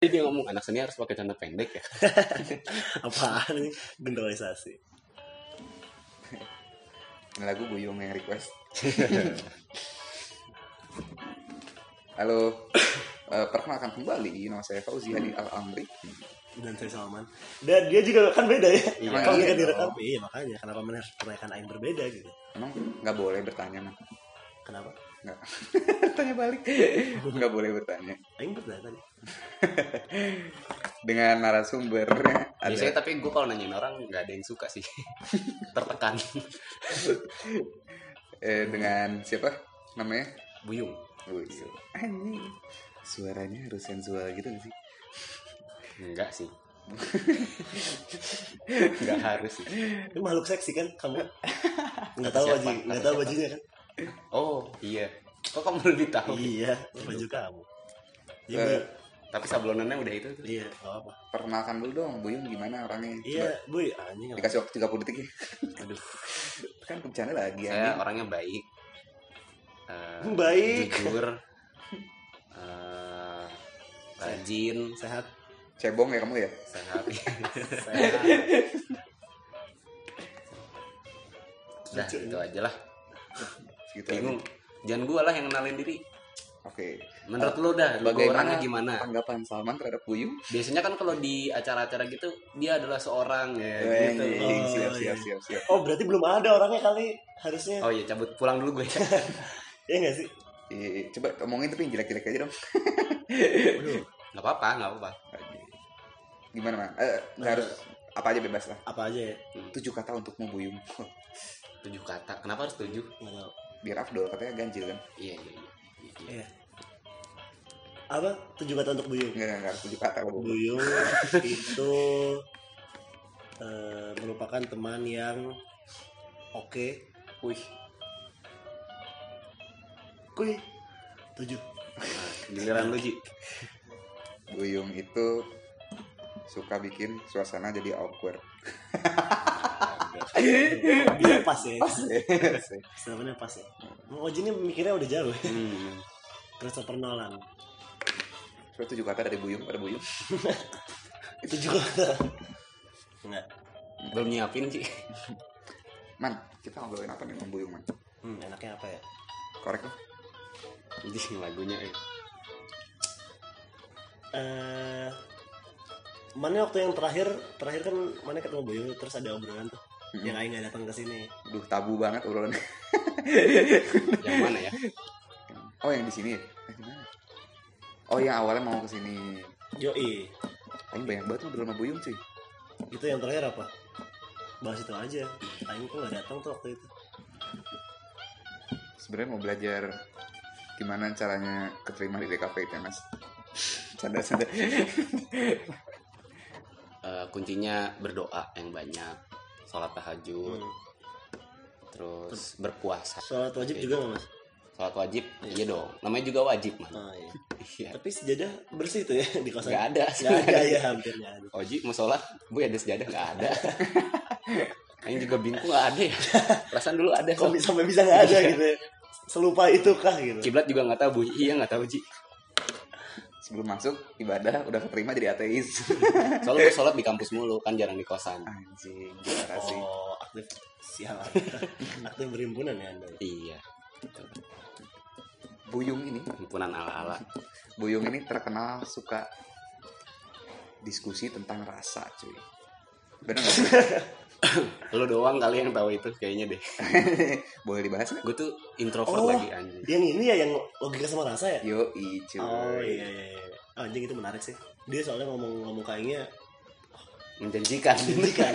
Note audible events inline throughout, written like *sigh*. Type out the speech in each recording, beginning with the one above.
Jadi dia ngomong anak seni harus pakai celana pendek ya. *laughs* Apaan ini? Generalisasi. Ini lagu Buyung yang request. *laughs* Halo, Eh, perkenalkan kembali nama saya Fauzi Hadi Al Amri. Dan saya Salman. Dan dia juga kan beda ya. Iya. Kalau Iya kita direkam, iya makanya. Kenapa harus pertanyaan yang berbeda gitu? Emang nggak boleh bertanya mah? Kenapa? Nggak. *laughs* Tanya balik. *laughs* Nggak boleh bertanya. Aing bertanya *laughs* tadi. Dengan narasumbernya ada Biasanya tapi gue kalau nanyain orang nggak ada yang suka sih. Tertekan. eh, dengan siapa namanya? Buyung. Buyung. Anjing. Suaranya harus sensual gitu gak sih? Enggak sih. Enggak harus sih. Ini makhluk seksi kan kamu? Nggak tahu Siapa? baju, nggak tahu bajunya kan? Oh iya. Kok kamu lebih tahu? Iya, baju kamu. Iya, Eh. Tapi sablonannya udah itu. tuh. iya, apa. Perkenalkan dulu dong, Buyung gimana orangnya? Iya, Coba bu, anjing. dikasih waktu 30 detik ya. Aduh. *laughs* Kan bercanda lagi Saya anjing. orangnya baik. Eh, Baik. Jujur. Eh, rajin. Sehat. Cebong ya kamu ya? Sehat. *laughs* Sehat. Lucu, itu aja lah. *laughs* Segitu aja. Bingung. Jangan gua lah yang kenalin diri. Oke. Menurut lu dah, lu Bagaimana orangnya gimana? tanggapan Salman terhadap Buyung? Biasanya kan kalau di acara-acara gitu dia adalah seorang ya gitu. Oh, siap, iya. siap, siap, siap. Oh, berarti belum ada orangnya kali harusnya. Oh iya cabut pulang dulu gue. *laughs* Iya nggak sih? Iya, coba omongin tapi yang jelek-jelek aja dong. Aduh, Nggak apa-apa, nggak apa-apa. Gimana, Man? Eh, nggak harus apa aja bebas lah. apa aja ya? Tujuh kata untuk membuyung. Tujuh kata. Kenapa harus tujuh? Nggak tahu. Biar Afdol katanya ganjil kan. Iya iya iya. Iya, iya. Apa? Tujuh kata untuk Buyung. Enggak, enggak, tujuh kata kalau Buyung *laughs* itu eh, merupakan teman yang oke. Wih, Kuy. Tujuh. nah, giliran lu Ji. Buyung itu suka bikin suasana jadi awkward. Dia pas ya. Iya Sebenarnya pas ya. Mau Oji ini mikirnya udah jauh. ya. Hmm. Christopher Nolan. Coba tujuh kata dari Buyung pada Buyung. *laughs* Tujuh kata. Enggak. Belum nyiapin sih. Man, kita ngobrolin apa nih sama Buyung, Man? Hmm, enaknya apa ya? Korek lo? Jadi lagunya eh. eh mana waktu yang terakhir terakhir kan mana ketemu Boyo terus ada obrolan tuh Yang Aing nggak datang ke sini Duh, tabu banget obrolan. Yang mana ya? Oh, yang di sini ya? Eh, di mana? Oh, yang awalnya mau ke sini. Yoi Aing banyak banget ngobrol sama Buyung cuy. itu yang terakhir apa bahas itu aja Aing kok nggak datang tuh waktu itu Sebenarnya mau belajar gimana caranya keterima di DKP itu ya, Mas. Canda-canda. Eh, kuncinya berdoa yang banyak, sholat tahajud, Hmm. terus berpuasa. sholat wajib juga nggak mas Sholat wajib, iya dong. Namanya juga wajib man. oh, iya. Iya. tapi sejadah bersih tuh ya *laughs* di kosan Nggak ada. nggak ada ya hampir nggak ada Oji mau sholat, bu ada sejadah nggak ada. *laughs* Aing juga bingung nggak ada ya. Perasaan dulu ada. kok bisa sampai bisa nggak ada gitu ya selupa itu kah gitu Kiblat juga nggak tahu bu. Iya nggak tahu Ji. Sebelum masuk ibadah udah keterima jadi ateis. *laughs* Soalnya gue sholat di kampus mulu kan jarang di kosan. Anjing, gimana sih? oh aktif sial *laughs* aktif berimpunan ya anda Iya. Buyung ini, Himpunan ala-ala. Buyung ini terkenal suka diskusi tentang rasa, cuy. Bener nggak sih? *laughs* *coughs* Lu doang kali yang tahu itu kayaknya deh. *laughs* Boleh dibahas? Gue tuh introvert Oh. lagi anjing. yang ini ya yang logika sama rasa ya Yo, cuy. Oh iya iya iya. Oh, anjing itu menarik sih. Dia soalnya ngomong ngomong kayaknya Menjanjikan. kan.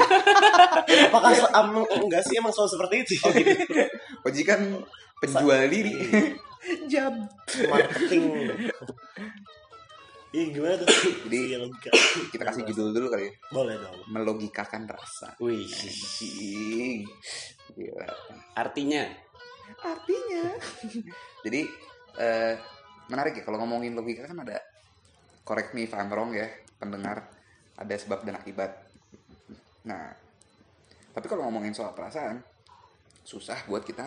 *laughs* Apakah se- am- enggak sih emang selalu seperti itu? Oh, gitu. *laughs* Oji kan penjual diri. Jam. Marketing. Iya gimana tuh? *coughs* Jadi Iya, *coughs* kita kasih judul dulu kali ya. Boleh dong. Melogikakan rasa. Wih. Gila. Artinya Artinya. *laughs* Jadi eh, menarik ya kalau ngomongin logika kan ada correct me if I'm wrong ya pendengar ada sebab dan akibat. Nah, tapi kalau ngomongin soal perasaan susah buat kita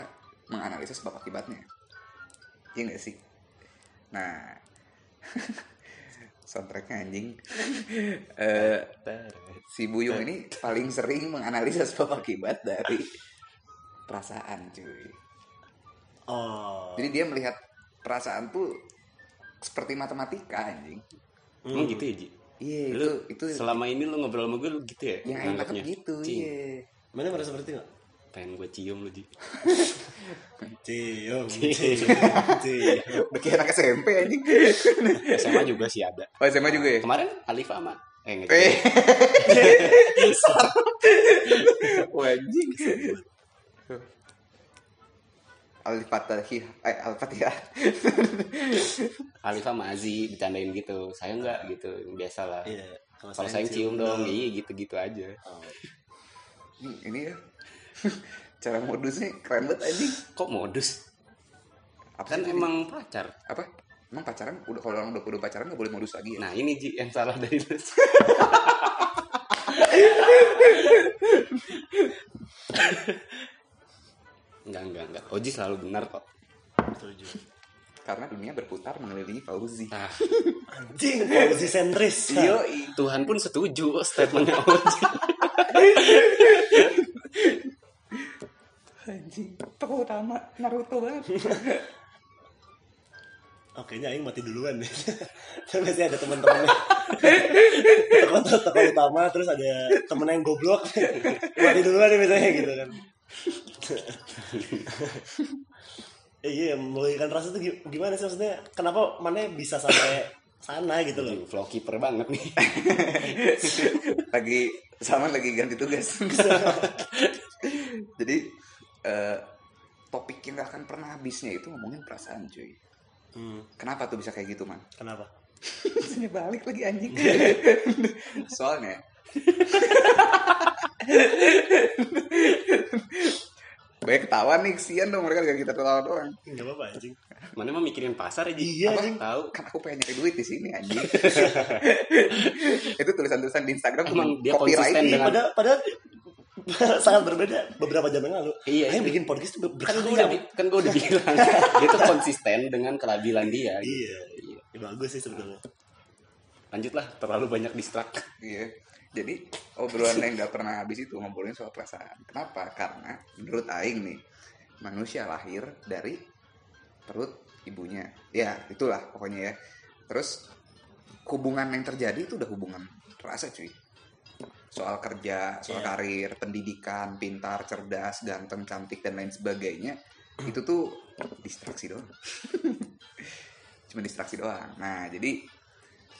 menganalisa sebab akibatnya. Iya nggak sih? Nah, *laughs* soundtracknya anjing *laughs* Eh, si Buyung ini paling sering menganalisa sebab akibat dari perasaan cuy Oh. jadi dia melihat perasaan tuh seperti matematika anjing Emang gitu ya, Ji? iya itu Lu itu selama ini lu ngobrol sama gue lu gitu ya? yang aing nganggapnya? nangkep gitu iya Mana merasa seperti nggak? Pengen gue cium lu, Ji. Cium, *laughs* cium, cium. udah kayak anak SMP anjing SMA juga sih ada. oh SMA juga ya Kemarin Alif sama eh enggak eh gitu. *laughs* Wah, anjing Al-Fatihah eh Al-Fatihah Alif sama Azi bercandain gitu. Saya enggak gitu, biasa lah. Iya. Kalau saya cium dong, iya gitu-gitu aja. Oh. ini ya *laughs* cara modusnya keren banget anjing Kok modus? apa Kan emang pacar. apa emang pacaran udah kalau orang udah udah pacaran nggak boleh modus lagi ya Nah ini Ji yang salah dari lu. enggak enggak enggak. Oji selalu benar kok. Setuju. karena dunia berputar mengelilingi Fauzi Nah, Anjing, posisi sentris. Yo, Tuhan pun setuju statementnya Oji. *laughs* anjing tokoh utama Naruto banget Oke, ini Aing mati duluan nih. *laughs* Kan biasanya ada teman-temannya. tokoh tokoh utama terus ada temen yang goblok. *laughs* mati duluan nih biasanya gitu kan. *laughs* eh, iya, meluluhkan rasa tuh gi- gimana sih maksudnya? Kenapa mana bisa sampai sana gitu loh? Flow keeper banget nih. lagi sama lagi ganti tugas eh, topik yang gak akan pernah habisnya itu ngomongin perasaan cuy Hmm, kenapa tuh bisa kayak gitu man *laughs* kenapa? Biasanya balik lagi anjing *laughs* soalnya *laughs* banyak ketawa nih kesian dong mereka gara kita ketawa doang Enggak apa-apa anjing. Mana mah mikirin pasar aja. Iya, Apa? anjing. Tahu. kan aku pengen nyari duit di sini anjing itu tulisan-tulisan di Instagram Emang dia copyright konsisten nih. dengan- Padahal, padahal *laughs* sangat berbeda beberapa jam yang lalu. Iya, Aing itu. bikin podcast tuh Kan gue udah, kan gue udah bilang dia tuh konsisten dengan kelabilan dia. gitu. Iya, Iya. ya, bagus sih sebetulnya. Lanjutlah, terlalu banyak distrak. Iya. Jadi obrolan yang nggak pernah habis itu ngobrolin soal perasaan. Kenapa? Karena menurut Aing nih manusia lahir dari perut ibunya. Ya itulah pokoknya ya. Terus hubungan yang terjadi itu udah hubungan rasa cuy. Soal kerja, soal Iya. karir, pendidikan, pintar, cerdas, ganteng, cantik dan lain sebagainya itu tuh distraksi doang. *laughs* Cuma distraksi doang. Nah jadi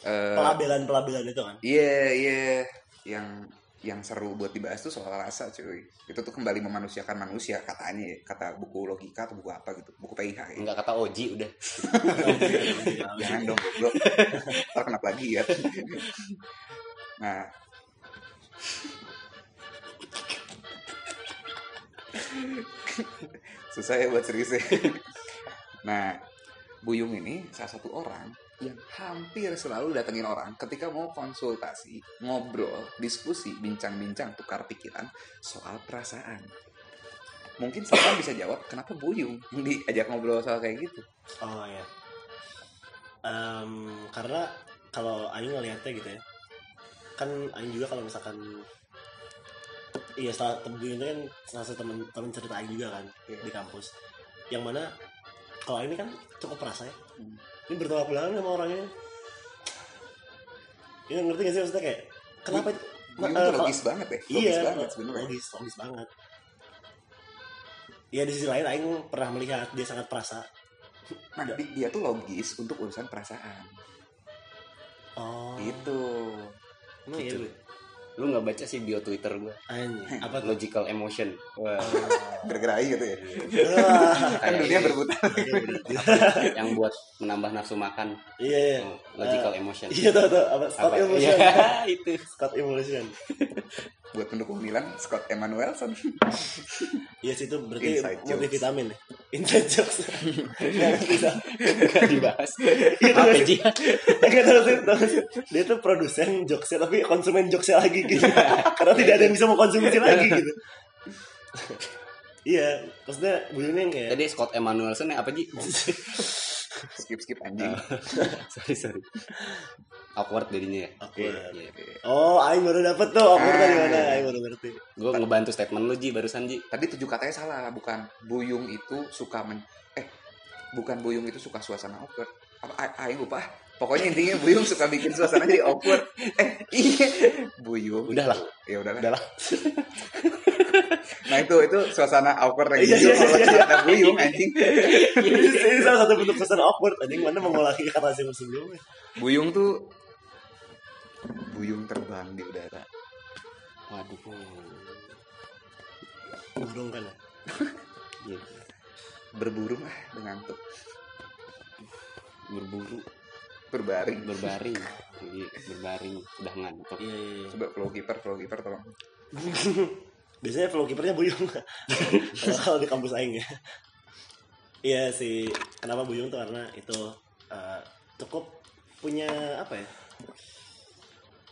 eh, Pelabelan-pelabelan itu kan. Iya, iya. Yang yang seru buat dibahas tuh soal rasa, cuy. Itu tuh kembali memanusiakan manusia katanya ya. Kata buku logika atau buku apa gitu. Buku PIH ya. Enggak kata Oji udah. *laughs* Jangan dong goblok. Ntar kenapa lagi ya. *laughs* Nah. *laughs* Susah ya buat serius. Nah, Buyung ini salah satu orang yang hampir selalu datengin orang ketika mau konsultasi, ngobrol, diskusi, bincang-bincang, tukar pikiran soal perasaan. Mungkin Salman bisa jawab kenapa Buyung diajak ngobrol soal kayak gitu. Oh ya. Em, karena kalau Aing ngelihatnya gitu ya. Kan Aing juga kalau misalkan Iya, salah temen itu kan salah satu temen temen cerita Aing juga kan Iya. di kampus. Yang mana kalau ini kan cukup perasa ya. Hmm. Ini bertolak belakang sama orangnya. Ini ngerti gak sih maksudnya kayak kenapa itu? Buyung Eh, tuh kalau- logis banget ya, logis iya, banget sebenarnya. logis, logis banget. Ya di sisi lain Aing pernah melihat dia sangat perasa. Nah, di- dia tuh logis untuk urusan perasaan. Oh. Gitu. Emang iya Gitu. lu? Lu nggak baca sih bio Twitter gue. Apa tuh? Logical emotion. Wah, *laughs* Bergerai gitu ya. Wah, Kan dunia berputar. *laughs* yang buat menambah nafsu makan. Iya, iya. Oh, Logical emotion. Iya, tahu tahu apa Scott Apa? Emulsion. Iya, *laughs* itu. Scott Emulsion. Buat pendukung Milan, Scott Emanuelson. Iya sih itu berarti multivitamin ya. Inside jokes. Nggak *laughs* bisa. Nggak dibahas. Iya, Apa sih? Nggak tahu sih, tahu sih. Dia tuh produsen jokesnya tapi konsumen jokesnya lagi gitu. Karena tidak ada yang bisa mengkonsumsi lagi gitu. Iya, maksudnya bunyinya yang kayak Tadi Scott Emanuelson yang apa Ji? Skip skip anjing *laughs* sorry sorry awkward jadinya ya Awkward. Iya. Oh, Aing baru dapet tuh. Awkward Ah. tadi mana? Aing baru ngerti. gue ngebantu statement lu Ji barusan Ji tadi tujuh katanya salah bukan buyung itu suka men eh bukan buyung itu suka suasana awkward apa aing lupa pokoknya intinya buyung suka bikin suasana jadi awkward eh iya buyung Udahlah. ya udahlah udahlah *laughs* nah itu itu suasana awkward lagi Iya, iya, kalau iya. cerita buyung anjing ini, ini salah satu bentuk pesan awkward. Anjing mana mengulangi kata yang sebelumnya. buyung tuh buyung terbang di udara waduh Burung kan ya? Iya. berburu mah mengantuk berburu berbaring berbaring Iya, berbaring udah ngantuk Iya, iya, iya. coba flow keeper flow keeper tolong *laughs* Biasanya flow kipernya Buyung. *laughs* Kalau di kampus Aing ya. Iya sih. Kenapa Buyung tuh karena itu eh, cukup punya apa ya?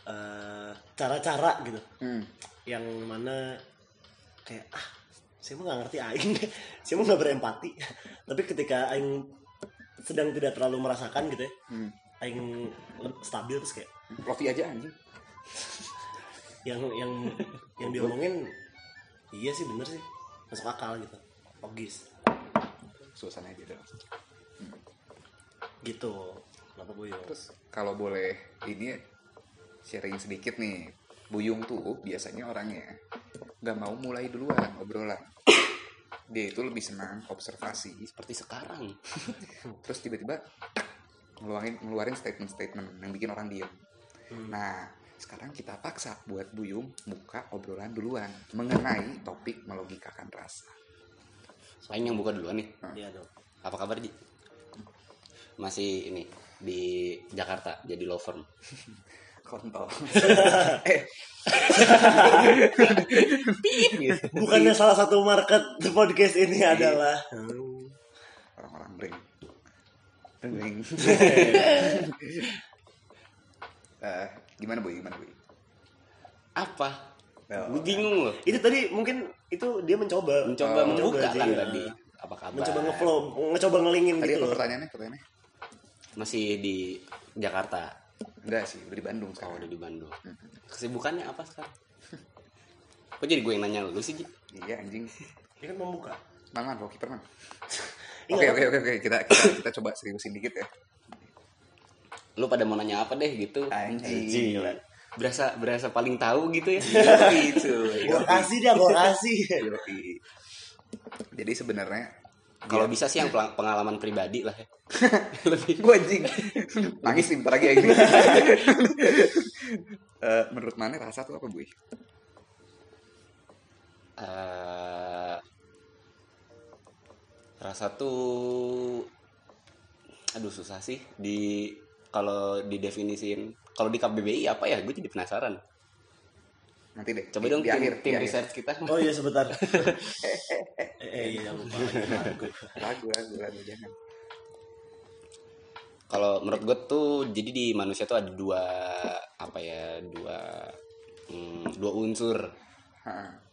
Eh, cara-cara gitu. hmm. Yang mana kayak ah saya mah nggak ngerti Aing. *laughs* saya mah nggak berempati. Tapi ketika Aing sedang tidak terlalu merasakan gitu ya. Hmm. Aing stabil terus kayak Lofi aja anjing yang yang yang diomongin iya sih bener sih. Masuk akal gitu. Logis. Suasana aja dong gitu. Kenapa Buyung Terus kalau boleh ini sharing sedikit nih, Buyung tuh biasanya orangnya nggak mau mulai duluan obrolan. Dia itu lebih senang observasi, seperti sekarang. *laughs* Terus tiba-tiba ngeluarin ngeluarin statement-statement yang bikin orang diam. Nah, sekarang kita paksa buat Buyung buka obrolan duluan mengenai topik melogikakan rasa. Aing yang buka duluan nih iya dong apa kabar Ji masih ini di Jakarta jadi law firm *laughs* Kontol. *laughs* eh, *laughs* bukannya salah satu market the podcast ini adalah orang-orang bring. Bring. Eh, gimana boy? Gimana boy? apa Oh. gue bingung loh itu tadi mungkin itu dia mencoba mencoba Oh, membuka kan ya. tadi apa kabar mencoba ngeflow mencoba ngelingin Tadi gitu loh. pertanyaannya? Pertanyaannya? masih di Jakarta Enggak sih, udah di Bandung kalau sekarang. udah di Bandung kesibukannya apa sekarang kok jadi gue yang nanya lu sih Ji Iya anjing. dia kan membuka Man, man, bawa kiper man. Oke oke oke oke kita kita kita coba seriusin dikit ya. Lu pada mau nanya apa deh gitu Anjing. Berasa berasa paling tahu gitu ya *laughs* Gitu. gua kasih dia gua kasih. Jadi sebenarnya kalau bisa sih yang pengalaman pribadi lah ya *laughs* lebih gue anjing nangis nih bentar lagi ya ini. *laughs* Eh, menurut mana rasa tuh apa, Bu? eh rasa tuh aduh susah sih di kalau didefinisin kalau di KBBI apa ya gue jadi penasaran Nanti deh. coba di- dong di tim, akhir, tim di akhir. research kita oh iya sebentar *laughs* eh, eh iya jangan lupa *laughs* lagu. Ragu, ragu, jangan. kalau menurut gue tuh jadi di manusia tuh ada dua apa ya dua hmm, dua unsur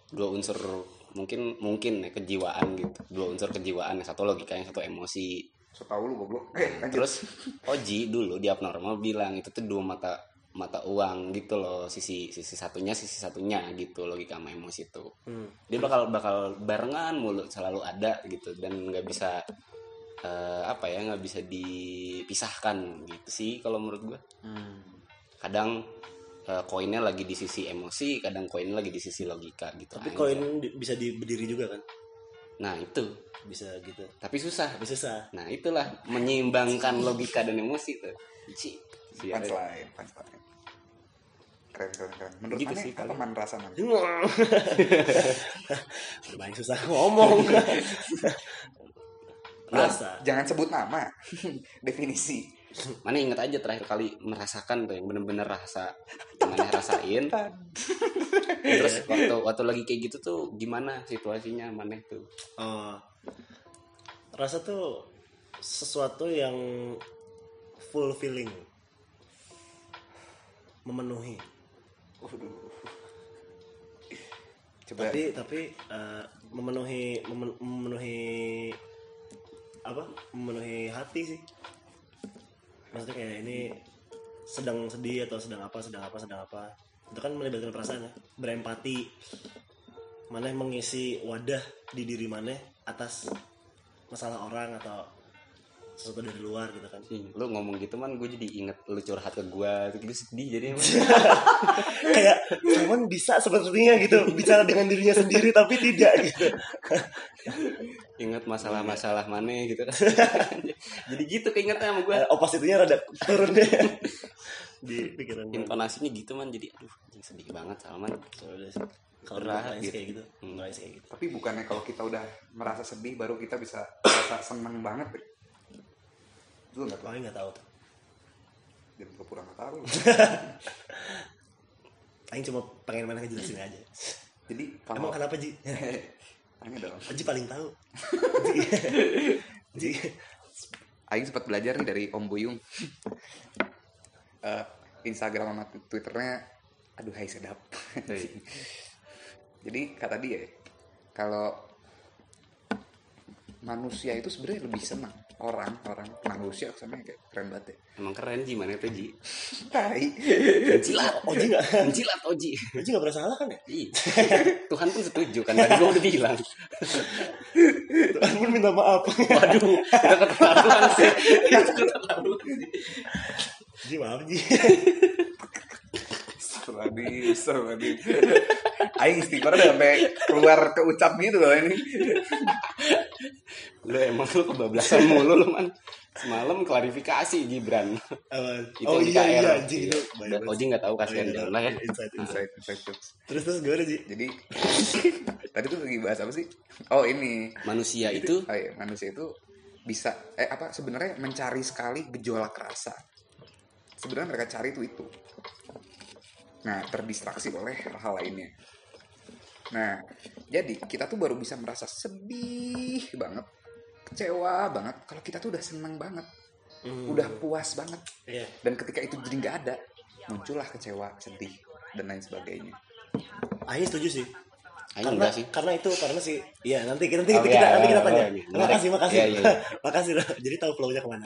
dua unsur mungkin mungkin ya kejiwaan gitu dua unsur kejiwaan yang satu logika yang satu emosi So tau lu goblok. Eh, lanjut. terus Oji dulu di abnormal bilang itu tuh dua mata mata uang gitu loh sisi sisi satunya sisi satunya gitu logika sama emosi itu Hmm. dia bakal bakal barengan mulu selalu ada gitu dan nggak bisa eh, apa ya nggak bisa dipisahkan gitu sih kalau menurut gue Hmm. kadang eh, koinnya lagi di sisi emosi kadang koinnya lagi di sisi logika gitu tapi aja. koin bisa di- berdiri juga kan nah itu bisa gitu tapi susah tapi susah nah itulah menyeimbangkan logika dan emosi tuh Ci. Siapa? Punchline, punchline. Keren, keren, keren. Menurut Gitu sih, apa paling. man rasa man? banyak susah ngomong Nah, *laughs* rasa Jangan sebut nama. Definisi. *clears throat* mana inget aja terakhir kali merasakan tuh yang bener-bener rasa *laughs* mana rasain. *laughs* Terus waktu waktu lagi kayak gitu tuh gimana situasinya mana tuh? Oh, rasa tuh sesuatu yang fulfilling memenuhi. Waduh. Coba. Tapi tapi eh, memenuhi memen- memenuhi apa? Memenuhi hati sih maksudnya kayak ini sedang sedih atau sedang apa sedang apa sedang apa. Itu kan melibatkan perasaan ya. Berempati. Mana mengisi wadah di diri mana atas masalah orang atau sesuatu dari luar gitu kan. Ih, lu ngomong gitu man gue jadi inget lu curhat ke gue gitu sedih jadi emang *laughs* kayak Salman bisa sepertinya gitu bicara dengan dirinya sendiri tapi tidak gitu. Inget masalah-masalah mana gitu. Kan *laughs* jadi gitu keingetnya sama gue Eh, opasitinya rada turun deh. *laughs* Di pikiran gue intonasinya gitu man. Jadi aduh sedih banget Salman Udah kalau nangis gitu. kayak gitu. Hmm. nangis kayak gitu. Tapi bukannya kalau kita udah merasa sedih baru kita bisa *coughs* merasa seneng banget. Lu nggak tahu, Paling nggak tahu tuh. Jadi gue pura nggak tahu. *laughs* Aing cuma pengen mana ngejelasin aja. Jadi emang kalau kenapa Ji? *laughs* Tanya dong. Ji paling tahu. *laughs* Ji. Aing sempat belajar nih dari Om Buyung. Eh, Instagram sama Twitternya, aduh hai sedap. Jadi kata dia, kalau manusia itu sebenarnya lebih senang orang orang manusia sama kayak keren banget ya. emang keren Ji mana itu Ji? Tai. jilat *laughs* Oji. Nggak jilat Oji. Oji nggak pernah salah kan ya? Ih, *laughs* Tuhan pun setuju kan tadi gue udah bilang. Tuhan pun minta maaf. Waduh itu keterlaluan sih itu keterlaluan sih. Ji maaf Ji *laughs* Astagfirullahaladzim, astagfirullahaladzim. Aing istighfar udah sampai keluar ke ucap gitu loh ini. lu emang lu kebablasan mulu lu man semalam klarifikasi Gibran. Itu Oh iya KR. iya Ji itu Udah, Oji nggak tahu kasihan dia lah ya Insight insight. Terus terus gimana Ji Jadi tadi tuh lagi bahas apa sih? Oh ini. manusia itu Oh iya, manusia itu bisa eh apa sebenarnya mencari sekali gejolak rasa. Sebenarnya mereka cari itu itu. Nah, terdistraksi oleh hal-hal lainnya. Nah, jadi kita tuh baru bisa merasa sedih banget, kecewa banget kalau kita tuh udah seneng banget, Hmm. udah puas banget. Iya Dan ketika itu jadi nggak ada, muncullah kecewa, sedih dan lain sebagainya. Aing setuju sih Ayo karena sih karena itu karena sih iya nanti kita nanti Oh, kita iya, nanti kita iya, tanya oh, iya. makasih makasih Iya, iya, iya. *laughs* makasih loh jadi tahu flow-nya ke mana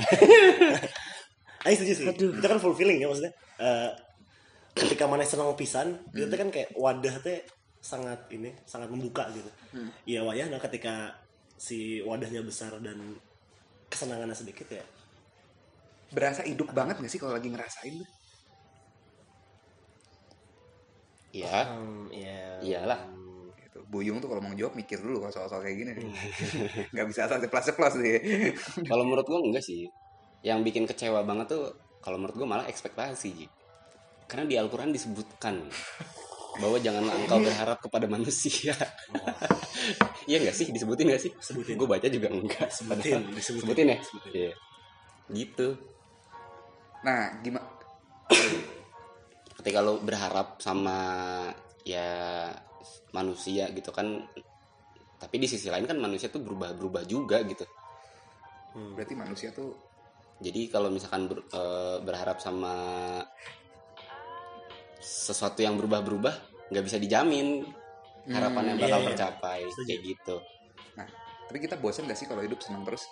*laughs* Aing setuju sih itu kan full feeling ya maksudnya Eh, ketika mana senang pisan itu Hmm. tuh kan kayak wadah teh sangat ini sangat membuka gitu Hmm. iya wayah nah ketika si wadahnya besar dan kesenangannya sedikit ya Berasa hidup banget gak sih kalau lagi ngerasain tuh? iya hmm, iya iyalah Gitu. Buyung tuh kalau mau jawab mikir dulu kalau soal-soal kayak gini. *laughs* Nggak bisa asal ceplas-ceplos deh. kalau menurut gua enggak sih yang bikin kecewa banget tuh kalau menurut gua malah ekspektasi Ji. Karena di Al-Quran disebutkan bahwa janganlah engkau berharap kepada manusia *laughs* iya enggak sih disebutin enggak sih Sebutin. gue baca juga enggak Sebutin, Padahal- disebutin. sebutin ya Sebutin. Iya. gitu Nah, gimana? ketika lo berharap sama ya manusia gitu kan tapi di sisi lain kan manusia tuh berubah-berubah juga gitu Berarti manusia tuh jadi kalau misalkan ber- eh, berharap sama sesuatu yang berubah-berubah nggak bisa dijamin. Harapannya Hmm, bakal iya, iya. tercapai Setuju. kayak gitu. Nah, tapi kita bosan gak sih kalau hidup senang terus?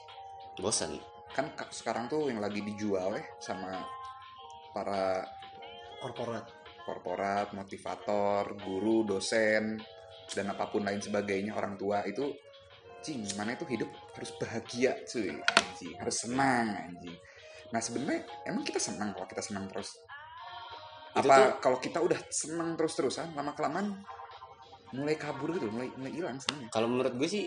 bosan Kan ka- sekarang tuh yang lagi dijual ya sama para korporat. korporat, motivator, guru, dosen, dan apa pun lain sebagainya orang tua itu cing mana itu hidup harus bahagia cuy. Anjing harus senang anjing. Nah sebenarnya emang kita senang kalau kita senang terus Itu apa kalau kita udah senang terus terusan lama kelamaan mulai kabur gitu mulai mulai hilang senangnya kalau menurut gue sih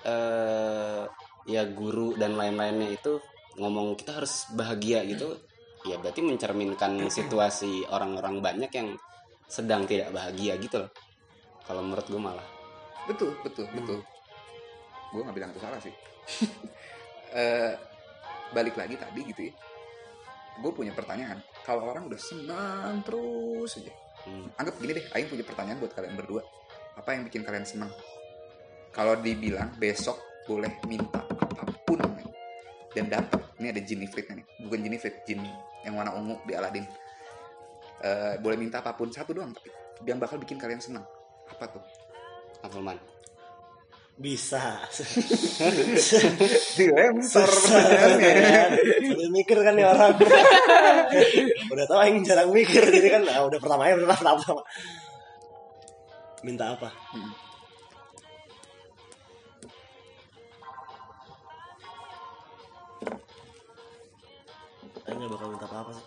eh ya guru dan lain-lainnya itu ngomong kita harus bahagia gitu ya berarti mencerminkan *clears throat* situasi orang-orang banyak yang sedang tidak bahagia gitu loh. Kalau menurut gue malah. Betul betul betul. Gue nggak bilang itu salah sih. *laughs* Eh, balik lagi tadi gitu ya gue punya pertanyaan. Kalau orang udah senang terus aja. Hmm. anggap gini deh Aing punya pertanyaan buat kalian berdua. Apa yang bikin kalian senang? Kalau dibilang besok boleh minta apa pun nih, dan dapat ini ada jin ifritnya nih. Bukan jin ifrit jin yang warna ungu di Aladin. Eh, boleh minta apa pun. Satu doang tapi. Yang bakal bikin kalian senang. Apa tuh? Apelman Bisa. *laughs* dilempar pertanyaannya mikir kan nih orang. udah tau aing jarang mikir jadi kan ah, udah pertama ya pertama pertama. pertama. Minta apa? Hmm. Gak bakal minta apa-apa sih.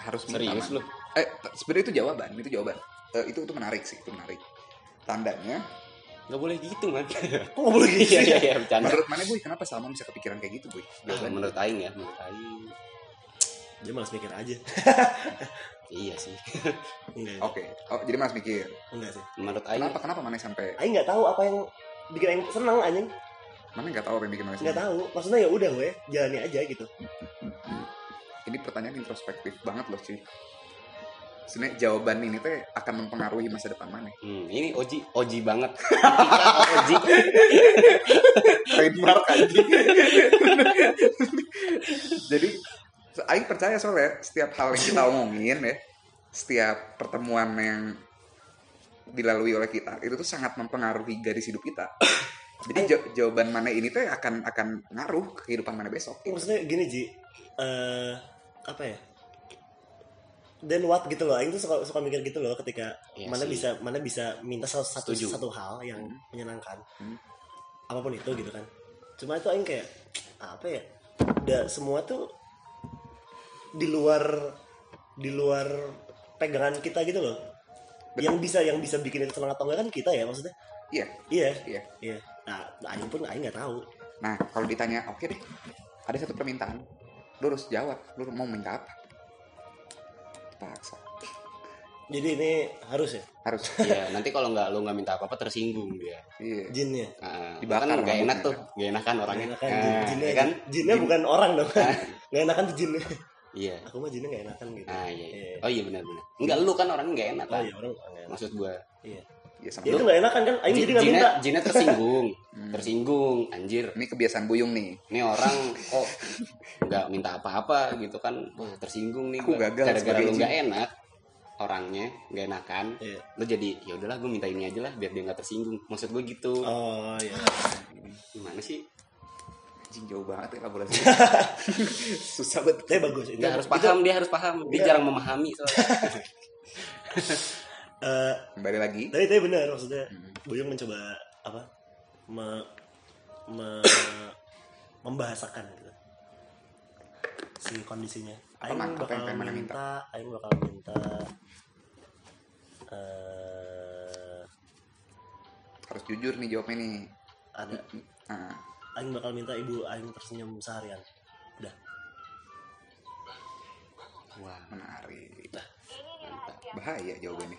harus Serius lu? eh sebenarnya itu jawaban itu jawaban Eh, itu itu menarik sih itu menarik tandanya Gak boleh gitu man. *laughs* Kok gak boleh gitu Iya iya ya? iya bercanda. menurut mana boy kenapa Salman bisa kepikiran kayak gitu boy Ah, menurut Aing ya, menurut Aing. Dia malas mikir aja. *laughs* Iya sih. Enggak, *laughs* oke oh jadi mas mikir enggak sih. Menurut Aing kenapa kenapa mana sampai Aing nggak tahu apa yang bikin Aing senang anjing. mana nggak tahu apa yang bikin mana Nggak tahu. Maksudnya ya udah gue jalani aja gitu. ini pertanyaan introspektif banget loh cuy sebenarnya jawaban ini teh akan mempengaruhi masa depan mana Hmm, ini Oji, Oji banget. *laughs* Oji. trademark aja jadi Aing percaya soalnya setiap hal yang kita omongin ya setiap pertemuan yang dilalui oleh kita itu tuh sangat mempengaruhi garis hidup kita jadi ja- jawaban mana ini tuh akan akan ngaruh ke kehidupan mana besok Maksudnya gini Ji. Eh apa ya? Dan what gitu loh. Aing tuh suka suka mikir gitu loh ketika Iya mana sih. bisa mana bisa minta satu satu, Setuju. satu hal yang menyenangkan. Hmm. Apa pun itu gitu kan. Cuma itu Aing kayak apa ya? Udah semua tuh di luar di luar pegangan kita gitu loh. Yang bisa yang bisa bikin itu senang atau enggak kan kita ya maksudnya. iya Iya. iya Iya. Nah, Aing pun Aing nggak tahu. nah kalau ditanya oke deh ada satu permintaan lu harus jawab lu mau minta apa paksa Jadi ini harus ya harus *laughs* Iya, nanti kalau nggak lu nggak minta apa-apa tersinggung dia. iya jinnya. Nah, Dibakar kan gak enak tuh, gak enak kan orangnya. Gak enakan jin, jinnya, ya kan? jinnya bukan orang dong. Gak enakan tuh jinnya. Iya. Aku mah jinnya gak enakan gitu. Ah iya. iya. Iya. Oh iya benar-benar. Enggak lu kan orangnya gak enak Oh kan. iya orang enak. Maksud gua. Iya. Ya sama Ya itu gak enakan kan? Aing jadi gak Jina, minta. Jina tersinggung. *laughs* Hmm. Tersinggung, anjir. ini kebiasaan buyung nih Ini orang kok nggak minta apa-apa gitu kan. Wah, tersinggung nih Aku gua. gagal Gara-gara lu nggak enak orangnya nggak enakan Iya. lu jadi ya udahlah gue minta ini aja lah biar dia nggak tersinggung maksud gue gitu Oh iya. gimana sih anjing jauh banget ya elaborasi *laughs* susah banget Tapi bagus. Dia harus itu, paham dia harus paham dia Iya. jarang memahami soalnya *laughs* eh, kembali lagi tapi tapi benar maksudnya. Hmm. Buyung mencoba apa? Me, me, membahasakan gitu. Si kondisinya. Apa, Aing? Apa yang bakal Mana minta? minta, Aing bakal minta eh harus jujur nih jawabnya nih ada nah, Aing bakal minta ibu Aing tersenyum seharian. Udah. wah menarik mantap bahaya jawabannya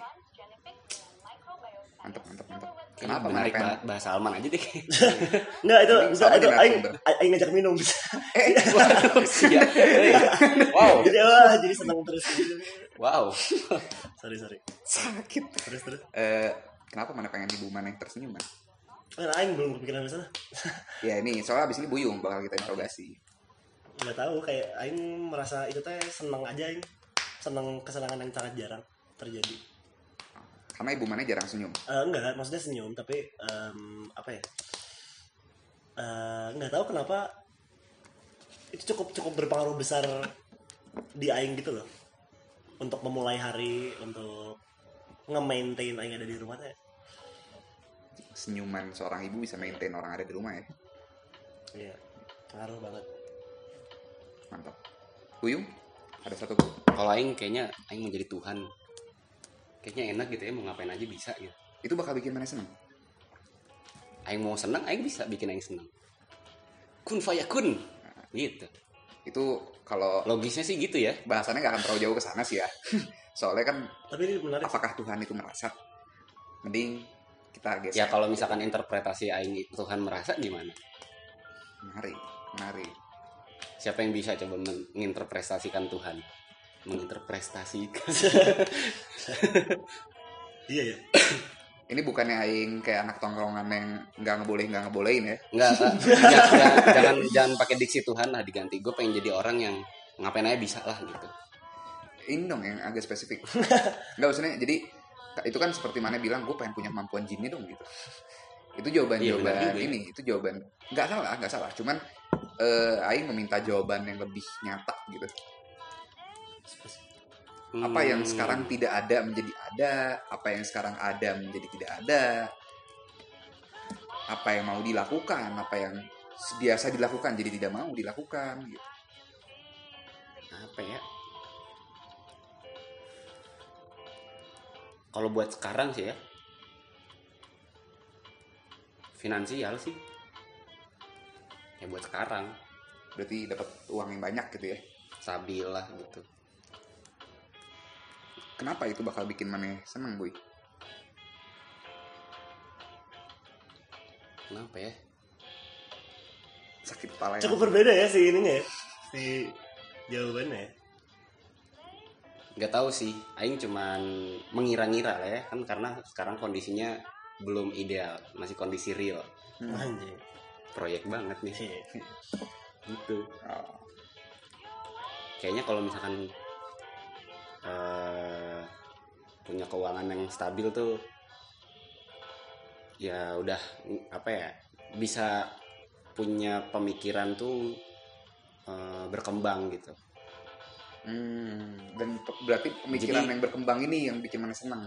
mantap mantap mantap kenapa menarik banget bahasa Alman aja deh *laughs* Enggak itu Ini itu, Aing. Aing ngajak minum. *laughs* eh Siap. Hey. wow jadi wah jadi senang terus wow Sorry sorry. sakit Terus terus. Eh, kenapa mana pengen ibu mana yang tersenyum man? Kan Aing belum kepikiran ke sana. *laughs* ya ini soalnya abis ini buyung bakal kita interogasi Enggak tahu kayak Aing merasa itu teh senang aja Aing. Senang kesenangan yang sangat jarang terjadi. Karena ibu mana jarang senyum Eh, enggak, maksudnya senyum tapi em, apa ya? Eh, nggak tahu kenapa itu cukup cukup berpengaruh besar di aing gitu loh. Untuk memulai hari, untuk nge-maintain aing ada di rumah teh. senyuman seorang ibu bisa maintain orang ada di rumah ya Iya, pengaruh banget. mantap buyung ada satu kalau Aing kayaknya Aing mau jadi Tuhan kayaknya enak gitu ya mau ngapain aja bisa gitu. Itu bakal bikin mana seneng? Aing mau seneng Aing bisa bikin Aing seneng. Kun fayakun gitu. Itu kalau logisnya sih gitu ya. bahasannya nggak akan terlalu jauh ke sana sih ya. *laughs* Soalnya kan Tapi ini menarik. apakah Tuhan itu merasa? Mending kita geser. Ya kalau misalkan interpretasi Aing itu Tuhan merasa gimana? Menarik menarik. Siapa yang bisa coba menginterpretasikan Tuhan menginterpretasikan. *laughs* Iya ya. ini bukannya aing kayak anak tongkrongan yang nggak ngeboleh nggak ngebolehin ya? Enggak, jangan, *laughs* jangan, jangan jangan pakai diksi Tuhan lah diganti. Gue pengen jadi orang yang ngapain aja bisa lah gitu. ini dong yang agak spesifik. *laughs* Nggak maksudnya jadi itu kan seperti mana bilang gue pengen punya kemampuan jinnya dong gitu. Itu jawaban Iya, benar jawaban juga. ini itu jawaban. Nggak salah nggak salah. Cuman eh Aing meminta jawaban yang lebih nyata gitu apa yang Hmm. sekarang tidak ada menjadi ada apa yang sekarang ada menjadi tidak ada. Apa yang mau dilakukan apa yang biasa dilakukan jadi tidak mau dilakukan gitu. Apa ya? Kalau buat sekarang sih ya finansial sih. Ya buat sekarang. Berarti dapat uang yang banyak gitu ya? Stabil lah gitu kenapa itu bakal bikin mana seneng boy kenapa ya sakit kepala ya Cukup berbeda ya si ininya ya. Si jawabannya ya. nggak tahu sih aing cuman mengira-ngira lah ya kan karena sekarang kondisinya belum ideal masih kondisi real Hmm. Proyek banget nih Iya. gitu Oh. kayaknya kalau misalkan eh, punya keuangan yang stabil tuh ya udah apa ya bisa punya pemikiran tuh eh, berkembang gitu. Hmm, dan berarti pemikiran Jadi- yang berkembang ini yang bikin mana seneng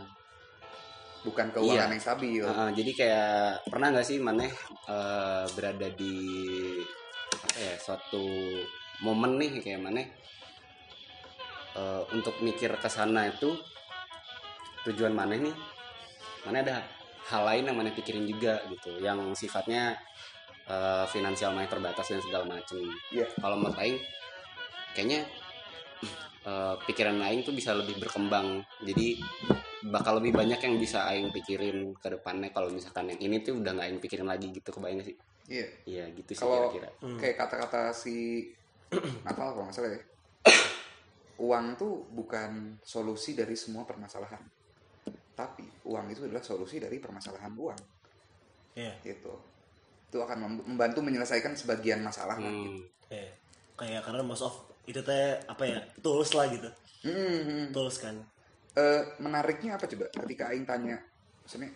bukan keuangan Iya. yang stabil. Heeh, jadi kayak pernah nggak sih maneh eh, berada di apa ya suatu momen nih kayak maneh eh, untuk mikir ke sana itu tujuan maneh nih? Mana ada hal lain yang maneh pikirin juga gitu yang sifatnya eh, finansial maneh terbatas dan segala macem. Iya. kalau menurut Aing kayaknya eh, pikiran Aing tuh bisa lebih berkembang. Jadi bakal lebih banyak yang bisa Aing pikirin ke depannya. Kalau misalkan yang ini tuh udah nggak Aing pikirin lagi gitu kebayang sih? Iya. Iya gitu sih kira-kira. kayak kata-kata si *clears throat* apa kalau nggak salah ya uang tuh bukan solusi dari semua permasalahan tapi uang itu adalah solusi dari permasalahan uang Iya. gitu itu akan mem- membantu menyelesaikan sebagian masalah lah gitu. Hmm. Iya. Kayak karena most of itu teh apa ya? Tools lah gitu. Hmm, hmm. Tools kan. Eh, menariknya apa coba ketika Aing tanya maksudnya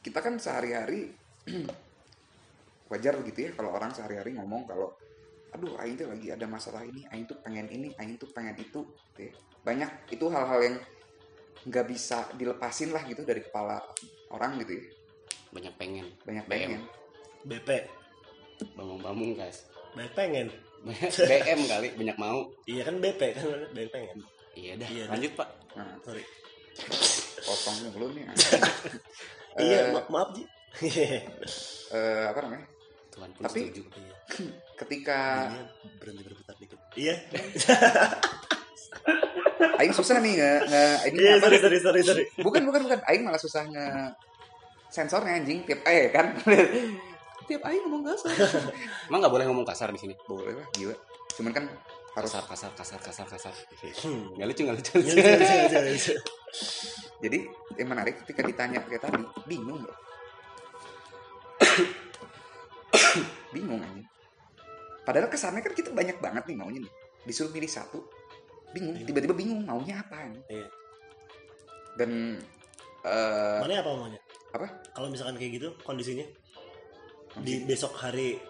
kita kan sehari-hari *clears throat* wajar gitu ya kalau orang sehari-hari ngomong kalau aduh Aing tuh lagi ada masalah ini Aing tuh pengen ini Aing tuh pengen itu gitu ya. banyak itu hal-hal yang nggak bisa dilepasin lah gitu dari kepala orang gitu ya banyak pengen banyak BM. pengen BP. bambung-bambung guys BP pengen. *laughs* BM kali banyak mau Iya kan BP kan BP pengen. iya dah Iya, lanjut pak nah Sorry. potong mulu nih *laughs* Iya, Eh, ma- maaf Ji. *laughs* eh, apa namanya Tuhan pun Tapi- setuju Iya. Ketika Iya, berhenti berputar dikit. Iya. *laughs* Aing susah nih nge, nge ini apa sorry sorry sorry sorry. bukan bukan bukan. Aing malah susah nge sensornya anjing tiap eh kan? *laughs* Tiap Aing ngomong kasar. *laughs* Emang nggak boleh ngomong kasar di sini? Boleh lah gila. Cuman kan harus kasar kasar kasar kasar kasar. Hmm. nggak lucu nggak lucu jadi yang menarik ketika ditanya kayak tadi bingung bro *coughs* bingung anjing padahal kesannya kan kita banyak banget nih maunya nih disuruh milih satu bingung Iya. tiba-tiba bingung maunya apa anjing. Iya. dan eh Mana apa maunya? Apa? Kalau misalkan kayak gitu kondisinya di besok hari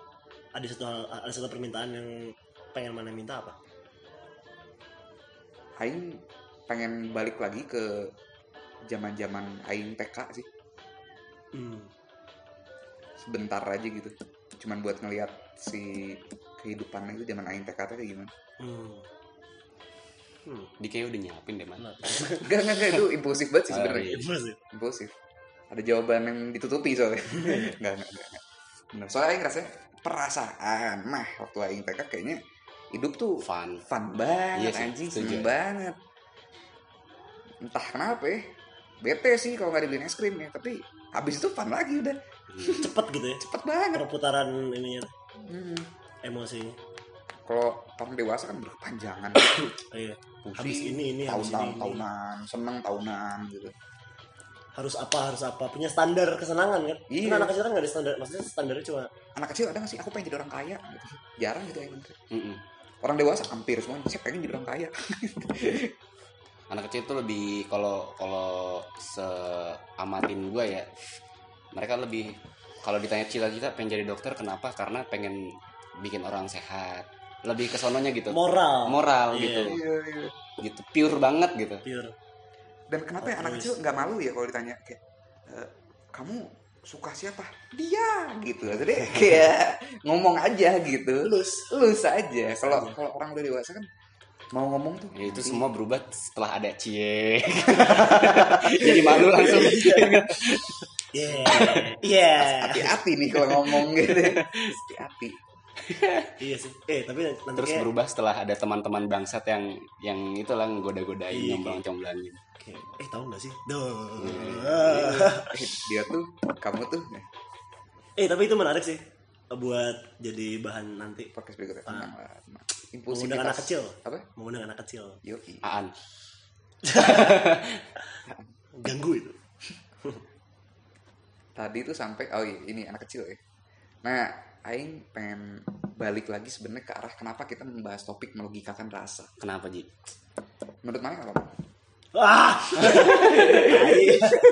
ada satu hal- ada satu permintaan yang pengen mana minta apa? Aing pengen balik lagi ke zaman-zaman Aing TK sih Hmm. sebentar aja gitu cuman buat ngeliat si kehidupan itu zaman Aing TK tuh kayak gimana Hmm. Hmm. di kayak udah nyiapin deh man Kenapa? Enggak, enggak, enggak, itu impulsif banget sih Oh, sebenarnya iya. Sih? impulsif ada jawaban yang ditutupi soalnya *laughs* enggak, enggak, enggak, enggak. Bener. soalnya Aing rasanya perasaan mah waktu Aing TK kayaknya hidup tuh fun fun banget Iya sih, anjing setuju. seneng banget entah kenapa ya bete sih kalau nggak dibeliin es krim ya tapi habis itu fun lagi udah Cepet gitu ya. cepet banget Perputaran ininya Hmm. emosinya. kalau orang dewasa kan berkepanjangan *coughs* iya. Habis ini ini ini, ini. tahunan seneng tahunan gitu Harus apa harus apa punya standar kesenangan kan? Iya. Kan anak kecil kan nggak ada standar. Maksudnya standarnya cuma anak kecil ada nggak sih aku pengen jadi orang kaya gitu. jarang gitu ya Mm-mm. orang dewasa hampir semua saya pengen jadi orang kaya *laughs* anak kecil tuh lebih kalau kalau seamatin gue ya mereka lebih kalau ditanya cita-cita pengen jadi dokter kenapa? Karena pengen bikin orang sehat. Lebih ke sononya gitu. Moral. Moral Iya. gitu. Iya, iya. gitu. Pure banget gitu. Pure. Dan kenapa ya anak kecil nggak malu ya kalau ditanya? Kayak "Eh, kamu suka siapa? Dia gitu. Jadi *laughs* kayak ngomong aja gitu. lulus Lulus aja. Kalau aja. kalau orang udah dewasa kan mau ngomong tuh. Ya, itu nanti semua berubah setelah ada cie. *laughs* Jadi malu langsung yeah. Yeah. Hati-hati nih kalau ngomong gitu. *laughs* Hati-hati. iya sih. Eh tapi nanti terus kayak- berubah setelah ada teman-teman bangsat yang yang itu lah goda-godain Iya, nyomblang-comblangin kayak, eh tahu nggak sih? Duh. Eh, Dia tuh kamu tuh. Eh, tapi itu menarik sih. Buat jadi bahan nanti. Podcast berikutnya. Ah. tentang uh, impulsivitas. mengundang anak kecil. Apa? mengundang anak kecil. Yoi. Aan. *laughs* Ganggu itu *laughs* Tadi tuh sampai oh iya, ini anak kecil ya. Nah, aing pengen balik lagi sebenarnya ke arah kenapa kita membahas topik melogikakan rasa. kenapa Ji? Menurut mana apa? ah tai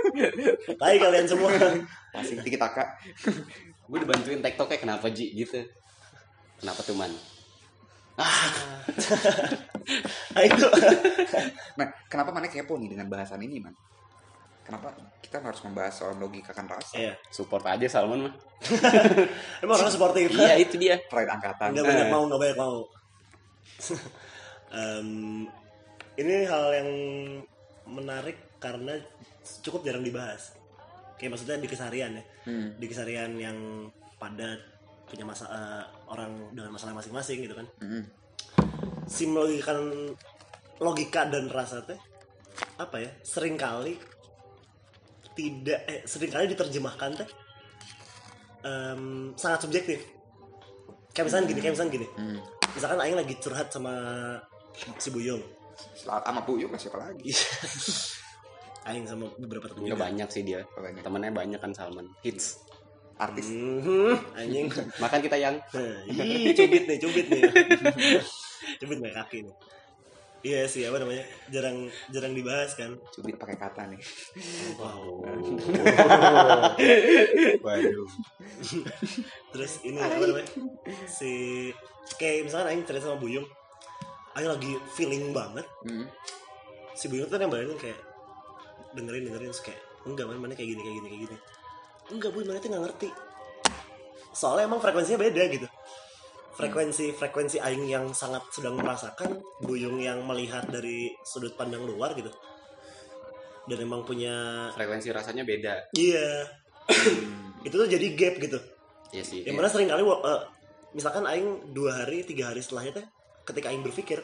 *laughs* tai kalian semua Asing tiki taka. gue dibantuin tiktoknya kenapa Ji gitu kenapa tuh man nah, itu *laughs* Nah, kenapa mana kepo nih dengan bahasan ini, man? Kenapa kita harus membahas soal melogikakan rasa? iya. Support aja Salman mah. *laughs* Emang orang sportif *laughs* iya itu dia. Pride angkatan. nggak banyak mau nggak banyak mau. *laughs* Em, ini hal yang menarik karena cukup jarang dibahas. Kayak maksudnya di keseharian ya. Hmm. di keseharian yang padat punya masa eh, orang dengan masalah masing-masing gitu kan. Mm-mm. si melogikan logika dan rasa teh apa ya sering kali tidak eh sering kali diterjemahkan teh em, sangat subjektif kayak misalnya gini kayak misalnya gini Hmm. misalkan Aing lagi curhat sama si Buyung Sama Bu Yuk siapa lagi? *laughs* Aing sama beberapa temen juga banyak sih dia banyak. temennya banyak kan Salman hits Artis. Mhm, anjing makan kita yang Ih, cubit nih, cubit nih. *laughs* cubit pakai kaki nih. Iya sih, apa namanya? Jarang jarang dibahas kan. Cubit pakai kata nih. Wow. waduh Terus ini apa namanya? Si kayak misalkan Aing cerita sama Buyung. Aing lagi feeling banget. Hmm. Si Buyung tuh yang bayangin kayak dengerin dengerin terus kayak enggak man mana kayak gini kayak gini kayak gini. Enggak bu, mana tuh nggak ngerti. Soalnya emang frekuensinya beda gitu. Frekuensi frekuensi Aing yang sangat sedang merasakan, Buyung yang melihat dari sudut pandang luar gitu. Dan emang punya frekuensi rasanya beda. Iya. Itu tuh jadi gap gitu. ya sih yang mana sering kali eh, misalkan aing dua hari tiga hari setelahnya teh ketika aing berpikir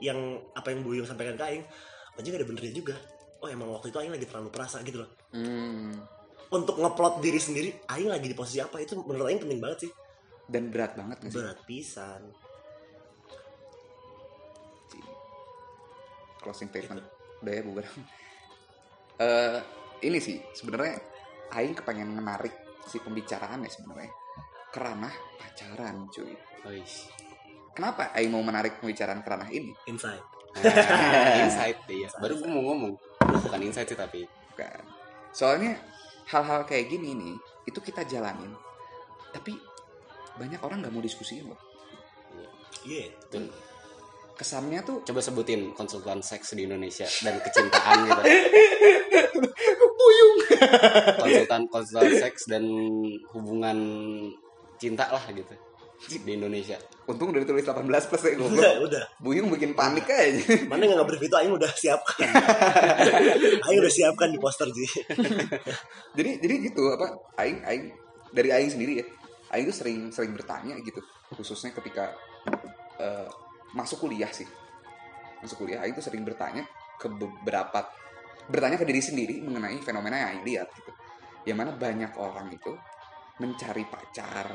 yang apa yang Buyung sampaikan ke aing anjing ada benernya juga. Oh emang waktu itu aing lagi terlalu perasa gitu loh. Hmm. untuk ngeplot diri sendiri aing lagi di posisi apa? Itu menurut aing penting banget sih Dan berat banget nggak sih? berat pisan. Closing statement. Udah ya bubar *laughs* Eh ini sih sebenarnya Aing kepengen menarik si pembicaraan ya sebenarnya. Ke ranah pacaran cuy. Ois. kenapa Aing mau menarik pembicaraan ke ranah ini inside Nah, insight. *laughs* Ya baru gue mau ngomong. Bukan insight sih tapi. Bukan. soalnya hal-hal kayak gini nih itu kita jalanin. Tapi banyak orang nggak mau diskusiin loh. Iya Tuh, kesannya tuh coba sebutin konsultan seks di Indonesia dan kecintaan gitu. Puyung. Konsultan konsultan seks dan hubungan cinta lah gitu di Indonesia. Untung udah ditulis 18 plus ya goblok. Udah udah. Buyung bikin panik aja. Mana yang nggak itu aing udah siapkan. *laughs* Aing udah siapkan di poster sih. Jadi jadi gitu apa aing aing dari aing sendiri ya aing tuh sering sering bertanya gitu khususnya ketika eh, masuk kuliah sih masuk kuliah aing tuh sering bertanya ke beberapa bertanya ke diri sendiri mengenai fenomena yang aing lihat gitu yang mana banyak orang itu mencari pacar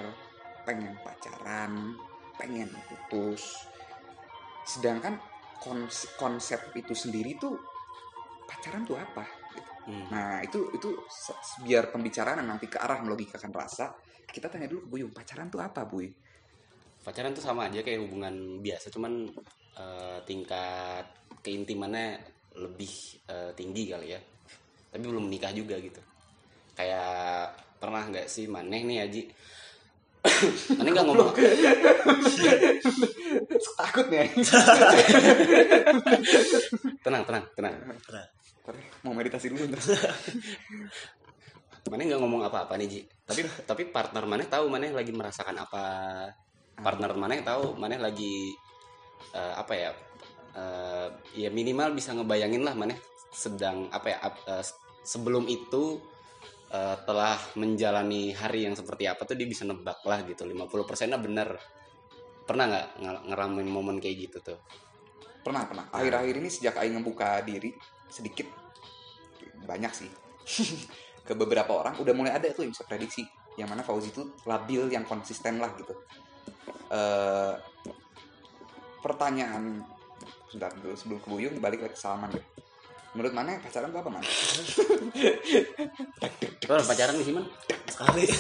pengen pacaran pengen putus sedangkan kons- konsep itu sendiri tuh pacaran tuh apa gitu. Hmm. Nah itu itu biar pembicaraan nanti ke arah melogikakan rasa kita tanya dulu ke Buyung pacaran tuh apa Buy? pacaran tuh sama aja kayak hubungan biasa cuman eh, tingkat keintimannya lebih eh, tinggi kali ya tapi belum menikah juga gitu kayak pernah nggak sih maneh nih Aji *coughs* maneh nggak ngomong *coughs* Takut nih. tenang tenang tenang Tapi mau meditasi dulu ntar. *laughs* maneh nggak ngomong apa-apa nih Ji. Tapi *laughs* tapi partner maneh tahu maneh lagi merasakan apa. Partner maneh tahu maneh lagi eh, apa ya eh, ya minimal bisa ngebayangin lah maneh sedang apa ya eh, sebelum itu eh, telah menjalani hari yang seperti apa tuh dia bisa nebak lah gitu. 50 persennya bener. Pernah nggak ng- ngeramin momen kayak gitu tuh? Pernah, pernah. Akhir-akhir ini sejak Aing ngebuka diri sedikit banyak sih *laughs* ke beberapa orang udah mulai ada tuh yang bisa prediksi yang mana Fauzi itu labil yang konsisten lah gitu. Eh pertanyaan sebentar dulu sebelum ke Buyung balik lagi ke Salman deh. Menurut mana pacaran itu apa man? *laughs* Lo pacaran di sih man? Sekali. *laughs*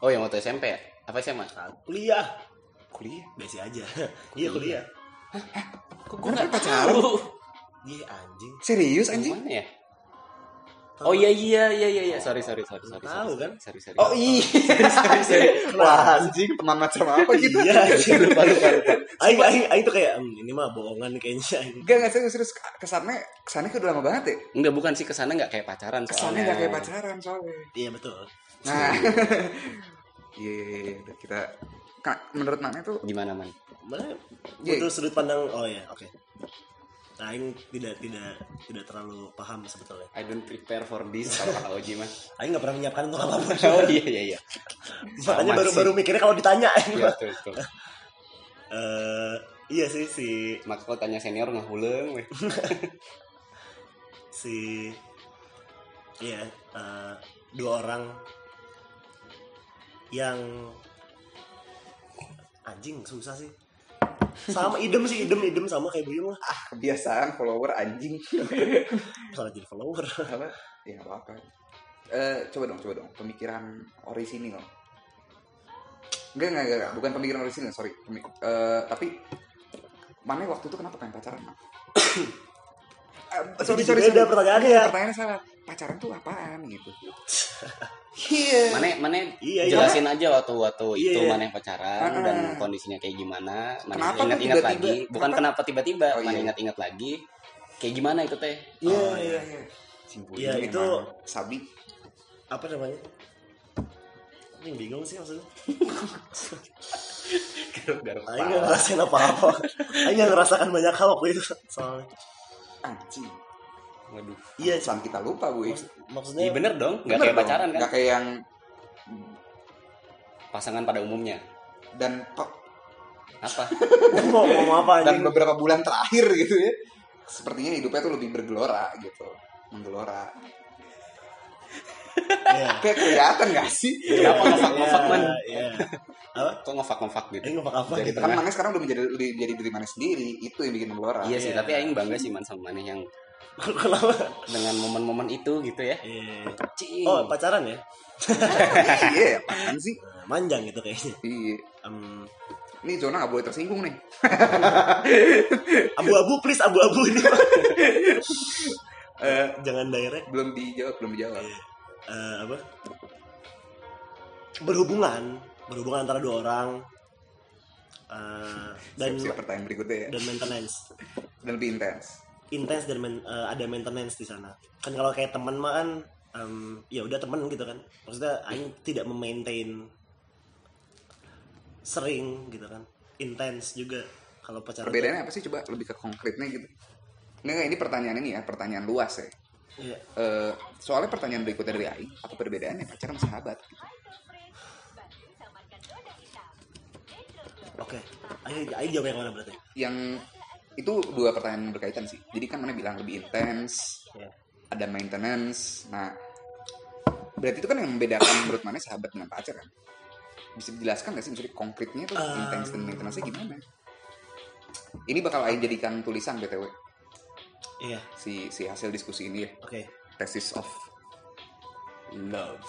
Oh yang waktu SMP ya? Apa SMA kuliah. Kuliah. biasa aja. Iya kuliah. Kok Gue nggak pacaran. iya anjing. Serius anjing? mana ya Oh iya iya iya iya iya sorry sorry sorry sorry Tahu, sorry, kan? sorry sorry Oh iya. *laughs* sorry, sorry. *laughs* Wah anjing teman macam apa gitu? iya anjing *laughs* lupa lupa lupa aing aing aing tuh kayak "Hmm, ini mah bohongan kayaknya Enggak, enggak serius, serius. Kesannya, kesannya udah lama banget ya. Enggak bukan sih ke sana nggak kayak pacaran Kesannya soalnya nggak kayak pacaran soalnya. iya betul Nah, iya, iya, iya, udah kita, Kak, menurut mana tuh, gimana man mana Iya. butuh sudut pandang oh ya oke nah, aing tidak tidak tidak terlalu paham sebetulnya. I don't prepare for this kalau Oji mah. *laughs* Aing nggak pernah menyiapkan untuk apa pun *laughs* oh iya iya iya. *laughs* Makanya baru sih. baru mikirnya kalau ditanya. Iya betul betul. Eh, iya sih si kalau tanya senior nggak huleng weh. Si iya eh, dua orang yang anjing susah sih sama idem sih idem idem sama kayak buyung lah ah, kebiasaan follower anjing. *laughs* salah jadi follower apa? Ya apa-apa. Eh, coba dong, coba dong. Pemikiran orisinil. Enggak, enggak, enggak, bukan pemikiran orisinil, sorry. Pemi- eh, tapi mana waktu itu kenapa pengen pacaran? Mam? *coughs* Eh, sorry, sorry, Beda sorry. pertanyaannya. Iya, Pertanyaannya salah. Pacaran tuh apaan gitu? Iya. mana mana Iya, iya. jelasin aja waktu waktu Iya, itu iya. mana pacaran Ah. dan kondisinya kayak gimana mana ingat-ingat lagi bukan Kenapa? tiba-tiba Oh, mana iya. ingat-ingat lagi kayak gimana itu teh Iya, Oh, iya, iya. iya. Simpul Iya, ini itu- emang sabi. apa namanya Anjing bingung sih maksudnya *laughs* garuk-garuk Aing nggak ngerasain apa-apa Aing nggak ngerasakan banyak hal waktu itu soalnya Anjing. Waduh iya San kita lupa, Bu. Maksud- maksudnya iya bener dong nggak kayak dong. pacaran kan Nggak kayak yang pasangan pada umumnya dan kok apa *laughs* mau ngomong apa dan beberapa bulan terakhir gitu ya. Sepertinya hidupnya tuh lebih bergelora gitu. Menggelora. Iya. *laughs* Kayak kelihatan gak sih? kenapa ngefak-ngefak man Iya. Apa? kok ngefak-ngefak gitu Aing ngomong apa? Jadi gitu? Kan Maneh sekarang udah menjadi udah jadi diri Maneh sendiri. Itu yang bikin menggelora. iya sih Iya. tapi aing bangga sih man sama mana yang? Dengan momen-momen itu gitu ya. Cing. Oh pacaran ya? *laughs* Iya, apaan sih? Manjang gitu kayaknya. Iya. Em, Ini zona gak boleh tersinggung nih. *laughs* abu-abu please abu-abu ini. *laughs* Eh, Jangan direct. belum dijawab, belum dijawab. Eh, apa? Berhubungan, berhubungan antara dua orang. Eh, dan Siap, siap pertanyaan berikutnya ya. dan maintenance Dan lebih intens. Intens dan men- eh, ada maintenance di sana kan kalau kayak teman mah kan em, ya udah temen gitu kan maksudnya aing tidak memaintain sering gitu kan intens juga kalau pacaran Perbedaannya apa sih? Coba lebih ke konkretnya gitu. Nggak, nggak, ini pertanyaan ini ya, pertanyaan luas ya. Iya. Eh, soalnya pertanyaan berikutnya dari Aing, apa perbedaannya pacaran sama sahabat? Gitu. oke aing aing jawab yang mana berarti Yang itu dua pertanyaan yang berkaitan sih. Jadi kan mana bilang lebih intens, ya ada maintenance. Nah, berarti itu kan yang membedakan menurut mana sahabat dengan pacar kan? Bisa dijelaskan nggak sih maksudnya konkretnya tuh Um, intens dan maintenance-nya gimana? Ini bakal Aing jadikan tulisan BTW iya si si hasil diskusi ini ya. oke Thesis of love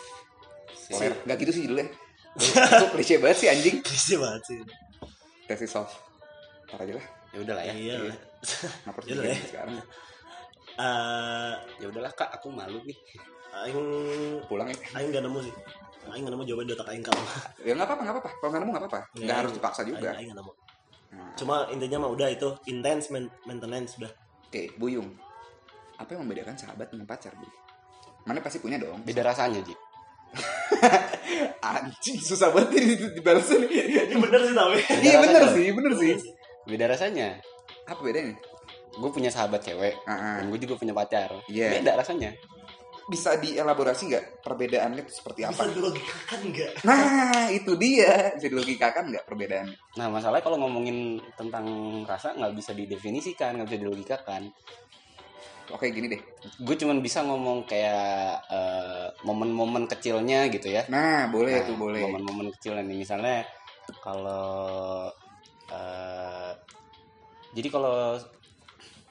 Poler. Nggak gitu sih judulnya. *laughs* itu klise banget sih anjing. Klise banget sih Thesis of Ntar aja lah. Ya udahlah ya. Iya. Lah. Iya. *laughs* Lah diganti ya. sekarang? Eh, ya udahlah kak. Aku malu nih. Aing pulang ya. Aing nggak nemu sih. Aing nggak nemu jawaban di otak aing kalau ya nggak apa-apa nggak apa-apa. Kalau nggak nemu nggak apa-apa. Nggak harus dipaksa juga. Aing, aing nggak nemu. Nah, cuma intinya mah udah itu intense main- maintenance udah oke buyung. Apa yang membedakan sahabat dengan pacar bu? Mana pasti punya dong. Beda rasanya Ji. *laughs* Anjing susah banget ini dibalasin ini. Bener sih tapi. Iya bener sih bener sih beda rasanya. Apa bedanya? Gue punya sahabat cewek Ah, ah. dan gue juga punya pacar. Iya. beda rasanya. Bisa dielaborasi nggak perbedaannya itu seperti bisa apa dilogikakan nggak? Nah itu dia. Bisa dilogikakan nggak perbedaannya? Nah masalahnya kalau ngomongin tentang rasa nggak bisa didefinisikan nggak bisa dilogikakan. Oke gini deh. Gue cuman bisa ngomong kayak eh, momen-momen kecilnya gitu ya. Nah boleh Nah, tuh boleh. momen-momen kecilnya nih. Misalnya kalau eh, jadi kalau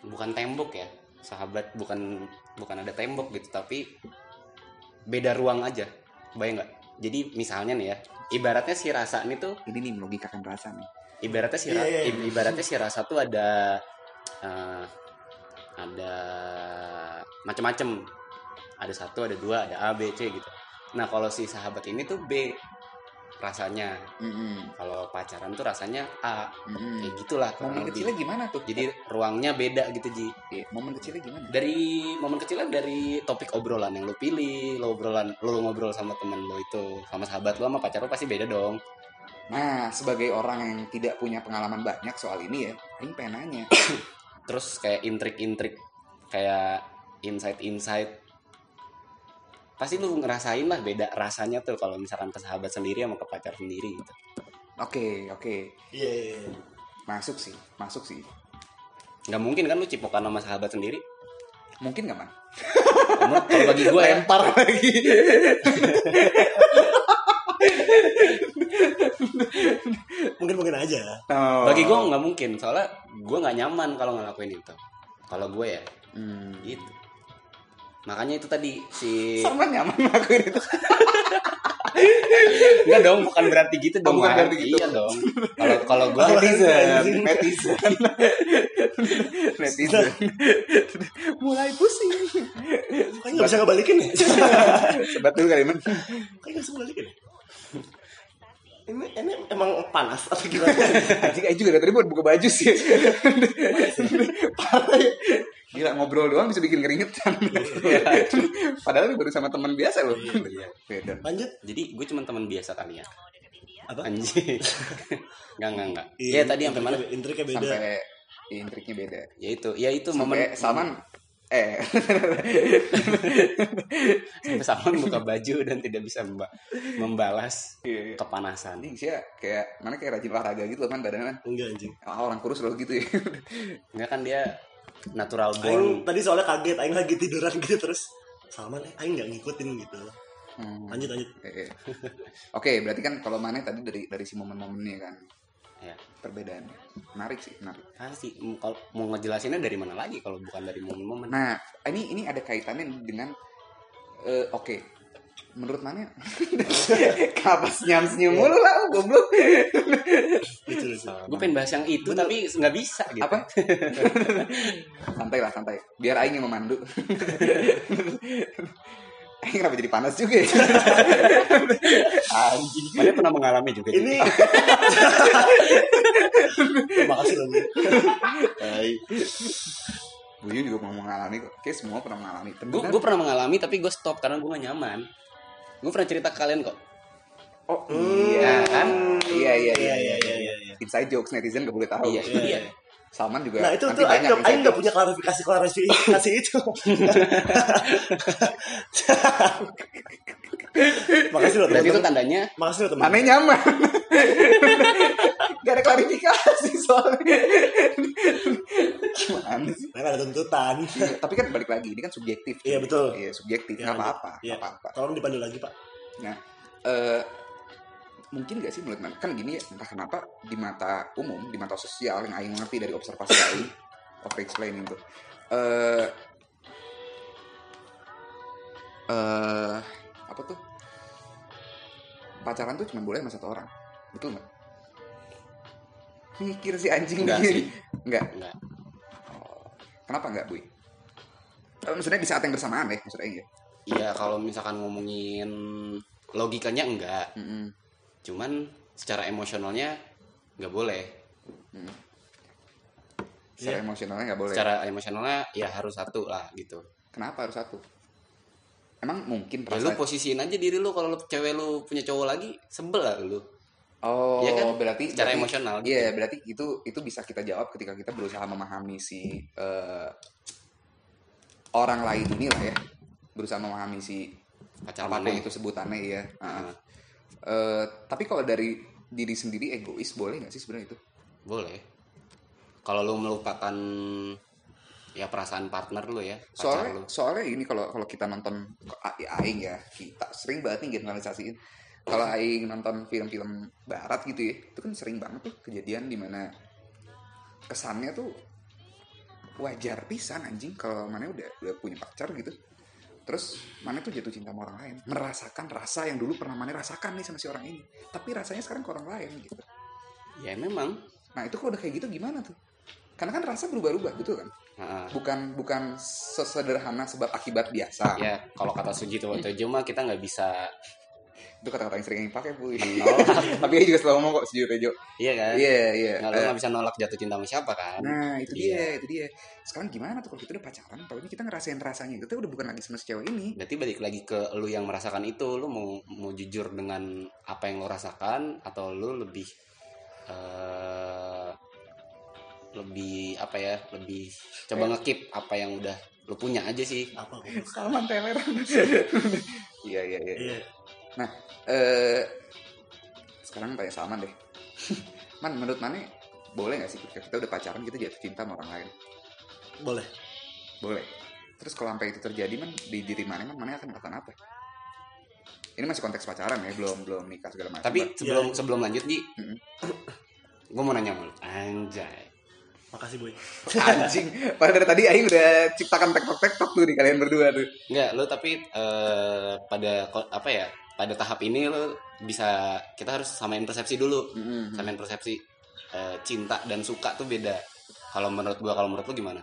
bukan tembok ya sahabat bukan bukan ada tembok gitu tapi beda ruang aja. Bayang nggak? Jadi misalnya nih ya ibaratnya si rasa ini tuh ini nih melogikakan rasa nih. ibaratnya si iya, iya. i- ibaratnya si rasa tuh ada eh, ada macam-macam ada satu ada dua ada a b c gitu. Nah kalau si sahabat ini tuh b rasanya. Mm-mm, kalau pacaran tuh rasanya a mm-mm. kayak gitulah momen lebih. kecilnya gimana tuh? Jadi ruangnya beda gitu ji. Iya, momen kecilnya gimana? Dari momen kecilnya dari topik obrolan yang lo pilih lo obrolan lo ngobrol sama temen lo itu sama sahabat lo sama pacar lo pasti beda dong. Nah sebagai orang yang tidak punya pengalaman banyak soal ini ya ini pengen nanya. *coughs* Terus kayak intrik-intrik kayak insight-insight pasti lu ngerasain lah beda rasanya tuh kalau misalkan ke sahabat sendiri sama ke pacar sendiri gitu. Oke oke. Iya iya, iya. masuk sih masuk sih. Nggak mungkin kan lu cipokan sama sahabat sendiri? Mungkin nggak man kalau bagi gue ya lempar *laughs* lagi. Mungkin mungkin aja. Oh. bagi gue nggak mungkin soalnya gue nggak nyaman kalau ngelakuin itu. Kalau gue ya. Hmm. gitu makanya itu tadi si sama nyaman ngelakuin itu. *laughs* Enggak dong bukan berarti gitu dong bukan berarti gitu. iya dong. Kalau kalau gue netizen. netizen *laughs* netizen. Mulai pusing. Kayaknya nggak bisa ngebalikin ya? *laughs* Sebetul kali man kayaknya nggak bisa ngebalikin ya? Ini ini emang panas atau gimana? Anjing aja juga dari tadi buat buka baju sih. Parah ya Gila ngobrol doang bisa bikin keringetan. *laughs* Padahal ini baru sama teman biasa loh. Iya. Beda. lanjut jadi gue cuma teman biasa kali ya apa anjing *laughs* enggak enggak enggak iya tadi sampai mana intriknya beda Sampai intriknya beda. ya itu ya itu Sampai momen Salman eh *laughs* sampai Salman buka baju dan tidak bisa memba- membalas Iya, iya. kepanasan anjing sih ya kayak mana kayak rajin olahraga gitu kan badannya kan. enggak anjing Ah, orang kurus loh gitu ya. enggak kan dia natural Aing born tadi soalnya kaget Aing lagi tiduran gitu terus Salman eh Aing nggak ngikutin gitu Hmm. lanjut lanjut Eh, *laughs* eh. Oke, berarti kan kalau mana tadi dari dari si momen-momennya kan ya perbedaannya. Menarik sih, menarik. pasti M- kalau mau ngejelasinnya dari mana lagi kalau bukan dari momen-momen Nah, ini ini ada kaitannya dengan eh, oke. Menurut mana? *laughs* Kenapa senyum-senyum mulu lah, goblok. gue pengen bahas yang itu tapi nggak bisa gitu Apa? *laughs* santai lah, santai. Biar aing yang memandu. *laughs* Aing kenapa jadi panas juga ya? anjing mana pernah mengalami juga ini makasih loh Bu. Hai. Buyu juga mau mengalami kok. Kayak semua pernah mengalami. gue pernah mengalami tapi gue stop karena gue gak nyaman gue pernah cerita ke kalian kok Oh iya kan? Iya iya iya iya iya. iya iya Inside jokes netizen gak boleh tahu. iya itu dia Salman juga nah itu nanti tuh Aing nggak- punya klarifikasi klarifikasi itu *laughs* makasih loh berarti itu teman-teman tandanya makasih loh teman Aneh nyaman. *laughs* Gak ada klarifikasi soalnya. Gimana sih? Nah, ada tuntutan Iya, tapi kan balik lagi, ini kan subjektif. Iya, betul. Iya, subjektif. Nggak apa-apa. Nggak apa-apa. tolong dipandu lagi pak Nah, eh, mungkin gak sih menurut kan gini ya, entah kenapa di mata umum, di mata sosial yang Aing ngerti dari observasi Aing, *coughs* over explaining tuh. Eh, eh, apa tuh? Pacaran tuh cuma boleh sama satu orang. Betul nggak? Mikir si anjing Enggak begini. sih. Enggak. enggak Kenapa enggak, Bui? Eh, maksudnya di saat yang bersamaan ya maksudnya ya Iya kalau misalkan ngomongin logikanya enggak, Mm-mm. cuman secara emosionalnya nggak boleh. secara Iya. emosionalnya nggak boleh Secara emosionalnya ya harus satu lah gitu. kenapa harus satu emang mungkin Ya lu perasaan posisiin aja diri lu kalau cewek lu punya cowok lagi sebel lah lu. Oh Iya kan? berarti Secara berarti- emosional gitu. Iya, berarti itu itu bisa kita jawab ketika kita berusaha memahami si eh, orang lain ini lah ya, berusaha memahami si Pacar apa pun itu sebutannya ya. Nah, Eh, tapi kalau dari diri sendiri egois boleh nggak sih sebenarnya itu? boleh. Kalau lu melupakan ya perasaan partner lu ya, Soalnya lu. soalnya ini kalau kalau kita nonton A- aing ya kita sering banget nih generalisasiin. Kalau aing nonton film-film barat gitu ya, itu kan sering banget tuh kejadian di mana kesannya tuh wajar pisan anjing kalau mana udah udah punya pacar gitu. Terus mana tuh jatuh cinta sama orang lain, merasakan rasa yang dulu pernah mana rasakan nih sama si orang ini. Tapi rasanya sekarang ke orang lain gitu. Ya memang. Nah itu kalau udah kayak gitu gimana tuh? Karena kan rasa berubah-ubah gitu kan Nah, bukan bukan sesederhana sebab akibat biasa ya kalau kata Sujito Tejo mah kita nggak bisa itu kata-kata yang sering yang pakai bu tapi dia juga selalu ngomong kok setuju Tejo iya kan? Iya iya. Nggak lu Eh, nggak bisa nolak jatuh cinta sama siapa kan? Nah itu Iya. dia itu dia. Sekarang gimana tuh kalau kita udah pacaran tapi kita ngerasain rasanya itu udah bukan lagi sama si cewek ini. Berarti balik lagi ke lu yang merasakan itu lu mau mau jujur dengan apa yang lu rasakan atau lu lebih eh lebih apa ya lebih coba ngekip apa yang udah lu punya aja sih. Apa Salman teler *laughs* iya iya. Iya iya eh sekarang tanya Salman deh *laughs* man menurut mana boleh nggak sih ketika kita udah pacaran kita jatuh cinta sama orang lain boleh Boleh. Terus kalau sampai itu terjadi man di diri mana man mana akan melakukan apa? Ini masih konteks pacaran ya, belum belum nikah segala macam. tapi sebelum Iya. sebelum lanjut Ji Mm-mm. *coughs* gue mau nanya sama lu anjay makasih boy *laughs* anjing. Padahal dari tadi Aing udah ciptakan tektok tektok tuh di kalian berdua tuh. Enggak, lu tapi eh, pada apa ya? Pada tahap ini lu bisa kita harus samain persepsi dulu. Mm-mm. Samain persepsi Eh, cinta dan suka tuh beda. Kalau menurut gua, kalau menurut lu gimana?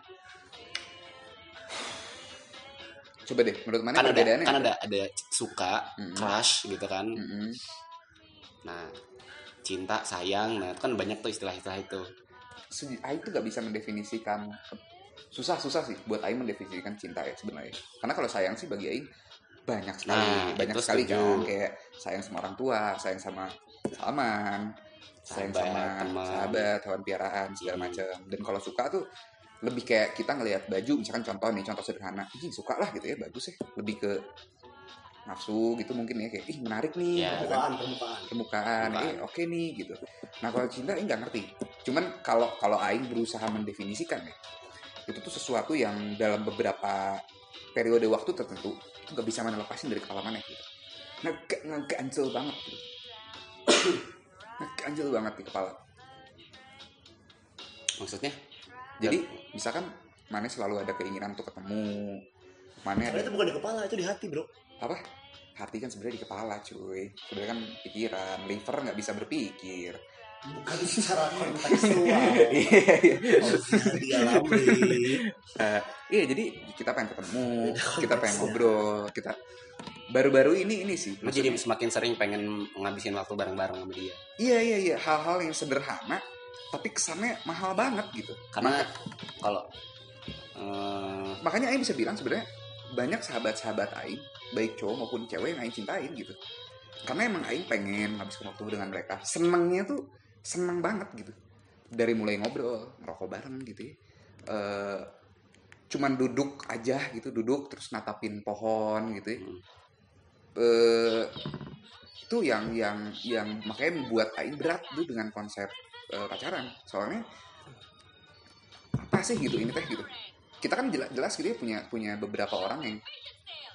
Coba deh, menurut mana Kan ada kan ada ada suka, Mm-mm. crush gitu kan. Mm-mm. Nah, cinta, sayang, nah itu kan banyak tuh istilah-istilah itu. Aing tuh gak bisa mendefinisikan susah susah sih buat Aing mendefinisikan cinta ya sebenarnya. Karena kalau sayang sih bagi Aing banyak sekali, Nah, banyak sekali setuju. kan kayak sayang sama orang tua, sayang sama Salman, sayang sama teman. sahabat, hewan piaraan segala Hmm. macam. Dan kalau suka tuh lebih kayak kita ngelihat baju misalkan contoh nih contoh sederhana, ih suka lah gitu ya bagus ya, lebih ke nafsu gitu mungkin ya kayak ih menarik nih Ya. gitu kan permukaan permukaan permukaan, eh oke nih gitu. Nah kalau cinta ini nggak ngerti. Cuman kalau kalau Aing berusaha mendefinisikan ya, itu tuh sesuatu yang dalam beberapa periode waktu tertentu itu nggak bisa mana lepasin dari kepala mana gitu. Ngege ngeganjel banget gitu. *coughs* ngeganjel banget di kepala. Maksudnya? Jadi misalkan mana selalu ada keinginan untuk ketemu, mana ada itu bukan di kepala itu di hati bro apa? Hati kan sebenarnya di kepala cuy. Sebenarnya kan pikiran, liver nggak bisa berpikir. Bukan secara kontekstual *laughs* Iya, iya. dialami Eh, iya jadi kita pengen ketemu kita pengen ngobrol kita baru-baru ini ini sih. Lu jadi semakin sering pengen ngabisin waktu bareng-bareng sama dia. iya iya iya. Hal-hal yang sederhana tapi kesannya mahal banget gitu. Karena kalau eh, makanya Aing bisa bilang sebenarnya banyak sahabat-sahabat Aing baik cowok maupun cewek yang Aing cintain gitu. Karena emang Aing pengen ngabiskan waktu dengan mereka. Senengnya tuh seneng banget gitu. Dari mulai ngobrol ngerokok bareng gitu ya. Eh, cuman duduk aja gitu duduk terus natapin pohon gitu ya. Eh itu yang yang yang makanya membuat Aing berat tuh dengan konsep eh, pacaran. Soalnya apa sih gitu ini teh gitu? Kita kan jelas jelas gitu ya punya punya beberapa orang yang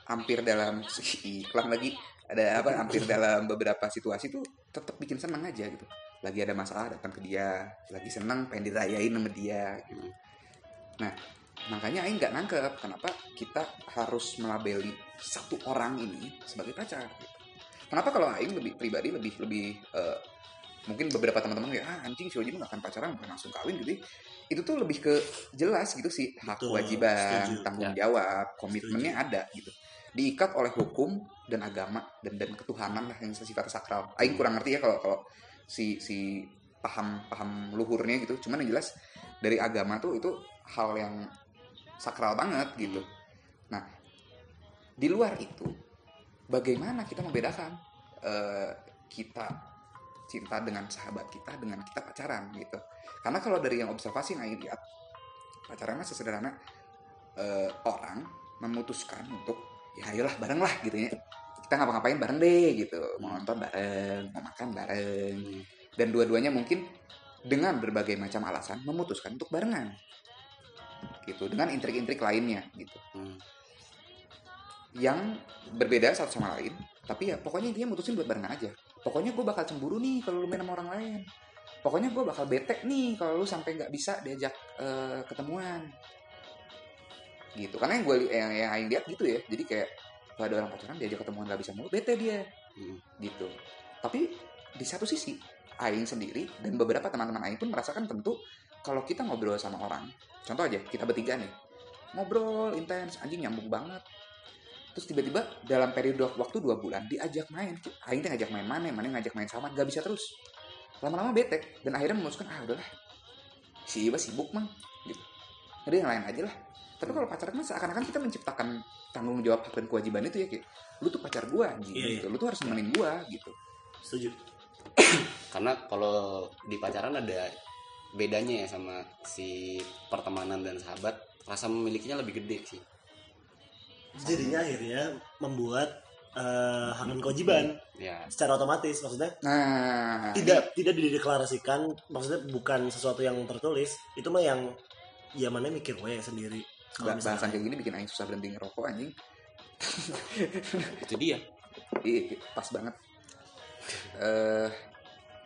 hampir dalam iklan lagi. Ada apa hampir dalam beberapa situasi tuh tetap bikin senang aja gitu lagi ada masalah datang ke dia lagi senang pengen dirayain sama dia gitu. nah makanya Aing nggak nangkep kenapa kita harus melabeli satu orang ini sebagai pacar gitu. kenapa kalau Aing lebih pribadi lebih lebih eh, mungkin beberapa teman-teman kayak ah anjing si Oji gak akan pacaran bukan langsung kawin gitu itu tuh lebih ke jelas gitu sih hak Betul, kewajiban setuju. tanggung jawab komitmennya ada gitu diikat oleh hukum dan agama dan dan ketuhanan lah yang sifat sakral Aing kurang ngerti ya kalau kalau si si paham paham luhurnya gitu. Cuman yang jelas dari agama tuh itu hal yang sakral banget gitu. Nah di luar itu bagaimana kita membedakan eh, kita cinta dengan sahabat kita dengan kita pacaran gitu? Karena kalau dari yang observasi Aing lihat pacaran mah sesederhana eh, orang memutuskan untuk ya ayolah bareng lah gitu ya kita ngapa-ngapain bareng deh gitu. Mau nonton bareng mau makan bareng. Dan dua-duanya mungkin dengan berbagai macam alasan memutuskan untuk barengan. Gitu dengan intrik-intrik lainnya gitu. Hmm. yang berbeda satu sama lain tapi ya pokoknya dia mutusin buat barengan aja. Pokoknya gue bakal cemburu nih kalau lu main sama orang lain. Pokoknya gue bakal bete nih kalau lu sampai nggak bisa diajak eh, ketemuan. Gitu karena yang gue yang, yang Aing lihat gitu ya. Jadi kayak kalau ada orang pacaran diajak ketemuan nggak bisa mulu bete dia. Hmm. gitu. Tapi di satu sisi Aing sendiri dan beberapa teman-teman Aing pun merasakan tentu kalau kita ngobrol sama orang contoh aja kita bertiga nih ngobrol intens anjing nyambung banget. Terus tiba-tiba dalam periode waktu dua bulan diajak main. Aing ngajak main mana mana ngajak main sama nggak bisa terus. Lama-lama bete dan akhirnya memutuskan ah udahlah. Si Iba sibuk mang. Gitu jadi yang lain aja lah. Tapi kalau pacaran kan seakan-akan kita menciptakan tanggung jawab hak dan kewajiban itu ya kayak lu tuh pacar gua anjing Iya, gitu. Lu tuh harus nemenin gua gitu. Setuju. *clears throat* Karena kalau di pacaran ada bedanya ya sama si pertemanan dan sahabat. Rasa memilikinya lebih gede sih. Jadinya akhirnya membuat eh, hak dan kewajiban. Ya secara otomatis maksudnya nah. tidak tidak dideklarasikan maksudnya bukan sesuatu yang tertulis. Itu mah yang ya mana mikir gue sendiri. Kalau bahasan misalnya- kayak gini bikin aing susah berhenti ngerokok anjing. Itu dia. Iya, pas banget. Eh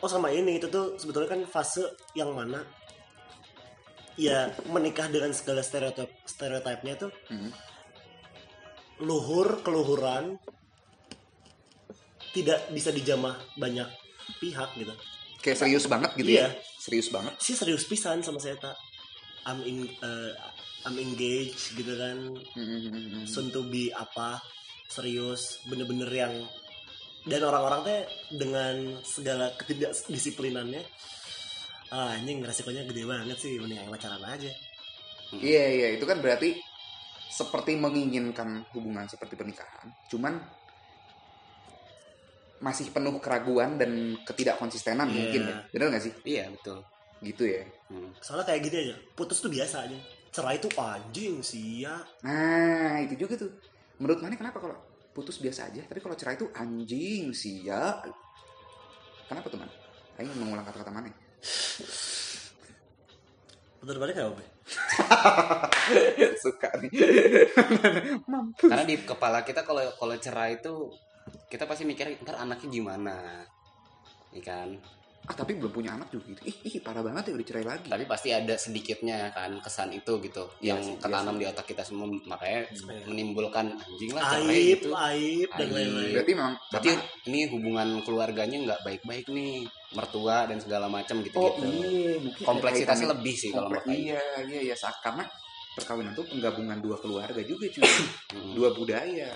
oh sama ini itu tuh sebetulnya kan fase yang mana ya menikah dengan segala stereotip stereotipnya tuh hmm. luhur keluhuran tidak bisa dijamah banyak pihak gitu. Kayak serius banget gitu Iya. ya serius banget. Sih serius pisan sama saya tak I'm in eh, I'm engaged gitu kan Hmm. soon to be apa serius bener-bener yang dan orang-orang teh dengan segala ketidakdisiplinannya ah, anjing resikonya gede banget sih mending aing pacaran aja Iya iya itu kan berarti seperti menginginkan hubungan seperti pernikahan, cuman masih penuh keraguan dan ketidakkonsistenan Iya. mungkin ya, bener nggak sih? iya betul Gitu ya. Hmm. soalnya kayak gini aja putus tuh biasa aja cerai tuh anjing sia Nah itu juga tuh. Menurut mana kenapa kalau putus biasa aja, tapi kalau cerai itu anjing sih ya? Kenapa tuh man? Ayo mengulang kata-kata mana? bener balik kayak apa Be? *laughs* Suka nih. *laughs* karena di kepala kita kalau kalau cerai itu kita pasti mikir ntar anaknya gimana ya kan Ah tapi belum punya anak juga gitu. Ih, ih parah banget ya udah cerai lagi. tapi pasti ada sedikitnya kan kesan itu gitu Iya yang sih, iya ketanam di otak kita semua makanya menimbulkan anjing lah cerai aib gitu. aib dan Aib. lain-lain. Berarti memang berarti karena- ini hubungan keluarganya nggak baik-baik nih mertua dan segala macam gitu Oh gitu iya, mungkin ada kompleksitasnya lebih sih kalau menurut iya iya iya saat karena perkawinan tuh penggabungan dua keluarga juga cuy. Hmm. dua budaya.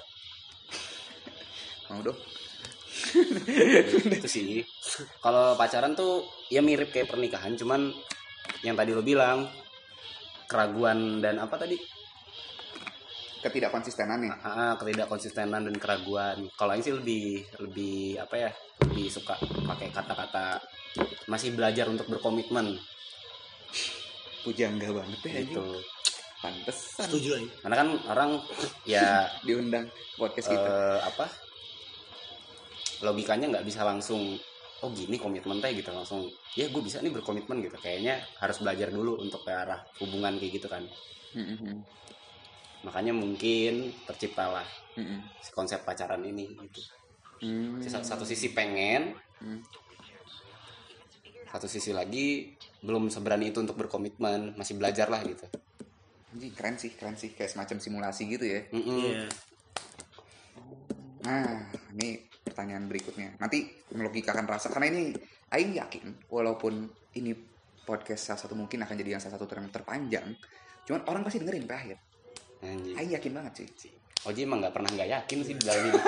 Mau dong *laughs* itu sih. Kalau pacaran tuh ya mirip kayak pernikahan cuman yang tadi lo bilang keraguan dan apa tadi? Ketidak konsistenannya ah, ketidakkonsistenan dan keraguan. Kalau ini sih lebih lebih apa ya lebih suka pakai kata-kata masih belajar untuk berkomitmen. Pujangga banget ya gitu. gitu pantesan. Setuju aing karena kan orang ya *laughs* diundang podcast kita. eh, apa logikanya nggak bisa langsung oh gini komitmen teh gitu langsung ya gue bisa nih berkomitmen gitu kayaknya harus belajar dulu untuk ke arah hubungan kayak gitu kan Hmm, hmm, makanya mungkin terciptalah hmm, hmm. si konsep pacaran ini gitu Hmm. Satu, satu sisi pengen Hmm. satu sisi lagi belum seberani itu untuk berkomitmen masih belajar lah gitu Anjing, keren sih keren sih kayak semacam simulasi gitu ya Mm-mm. iya Nah, ini pertanyaan berikutnya. Nanti melogikakan rasa karena ini Aing yakin walaupun ini podcast salah satu mungkin akan jadi yang salah satu yang terpanjang cuman orang pasti dengerin sampai akhir. Aing yakin banget sih Oji emang nggak pernah nggak yakin sih di dalam hidup.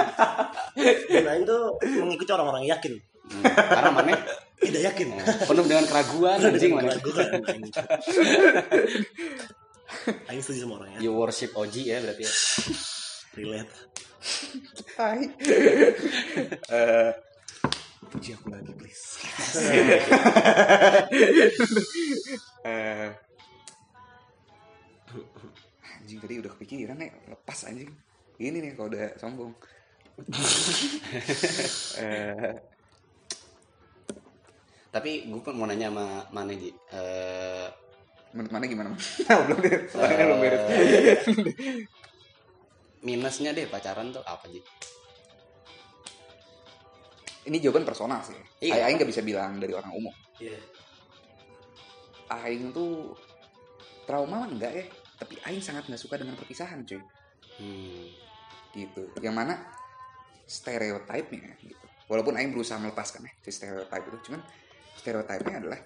*laughs* Dan Aing tuh mengikuti orang-orang yakin. Hmm, Karena mana *laughs* Tidak yakin. penuh dengan keraguan anjing mana. *laughs* Aing setuju sama orangnya. You worship Oji ya berarti ya. Relate. Hai. *laughs* Eh, puji aku lagi please. *laughs* Eh, anjing tadi udah kepikiran nih lepas anjing. Ini nih kalau udah sombong. *laughs* Eh, Tapi gue mau nanya sama mana Ji. Eh, menurut mana gimana Nah, belum deh soalnya belum beres minusnya deh pacaran tuh apa Ji? ini jawaban personal sih Iya. Aing nggak bisa bilang dari orang umum Iya. Aing tuh trauma mah enggak ya tapi Aing sangat nggak suka dengan perpisahan cuy Hmm. gitu yang mana stereotipnya gitu walaupun Aing berusaha melepaskan ya si stereotip itu cuman stereotipnya adalah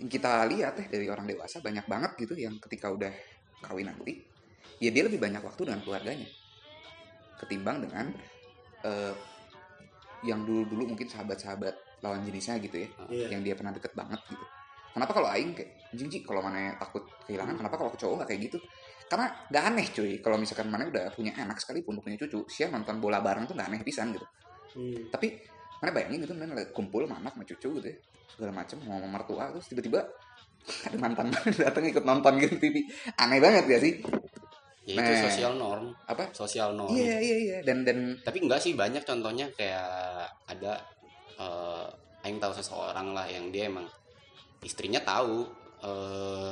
yang kita lihat ya dari orang dewasa banyak banget gitu yang ketika udah kawin nanti ya dia lebih banyak waktu dengan keluarganya. Ketimbang dengan eh, yang dulu-dulu mungkin sahabat-sahabat lawan jenisnya gitu ya. Iya. yang dia pernah deket banget gitu. Kenapa kalau Aing kayak jingji kalau mana takut kehilangan kenapa kalau cowok nggak kayak gitu? Karena nggak aneh cuy. Kalau misalkan mana udah punya anak sekalipun punya cucu siang nonton bola bareng tuh nggak aneh pisan gitu. Hmm. tapi mana bayangin gitu mana kumpul sama anak sama cucu gitu ya segala macam mau sama mertua terus tiba-tiba *laughs* ada mantan *laughs* datang ikut nonton gitu TV aneh banget ya sih Ya itu Nah. sosial norm, apa sosial norm. iya iya iya dan dan Tapi enggak sih banyak contohnya kayak ada eh Aing tahu seseorang lah yang dia emang istrinya tahu eh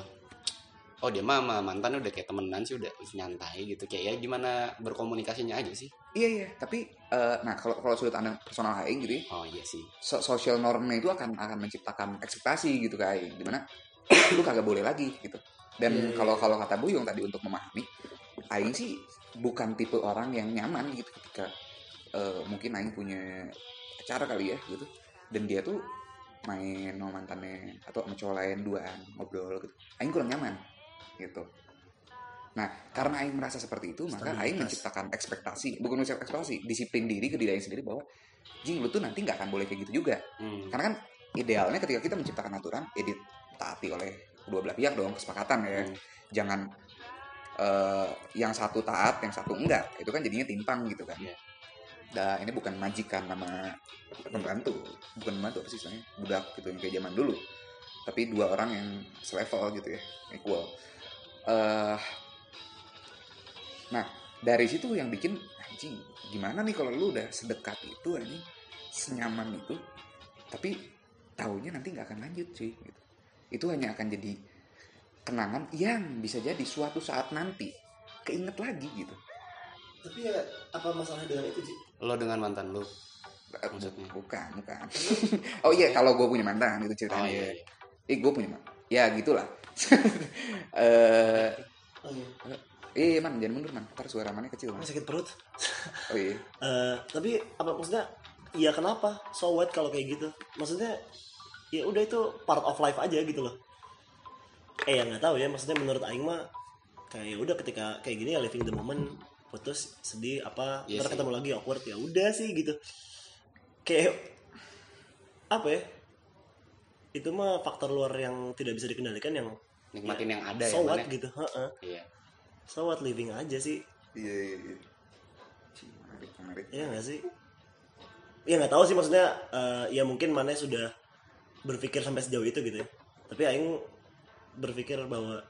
oh dia mah sama mantan udah kayak temenan sih udah nyantai gitu kayak ya gimana berkomunikasinya aja sih. iya iya tapi eh, nah kalau kalau sudut pandang personal Aing gitu ya Oh iya sih. so- social normnya itu akan akan menciptakan ekspektasi gitu kayak di mana *coughs* lu kagak boleh lagi gitu dan Iya, iya. kalau kalau kata Buyung tadi untuk memahami Aing sih bukan tipe orang yang nyaman gitu ketika eh, mungkin Aing punya acara kali ya gitu. Dan dia tuh main sama mantannya atau sama cowok lain duaan ngobrol gitu. Aing kurang nyaman gitu. Nah karena Aing merasa seperti itu maka Aing menciptakan ekspektasi bukan menciptakan ekspektasi disiplin diri ke diri Aing sendiri bahwa jing lu tuh nanti nggak akan boleh kayak gitu juga. Hmm. karena kan idealnya ketika kita menciptakan aturan ya ditaati oleh kedua belah pihak dong kesepakatan ya. Hmm. jangan eh, yang satu taat yang satu enggak. Itu kan jadinya timpang gitu kan. Iya. Nah, ini bukan majikan nama pembantu. Bukan pembantu apa sih istilahnya budak gitu yang kayak zaman dulu. Tapi dua orang yang selevel gitu ya equal. Eh nah dari situ yang bikin anjing gimana nih kalau lu udah sedekat itu anjing senyaman itu tapi taunya nanti nggak akan lanjut cuy gitu. itu hanya akan jadi kenangan yang bisa jadi suatu saat nanti keinget lagi gitu Tapi ya apa masalah dengan itu Ji? Lo dengan mantan lu. Eh, Maksudnya? bukan bukan *laughs* oh iya kalau gue punya mantan itu Oh ceritanya iya. iya. eh gue punya mantan ya gitulah *laughs* eh Oh, iya. iya man jangan mundur man ntar suara mana kecil man. Sakit perut. oh iya *laughs* Eh, tapi apa maksudnya? Ya kenapa? So what kalau kayak gitu? Maksudnya ya udah itu part of life aja gitu loh. Eh ya nggak tahu ya. Maksudnya menurut Aing mah kayak ya udah ketika kayak gini ya living the moment putus sedih apa Iya ntar ketemu lagi awkward ya udah sih gitu kayak apa ya itu mah faktor luar yang tidak bisa dikendalikan yang Nikmatin yang ada so ya what mana? gitu Heeh. Iya. so what living aja sih iya iya iya menarik menarik Iya nggak sih? Ya nggak tahu sih maksudnya eh, ya mungkin mana sudah berpikir sampai sejauh itu gitu ya. Tapi aing berpikir bahwa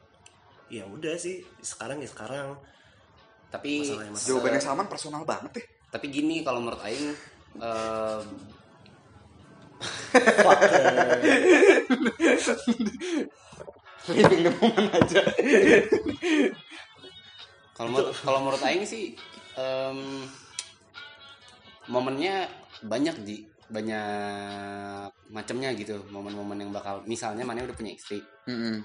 ya udah sih sekarang ya sekarang. Tapi masalah. jawabannya sama personal banget ya tapi gini kalau menurut Aing Fuck, living the moment aja kalau menurut kalau menurut Aing sih em, momennya banyak di banyak macamnya gitu momen-momen yang bakal misalnya mana udah punya istri Mm-mm.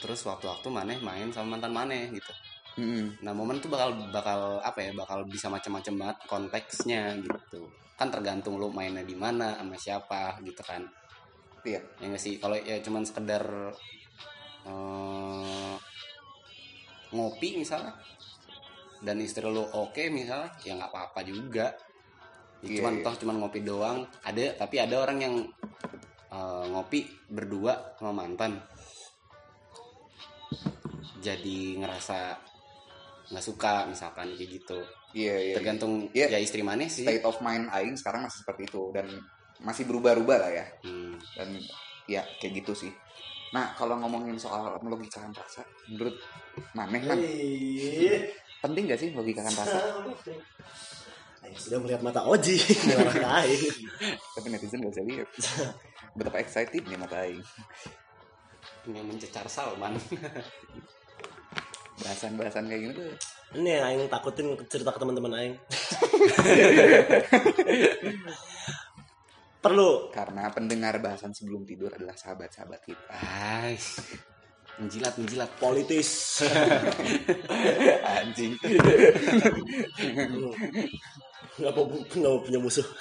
terus waktu-waktu maneh main sama mantan maneh gitu Mm-mm. Nah momen tuh bakal bakal apa ya bakal bisa macam-macam banget konteksnya gitu kan tergantung lu mainnya di mana sama siapa gitu kan Iya. ya nggak sih kalau ya cuman sekedar eh, ngopi misalnya dan istri lu oke misalnya ya nggak apa-apa juga ya, Iya, cuman iya. toh cuman ngopi doang ada tapi ada orang yang eh, ngopi berdua sama mantan jadi ngerasa nggak suka misalkan kayak gitu Iya, iya. tergantung Iya. ya istri mana sih State of mind aing sekarang masih seperti itu dan masih berubah-ubah lah ya. Hmm. Dan ya kayak gitu sih. Nah, kalau ngomongin soal melogikakan rasa, menurut Maneh kan penting gak sih logikakan rasa? Aing sudah melihat mata Oji *laughs* orang lain. Tapi netizen gak bisa lihat. *laughs* Betapa excited nih mata aing. yang mencecar Salman Bahasan-bahasan kayak gini tuh Ini yang Aing takutin cerita ke teman-teman Aing. *laughs* Perlu karena pendengar bahasan sebelum tidur adalah sahabat-sahabat kita. Ais. menjilat menjilat politis. Anjing. Nggak mau nggak mau punya musuh. *laughs*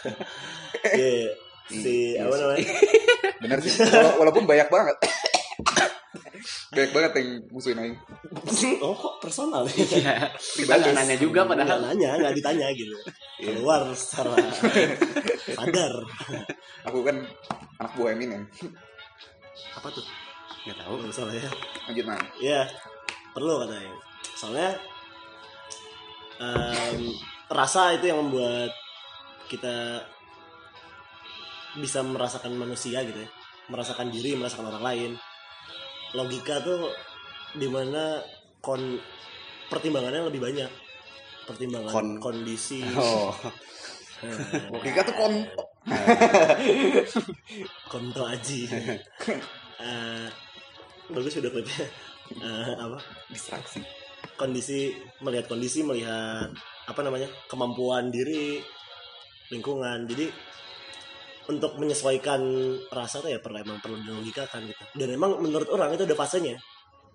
Iya. Si Iya apa namanya? *laughs* Bener sih. Wala- Walaupun banyak banget. *coughs* banyak banget yang musuhin aing. *coughs* oh kok personal nih? Iya. kita nggak nanya juga Nggak padahal nanya, nggak ditanya gitu. Keluar secara *laughs* sadar. Aku kan anak buah Eminem. Apa tuh? nggak tahu Oh, salah ya. Lanjut man. Iya, perlu katanya. Soalnya rasa itu yang membuat kita bisa merasakan manusia gitu ya, merasakan diri, merasakan orang lain. Logika tuh di mana kon pertimbangannya lebih banyak, pertimbangan Kon- kondisi. *laughs* oh eh, Logika tuh kon konto aji. *laughs* Eh, bagus udah klipnya. Eh, apa? distraksi. Kondisi melihat kondisi melihat apa namanya kemampuan diri lingkungan. Jadi untuk menyesuaikan rasa tuh ya perlu emang perlu dilogikakan gitu. Dan emang menurut orang itu ada fasenya.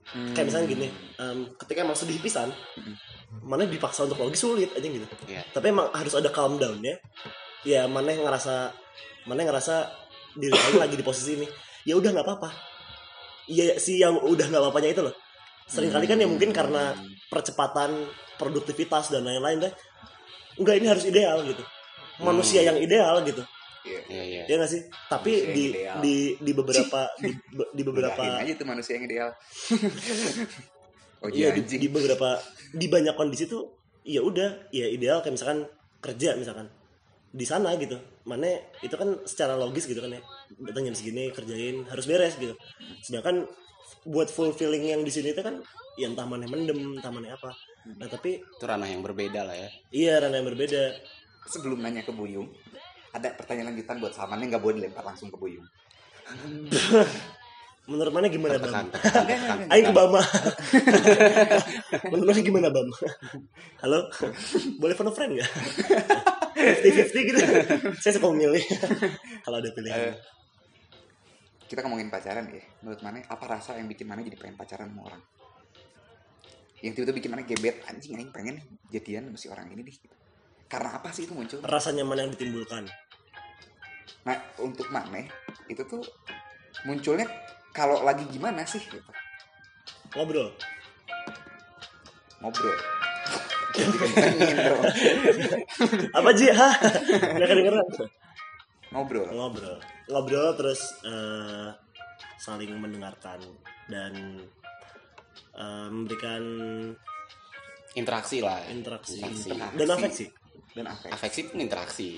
Kayak misalnya gini em, ketika emang sedih pisan mana dipaksa untuk logis sulit aja gitu. Iya. tapi emang harus ada calm down ya ya mana yang ngerasa mana yang ngerasa diri lagi di posisi ini. Ya udah nggak apa-apa. Ya si yang udah nggak apa-apanya itu loh sering kali kan ya mungkin karena percepatan produktivitas dan lain-lain deh. Enggak ini harus ideal gitu. Manusia yang ideal gitu. Iya. iya iya. Ya nggak sih? Tapi di di di beberapa di, di beberapa aja tuh manusia yang ideal. *laughs* oh iya iya di, di beberapa di banyak kondisi tuh ya udah ya ideal kayak misalkan kerja misalkan. Di sana gitu. Mana itu kan secara logis gitu kan ya. Datang jam segini kerjain harus beres gitu. Sedangkan buat fulfilling yang di sini itu kan ya entah mana mendem entah mana apa. Nah tapi itu ranah yang berbeda lah ya. Iya ranah yang berbeda. Sebelum nanya ke Buyung, ada pertanyaan lanjutan buat Salman yang nggak boleh dilempar langsung ke Buyung. *laughs* menurut mana gimana bam? Tekan tekan tekan Ayo ke Bama. *laughs* Menurut mana gimana bam? *laughs* Halo? Boleh phone friend nggak? Fifty fifty gitu. Saya suka memilih. Kalau ada pilihan. Eh, Kita ngomongin pacaran ya. Menurut mana apa rasa yang bikin mana jadi pengen pacaran sama orang? Yang tiba-tiba bikin mana gebet anjing aing pengen jadian sama si orang ini nih. Karena apa sih itu muncul? rasa nyaman yang ditimbulkan Nah, untuk Maneh itu tuh munculnya kalau lagi gimana sih gitu. ngobrol Ngobrol. *laughs* Apa Ji hah nggak kedengeran Ngobrol. ngobrol ngobrol terus eh, saling mendengarkan dan eh, memberikan interaksi lah interaksi Interaksi. dan afeksi Dan apa? afeksi itu interaksi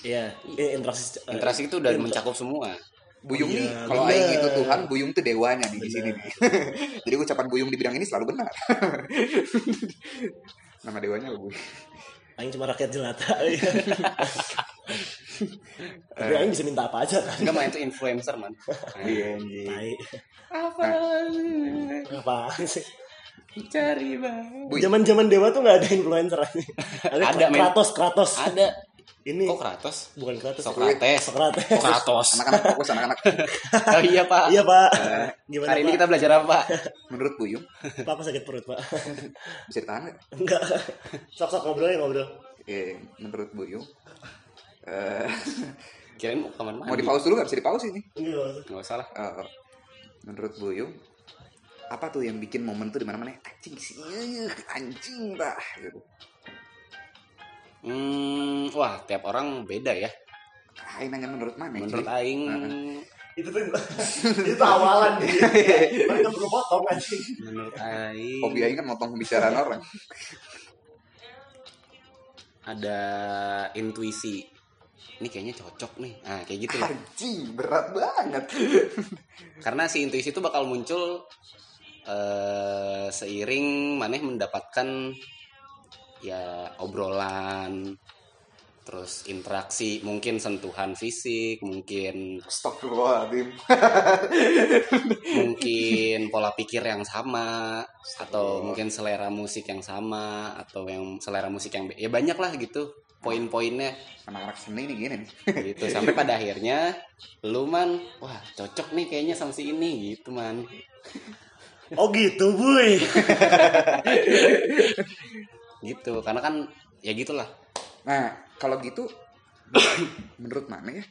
Iya, eh, interaksi eh, interaksi itu udah inter- mencakup semua Buyung nih, Iya, kalau bener. Aing itu Tuhan, Buyung tuh dewanya nih di sini nih. *laughs* Jadi ucapan Buyung di bidang ini selalu benar. *laughs* Nama dewanya Buyung? Aing cuma rakyat jelata. *laughs* Tapi Aing bisa minta apa aja kan. enggak main itu influencer man Iya anjing. Tai. apa Apaan sih? cari bang. Zaman-zaman dewa tuh nggak ada influencer aja. Ada, Ada. Kratos, Kratos. ada ini kok Kratos bukan Kratos Sokrates Sokrates kok Kratos Anak-anak fokus anak-anak. *laughs* oh iya pak iya pak gimana hari ini pak kita belajar apa pak Menurut Buyung pak aku sakit perut pak bisa ditahan nggak? enggak sok sok ngobrol ya ngobrol Oke, menurut Buyung eh *laughs* kirain mau kamar mau mandi di pause dulu nggak bisa di pause ini. enggak nggak usah lah Eh, menurut Buyung apa tuh yang bikin momen tuh di mana-mana anjing sih anjing bah gitu. hmm, wah tiap orang beda ya Aing nanya menurut mana? menurut? Aing itu tuh *laughs* itu awalan dia *laughs* mereka perlu potong anjing menurut Aing Hobi Aing kan motong pembicaraan orang. ada intuisi ini kayaknya cocok nih nah kayak gitu lah Anjing berat banget. *laughs* karena si intuisi itu bakal muncul eh, seiring maneh mendapatkan ya obrolan terus interaksi mungkin sentuhan fisik mungkin Astagfirullahaladzim. *laughs* mungkin pola pikir yang sama atau mungkin selera musik yang sama atau yang selera musik yang ya banyak lah gitu poin-poinnya Anak-anak seni nih gini nih. gitu sampai pada akhirnya lu man wah cocok nih kayaknya sama si ini gitu man oh gitu boy gitu karena kan ya gitulah Nah, kalau gitu *coughs* menurut mana ya?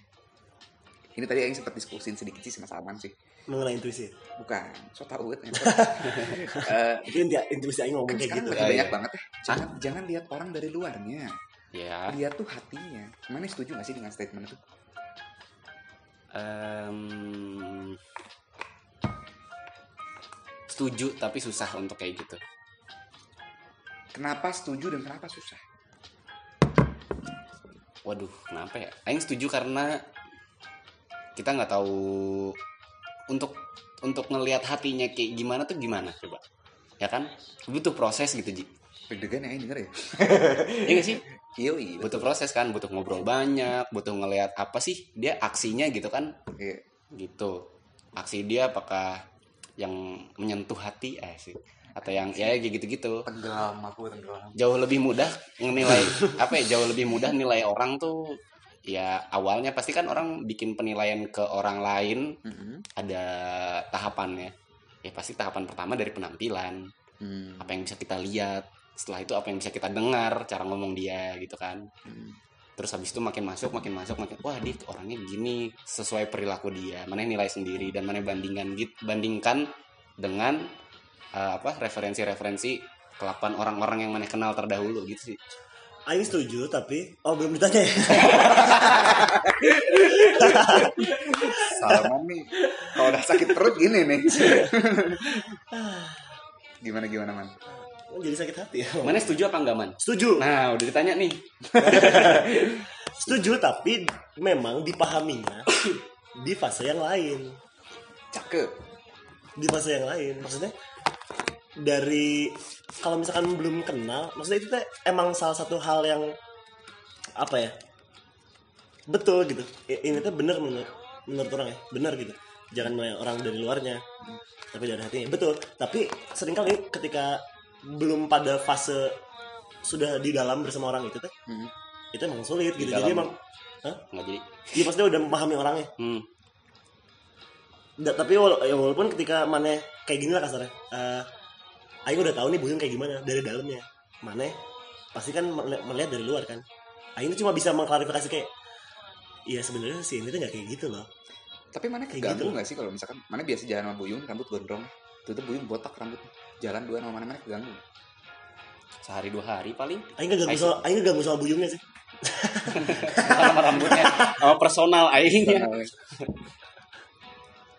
Ini tadi Aing sempat diskusin sedikit sih sama Salman sih. mengenai intuisi Bukan, so tau banget. *laughs* Eh, itu intuisi aing ngomong kan kayak gitu Ya, banyak iya. banget ya. Jangan, jangan lihat orang dari luarnya. Ya Lihat tuh hatinya. Mana setuju gak sih dengan statement itu? em, setuju tapi susah untuk kayak gitu Kenapa setuju dan kenapa susah? waduh kenapa ya Aing setuju karena kita nggak tahu untuk untuk ngelihat hatinya kayak gimana tuh gimana coba ya kan butuh proses gitu ji Deg-degan ya denger ya? *laughs* Iya gak sih Iya, iya. butuh proses kan butuh ngobrol banyak butuh ngelihat apa sih dia aksinya gitu kan Iya. gitu aksi dia apakah yang menyentuh hati eh sih atau yang ya kayak gitu-gitu Tenggelam aku tenggelam. jauh lebih mudah menilai *laughs* apa ya jauh lebih mudah nilai orang tuh ya awalnya pasti kan orang bikin penilaian ke orang lain Mhm. ada tahapannya ya pasti tahapan pertama dari penampilan Hmm. apa yang bisa kita lihat setelah itu apa yang bisa kita dengar cara ngomong dia gitu kan Hmm. terus habis itu makin masuk makin masuk makin wah dia orangnya gini sesuai perilaku dia mana yang nilai sendiri dan mana yang bandingkan gitu bandingkan dengan eh, apa referensi-referensi kelakuan orang-orang yang mana kenal terdahulu gitu sih aing setuju tapi oh belum ditanya ya *laughs* Salman nih kalau udah sakit perut gini nih. *laughs* gimana gimana man? Jadi sakit hati? Ya *laughs* mana setuju apa enggak man? Setuju. Nah udah ditanya nih. *laughs* Setuju tapi memang dipahaminya *coughs* di fase yang lain. Cakep. di fase yang lain maksudnya dari kalau misalkan belum kenal maksudnya itu teh emang salah satu hal yang apa ya betul gitu. Ini tuh bener menurut menurut orang ya bener gitu. Jangan menilai orang dari luarnya tapi dari hatinya. Betul tapi sering kali ketika belum pada fase sudah di dalam bersama orang itu teh Hmm. itu emang sulit Di gitu dalam. jadi emang nggak jadi dia maksudnya udah memahami orangnya hmm. Da- tapi wala- ya walaupun ketika mana kayak gini lah kasarnya eh Aing udah tahu nih Buyung kayak gimana dari dalamnya mana pasti kan meli- melihat dari luar kan Aing tuh cuma bisa mengklarifikasi kayak Iya sebenarnya sih ini tuh nggak kayak gitu loh Tapi mana Kayak gitu. nggak sih kalau misalkan mana biasa jalan sama Buyung rambut gondrong, itu tuh Buyung botak rambut, jalan dua sama mana mana keganggu. sehari dua hari paling. Aing gak ganggu Aing- sama Aing gak ganggu sama Buyungnya sih. Sama rambutnya. Sama personal aingnya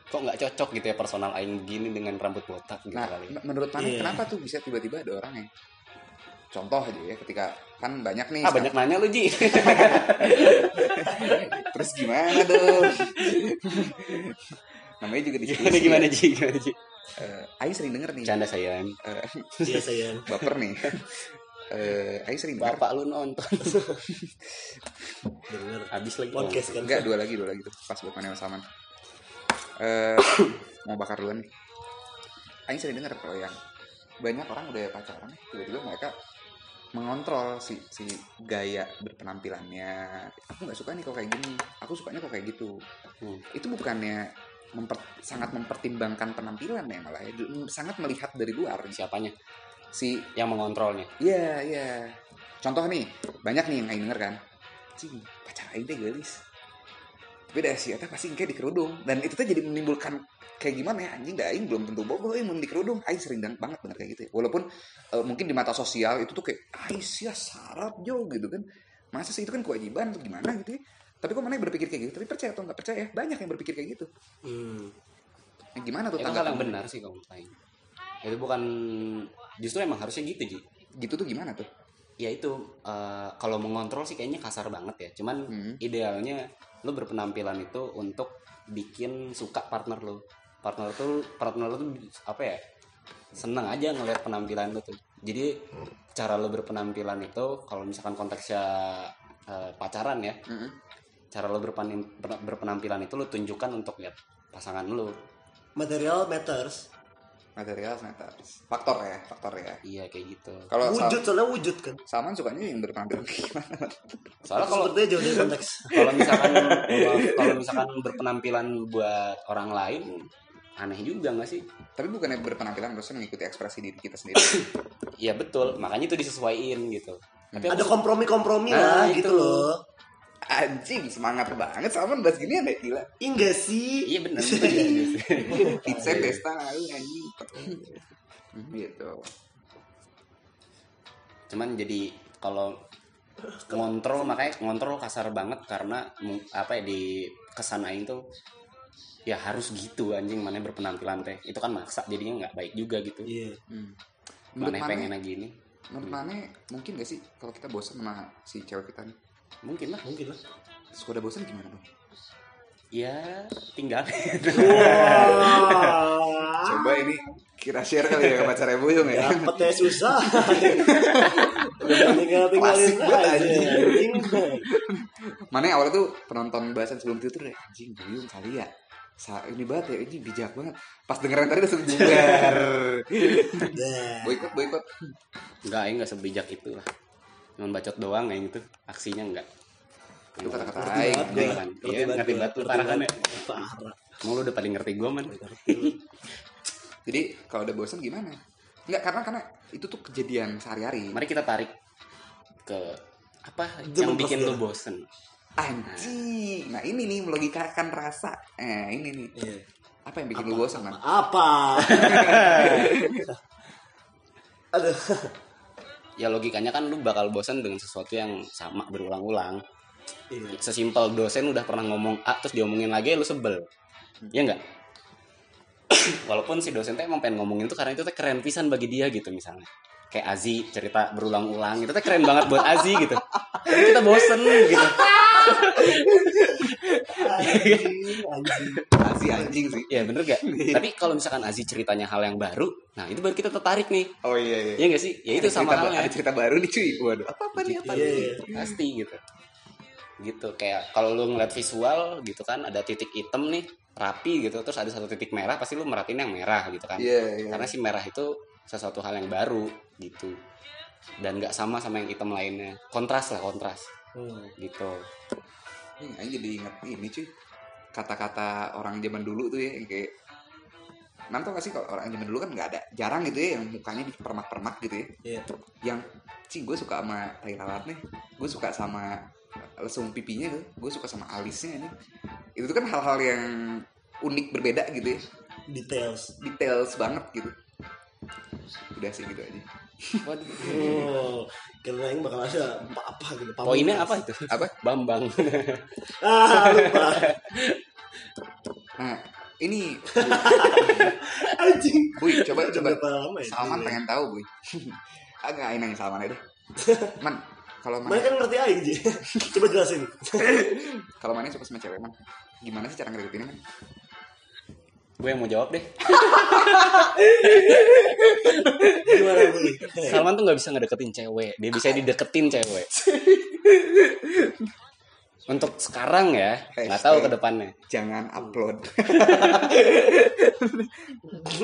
kok nggak cocok gitu ya personal aing begini dengan rambut botak gitu Nah, kali m- menurut mana Iya. kenapa tuh bisa tiba-tiba ada orang yang contoh aja ya ketika kan banyak nih ah banyak nanya lu ji. *laughs* Terus gimana dong? *laughs* Namanya juga *laughs* diskusi gimana gimana ya. ji? Gimana ji Eh, Aing sering denger nih. Canda sayang eh, Iya sayang *laughs* baper nih. Eh Aing sering denger. Bapak lu nonton. Bener habis lagi. Podcast kan? Enggak dua lagi dua lagi tuh. Pas buat sama eh *coughs* mau bakar duluan nih. Aing sering denger kalau yang banyak orang udah pacaran nih tiba-tiba mereka mengontrol si si gaya berpenampilannya. Aku nggak suka nih kok kayak gini. Aku sukanya kok kayak gitu. Hmm. itu bukannya memper- sangat mempertimbangkan penampilan ya malah ya. sangat melihat dari luar siapanya si yang mengontrolnya Iya, iya. Contoh nih, banyak nih yang aing denger kan. Cing, pacar aing teh gelis. Tapi dah si eta pasti kayak di kerudung dan itu tuh jadi menimbulkan kayak gimana ya anjing dah aing belum tentu euy mun di kerudung aing sering dan banget bener kayak gitu ya. Walaupun eh, mungkin di mata sosial itu tuh kayak ai sia sarap jo gitu kan. Masa sih itu kan kewajiban atau gimana gitu ya. Tapi kok mana yang berpikir kayak gitu? Tapi percaya atau nggak percaya, banyak yang berpikir kayak gitu. Hmm. Nah, gimana tuh itu hal yang tanggapan? benar sih menurut Aing. itu bukan justru emang harusnya gitu Ji Gitu tuh gimana tuh? ya itu eh, kalau mengontrol sih kayaknya kasar banget ya cuman Hmm. idealnya lu berpenampilan itu untuk bikin suka partner lu partner tuh partner lu tuh apa ya seneng aja ngelihat penampilan lu tuh jadi cara lu berpenampilan itu kalau misalkan konteksnya eh, pacaran ya Mm-mm. Cara lu berpanim- ber- berpenampilan itu lu tunjukkan untuk lihat pasangan lu Material matters. Material matters. Faktor ya, faktor ya. iya kayak gitu Kalau Wujud soalnya wujud kan. Salman sukanya yang berpenampilan gimana? soalnya kalau Sepertinya jauh dari konteks. kalau misalkan kalau misalkan berpenampilan buat orang lain aneh juga nggak sih Tapi bukannya berpenampilan harusnya mengikuti ekspresi diri kita sendiri. Iya betul makanya itu disesuaiin gitu tapi Ada aku, kompromi-kompromi Nah, lah itu. gitu loh. Anjing, semangat banget Salman bahas gini deh, gila. Iya nggak sih? iya benar benar. Vincent Desta lalu anjing. Hmm, gitu. cuman jadi kalau ngontrol makanya ngontrol kasar banget karena apa ya di kesan aing tuh ya harus gitu anjing mana berpenampilan teh itu kan maksa jadinya nggak baik juga gitu Iya. Hmm. Mana pengen gini menurut Mane mungkin gak sih kalau kita bosan sama si cewek kita nih? Mungkin lah Mungkin lah. Terus kalau udah bosan gimana dong? ya tinggal Wah. Coba ini kita share kali ya ke pacarnya Buyung ya. Dapetnya susah. Udah tinggal tinggalin Klasik banget, aja. anjing. Mana yang awalnya tuh penonton bahasan sebelum itu tuh deh anjing Buyung kali ya. Sa ini banget ya, ini bijak banget. Pas dengeran tadi langsung bubar. Dah. boykot, boykot. nggak aing nggak sebijak itu lah cuman bacot doang yang itu aksinya enggak Itu kata-kata aing. Iya kan? Iya, ngerti banget lu, parah kan ya? Parah. Emang lu udah paling ngerti gue man Jadi kalau udah bosan gimana? Enggak karena karena itu tuh kejadian sehari-hari. Mari kita tarik ke apa Itu yang bikin lu bosen Anjing. Nah ini nih melogikakan rasa. Eh ini nih. Iya. Apa yang bikin lu bosan man? Apa? *laughs* Aduh. Ya logikanya kan lu bakal bosen dengan sesuatu yang sama berulang-ulang. Iya. sesimpel dosen udah pernah ngomong A terus diomongin lagi lu sebel. Ya enggak *clears throat* walaupun si dosen teh emang pengen ngomongin itu karena itu teh keren pisan bagi dia gitu misalnya. Kayak Azi cerita berulang-ulang itu teh keren banget buat Azi gitu. Tapi kita bosen gitu *laughs* Anjing, anjing. Sih. ya bener gak tapi kalau misalkan Azi ceritanya hal yang baru nah itu baru kita tertarik nih Oh iya iya. ya enggak sih ya itu Ada sama cerita- halnya Ada cerita baru nih cuy. Waduh, apa apa nih apa Iya, nih? iya. pasti gitu gitu kayak kalau lu ngeliat visual gitu kan ada titik hitam nih rapi gitu terus ada satu titik merah pasti lu merhatiin yang merah gitu kan Iya iya. karena si merah itu sesuatu hal yang baru gitu dan nggak sama sama yang hitam lainnya kontras lah kontras Hmm. gitu Ini aja jadi inget ini cuy. Kata-kata orang zaman dulu tuh ya yang kayak Nam tau gak sih kalau orang zaman dulu kan nggak ada jarang gitu ya yang mukanya dipermak-permak gitu ya Iya. yang sih gue suka sama tai lalatnya gue suka sama lesung pipinya tuh gue suka sama alisnya ini itu tuh kan hal-hal yang unik berbeda gitu ya Details. details banget gitu udah sih gitu aja Waduh. Oh, karena yang bakal ada apa gitu. Pamungkas. poinnya apa itu apa Bambang *laughs* Ah, lupa. nah ini *laughs* Anjing. Buy coba Udah coba ya? Salman Iya. pengen tahu Buy *laughs* agak aing nanya Salman aja deh man kalau Mana mana kan ngerti aja, Ji. Coba jelasin. kalau mana suka sama cewek man gimana sih cara ngedeketinnya man gue yang mau jawab deh. Gimana? Salman tuh nggak bisa ngedeketin cewek. Dia bisa dideketin cewek. Untuk sekarang ya nggak tahu ke depannya. Jangan upload.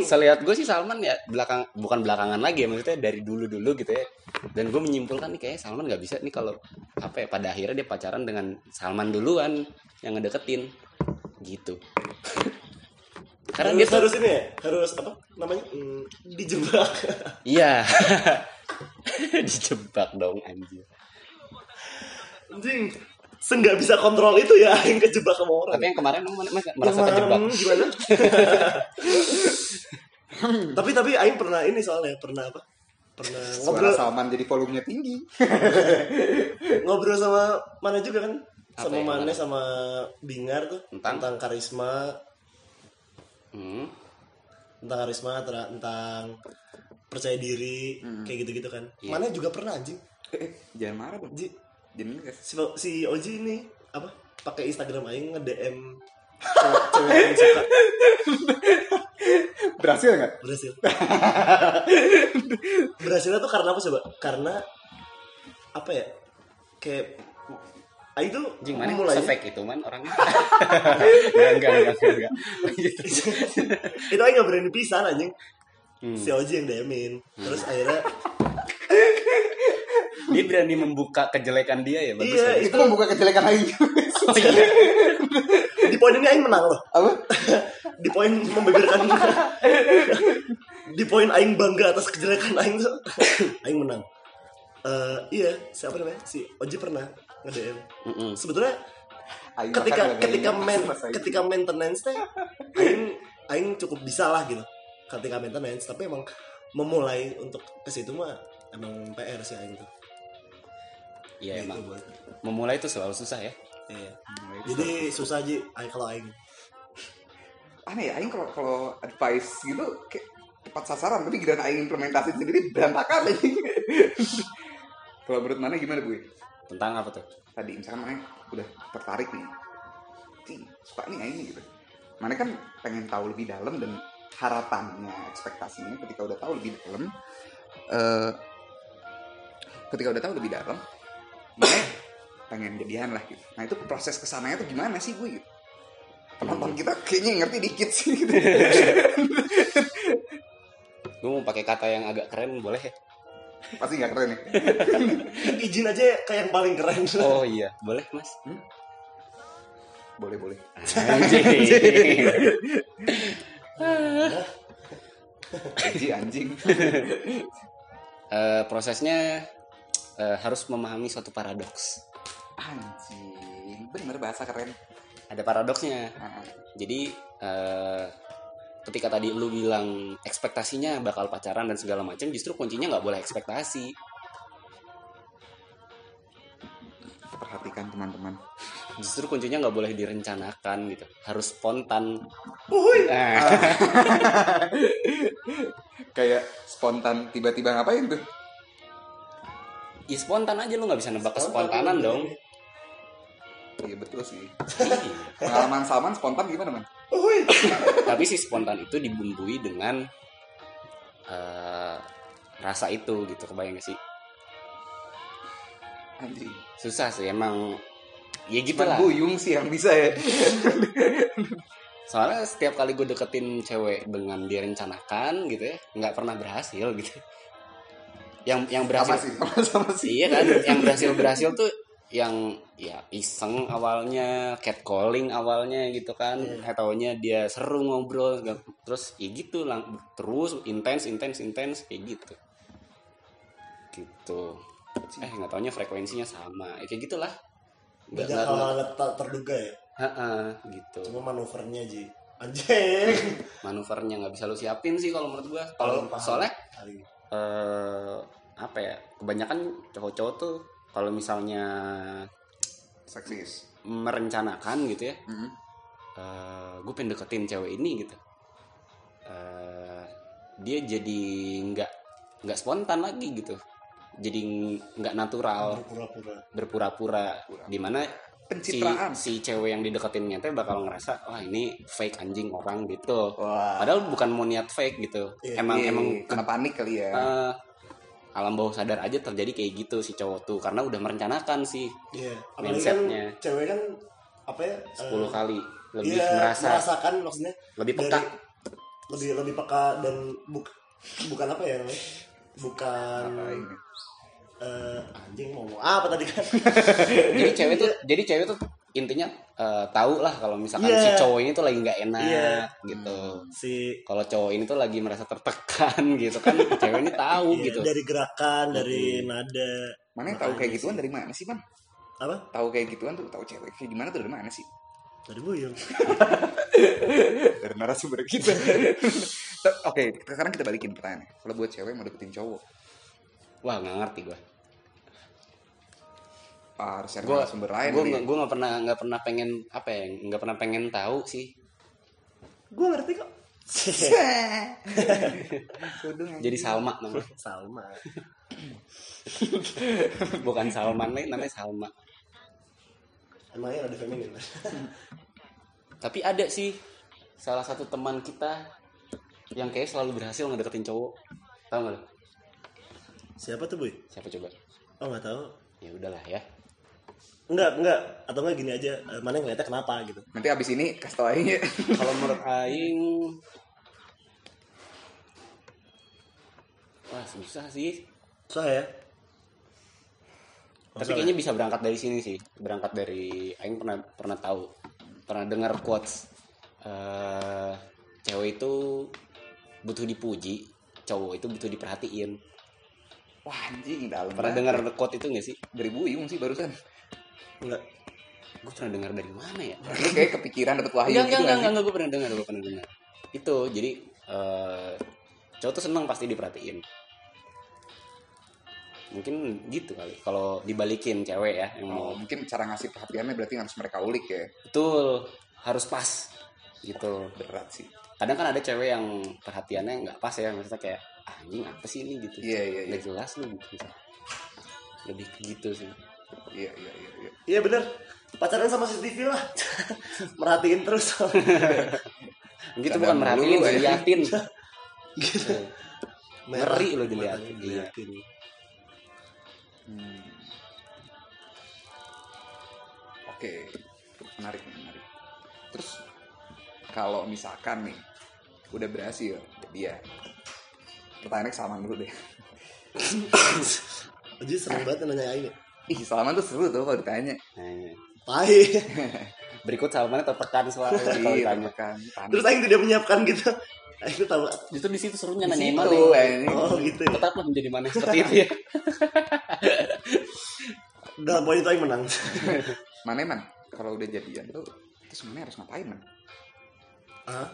selihat gue sih Salman ya belakang bukan belakangan lagi ya maksudnya dari dulu dulu gitu ya. Dan gue menyimpulkan nih kayaknya Salman nggak bisa nih kalau apa ya pada akhirnya dia pacaran dengan Salman duluan yang ngedeketin. Gitu karena harus, dia tuh harus ini ya? Harus apa namanya? Hmm, dijebak. *laughs* Iya. *laughs* Dijebak dong anjir anjing Seenggak bisa kontrol itu ya *laughs* yang kejebak sama orang. Tapi yang kemarin emang Yang merasa terjebak? hmm, gimana? Tapi tapi Aing pernah ini soalnya pernah apa? Pernah Suara ngobrol Salman jadi volumenya tinggi. ngobrol sama mana juga kan? Apa sama ya, mana? sama Bingar tuh Tentang? tentang karisma hmm. tentang karisma tentang percaya diri kayak gitu-gitu kan Iya. mana juga pernah anjing Eh, *laughs* jangan marah dong. Ji, Jangan ngegas. si, si Oji ini apa pakai Instagram Aing nge DM cewek cewek yang suka Berhasil nggak? berhasil *laughs* berhasilnya tuh karena apa coba karena apa ya kayak Aing tuh Jing mana mulai se-fake itu man orangnya *laughs* enggak enggak enggak enggak *laughs* itu Aing gak berani pisan anjing. Hmm. si Oji yang DM-in terus akhirnya *laughs* dia berani membuka kejelekan dia ya bagus Iya, bagus. Itu membuka kejelekan lain. oh iya. Di poin ini Aing menang loh. Apa? di poin membeberkan di poin aing bangga atas kejelekan aing tuh. *coughs* Aing menang. Eh iya siapa namanya? Si Oji pernah nge DM Mm-mm. sebetulnya Aing ketika ketika Aing. ketika maintenance teh aing aing cukup bisa lah gitu. Ketika maintenance tapi emang memulai untuk ke situ mah emang PR sih aing tuh. Iya Gitu, emang. buat- memulai itu selalu susah ya. Iya. jadi susah aja aing kalau aing. Aneh ya aing kalau kalau advice gitu kayak tepat sasaran tapi giliran aing implementasi sendiri berantakan aja *laughs* kalau menurut mana gimana bu tentang apa tuh? Tadi misalkan mana udah tertarik nih. Ih, suka nih nih gitu. Mana kan pengen tahu lebih dalam dan harapannya ekspektasinya ketika udah tahu lebih dalam eh ketika udah tahu lebih dalam mana pengen jadian lah gitu. Nah itu proses ke sananya tuh gimana sih gue gitu penonton kita kayaknya ngerti dikit sih. Gitu. gue mau pakai kata yang agak keren boleh ya pasti nggak keren ya *laughs* izin aja kayak yang paling keren. Oh iya. Boleh mas? Boleh boleh. Anjing anjing. *laughs* Eh, prosesnya eh, harus memahami suatu paradoks. Anjing. Bener bahasa keren. Ada paradoksnya. Ah, jadi eh, ketika tadi lu bilang ekspektasinya bakal pacaran dan segala macam justru kuncinya nggak boleh ekspektasi. Perhatikan teman-teman. Justru kuncinya nggak boleh direncanakan gitu. Harus spontan. Uhuy. Nah, *laughs* kayak spontan tiba-tiba ngapain tuh? Ya spontan aja lu nggak bisa nebak kespontanan dong. Iya betul sih. *laughs* Iya. pengalaman Salman spontan gimana man. Tapi si spontan itu dibumbui dengan eh, rasa itu gitu kebayang gak sih? Anjing. Susah sih emang ya gitu Cuman lah. buyung sih yang bisa ya. Soalnya setiap kali gue deketin cewek dengan direncanakan gitu ya nggak pernah berhasil gitu. Yang yang sama berhasil sih sama, sama sih. Iya kan yang berhasil berhasil tuh yang ya iseng awalnya catcalling awalnya gitu kan. Eh taunya dia seru ngobrol terus ya gitu lang terus intens intens intens kayak gitu. Gitu. Eh nggak taunya frekuensinya sama. Ya, kayak gitulah. Nggak nggak tak terduga ya? Ha-ha, gitu. Cuma manuvernya aja anjing. *laughs* Manuvernya nggak bisa lu siapin sih kalau menurut gua. Kalau soalnya eh apa ya kebanyakan cowok-cowok tuh kalau misalnya seksis. merencanakan gitu ya Mhm. gue pengen deketin cewek ini gitu. Eh, dia jadi nggak nggak spontan lagi gitu. Jadi nggak natural. Berpura-pura. Berpura-pura. Di mana si, pencitraan. si cewek yang dideketinnya teh bakal ngerasa wah ini fake anjing orang gitu. Wah. Padahal bukan mau niat fake gitu. Iya, emang Iya, emang kena panik kali ya. Eh, alam bawah sadar aja terjadi kayak gitu si cowok tuh karena udah merencanakan sih Iya. Apalagi kan Mindsetnya. cewek kan apa ya? 10 eh, kali lebih iya, merasa merasakan maksudnya lebih peka dari- lebih lebih peka dan buk, bukan apa ya namanya? Bukan Apa ini? eh, anjing mau ngomong apa tadi kan? jadi cewek tuh *laughs* jadi cewek tuh intinya eh, tahu lah kalau misalkan Iya. si cowok ini tuh lagi nggak enak Iya. gitu si kalau cowok ini tuh lagi merasa tertekan *laughs* gitu kan cewek ini tahu iya, gitu dari gerakan, dari nada Mana yang tahu kayak gituan dari mana sih, Man? apa? Tahu kayak gituan tuh, tahu cewek kayak gimana tuh dari mana sih? Dari buyung. *laughs* Dari narasumber kita. *laughs* Oke, sekarang kita balikin pertanyaannya. Kalau buat cewek mau deketin cowok, wah nggak ngerti gue ah, harus cari gue narasumber lain gue nih. gue nggak pernah nggak pernah pengen apa ya nggak pernah pengen tahu sih Gue ngerti kok. *laughs* Jadi Salma namanya Salma. *laughs* bukan Salman nih namanya Salma Emangnya ada feminin? tapi ada sih salah satu teman kita yang kayak selalu berhasil ngedeketin cowok tahu nggak lo? Siapa tuh, Boy? siapa coba Oh, nggak tahu. ya udahlah ya Enggak, enggak. Atau enggak gini aja. eh, Mana yang ngeliatnya kenapa gitu. Nanti abis ini kasih tau aja. *laughs* kalau menurut Aing wah susah sih Susah ya? tapi kayaknya bisa berangkat dari sini sih berangkat dari Aing pernah pernah tahu pernah dengar quotes eh cewek itu butuh dipuji cowok itu butuh diperhatiin Wah anjing dalam. pernah dengar quote itu gak sih dari Buyung sih barusan. Enggak. gue pernah dengar dari mana ya? Lu kayak kepikiran dapet wahyu enggak gitu enggak enggak, enggak, gue pernah dengar gue pernah dengar. Itu jadi eh cowok tuh senang pasti diperhatiin. Mungkin gitu kali kalau dibalikin cewek ya yang mau. Oh, mungkin cara ngasih perhatiannya berarti harus mereka ulik ya. betul harus pas gitu. Berat sih. kadang kan ada cewek yang perhatiannya nggak pas ya maksudnya kayak "Ah, anjing apa sih ini? gitu. Iya, iya, iya. nggak jelas lu gitu. Lebih gitu sih Iya iya iya. iya. Iya bener. Pacaran sama CCTV lah. *laughs* Merhatiin terus. *laughs* gitu bukan merhatiin *laughs* diliatin gitu. Ngeri loh Merah, diliatin. diliatin. Hmm. Oke, menarik nih, menarik. Terus kalau misalkan nih udah berhasil, jadi ya pertanyaannya ke Salman dulu deh. *coughs* Jadi seneng banget nanya ini. Ih, Salman tuh seru tuh kalau ditanya. nah, iya. Pai. *laughs* berikut salmannya tertekan soalnya kalau Iya, ditanya kan. panik. Terus Aing tidak menyiapkan gitu. Aing tuh tahu. justru di situ serunya nanyain situ, mana anjing. Oh gitu ya. tetaplah menjadi mana seperti itu ya *laughs* Dalam poin itu Aing menang. *laughs* Mana man? Kalau udah jadian tuh, itu sebenarnya harus ngapain man? Hah?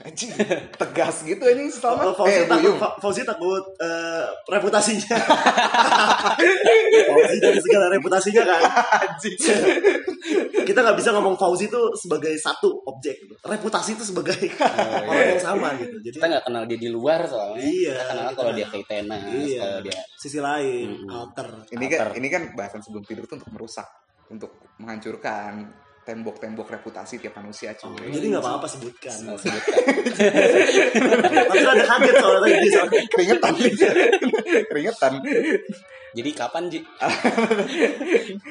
Anjing, tegas gitu anjing Salman. Oh, Fauzi eh, takut, Fauzi takut eh, reputasinya. *laughs* Fauzi dari segala reputasinya kan. Kita nggak bisa ngomong Fauzi itu sebagai satu objek. Gitu. Reputasi itu sebagai orang yang sama gitu. Jadi kita nggak kenal dia di luar soalnya Iya, kita kenal kita kalau nggak- dia kayak tenas Iya. kalau dia sisi lain, Mm-mm. alter. Ini kan Alter. ini kan bahasan sebelum tidur tuh untuk merusak, untuk menghancurkan tembok-tembok reputasi tiap manusia cuy. Jadi nggak apa-apa sebutkan. nggak sebut Tapi *laughs* ada kaget soalnya tadi soalnya. keringetan keringetan jadi kapan Ji?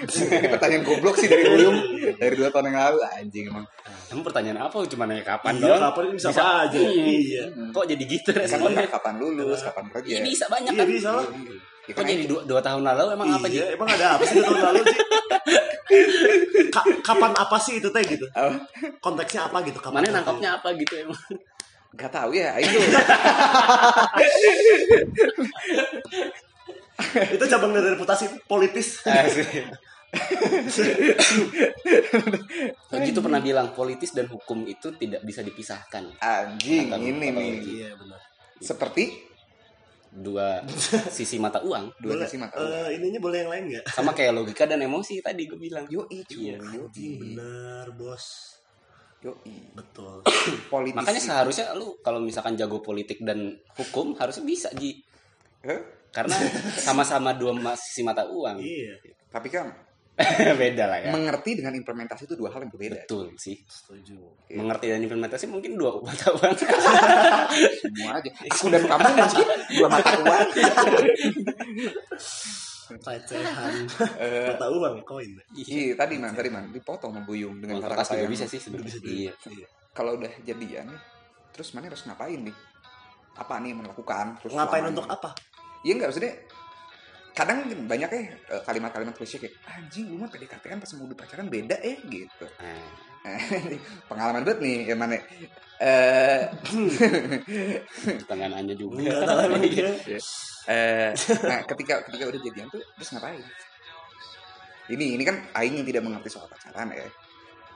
ini pertanyaan goblok sih dari Buyung dari dua tahun yang lalu anjing emang Emang pertanyaan apa? Cuma nanya kapan Iya, doang? kapan bisa, apa aja. Iya. Kok jadi gitu responnya? kapan lulus kapan kerja Iya bisa banyak Iya kan? bisa lah. Ya, Kok kan jadi dua, dua tahun lalu emang apa Ji? Iya, emang ada apa sih dua tahun lalu sih? *laughs* Ka- kapan apa sih itu teh gitu? Apa? Konteksnya apa gitu? Kapan Mana apa? nangkapnya apa gitu emang? Gak tahu ya itu *laughs* Itu cabang dari reputasi politis. *laughs* Oji tuh pernah bilang politis dan hukum itu tidak bisa dipisahkan. anjing Kata- ini nih. Iya benar. seperti Dua *laughs* sisi mata uang. dua Boleh, sisi mata eh, ininya boleh yang lain nggak? Sama kayak logika dan emosi tadi gue bilang. yo cuy Iya. yo Benar bos. yo Betul. *clears throat* politis Makanya seharusnya lu kalau misalkan jago politik dan hukum harusnya bisa Ji. Hah? Karena sama-sama dua sisi mata uang. iya. tapi kan *laughs* beda lah ya. Mengerti dengan implementasi itu dua hal yang berbeda. Betul sih. Setuju. mengerti dan implementasi mungkin dua mata uang *laughs* semua aja. Aku dan kamu mungkin dua mata uang Recehan. Eh, Mata uang koin. iya tadi man tadi man dipotong sama Buyung dengan juga yang bisa sih sebenarnya. iya. Iya. kalau udah jadian nih terus mana harus ngapain nih? Apa nih yang melakukan terus Ngapain untuk apa? Iya enggak maksudnya kadang banyak ya eh, kalimat-kalimat klise kayak anjing lu mah PDKT kan pas mau udah pacaran beda eh gitu. *laughs* Nah, pengalaman banget nih yang mana eh. *laughs* Pertanyaannya juga. *laughs* Dia. eh nah ketika ketika udah jadian tuh terus ngapain? Ini ini kan Aing yang tidak mengerti soal pacaran ya.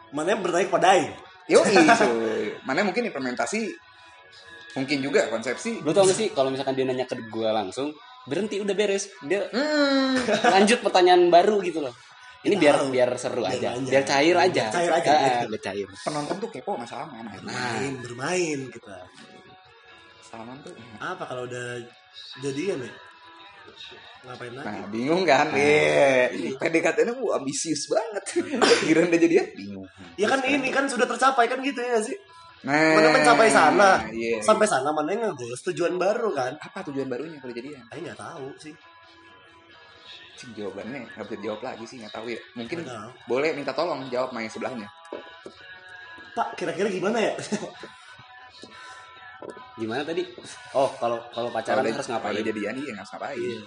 Mana yang bertanya kepada Aing? yo cuy. Mana mungkin implementasi mungkin juga konsepsi. Lu tau gak sih kalau misalkan dia nanya ke gue langsung berhenti udah beres dia hmm, *laughs* lanjut pertanyaan baru gitu loh ini biar Tahu. biar seru Biar aja biar cair aja Biar cair aja, Ah, gitu. biar cair penonton tuh kepo sama Nah. Main, bermain kita. Salman tuh Apa kalau udah jadian ya? Ngapain lagi? Nah, bingung kan? Iya. PDKT ini ambisius banget. *laughs* Kira udah jadi bingung. Ya kan ini kan sudah tercapai kan gitu ya sih. Nah, Mana mencapai sana. Iya. Sampai sana mana yang ngegoes tujuan baru kan? apa tujuan barunya kalau jadian? Aing nggak tahu sih. Sih jawabannya nggak bisa dijawab lagi sih, nggak tahu ya. Mungkin tahu. boleh minta tolong jawab yang sebelahnya. Pak, kira-kira gimana ya? gimana tadi oh kalau kalau pacaran harus ngapain Kalau jadian iya nggak ngapain. Iya.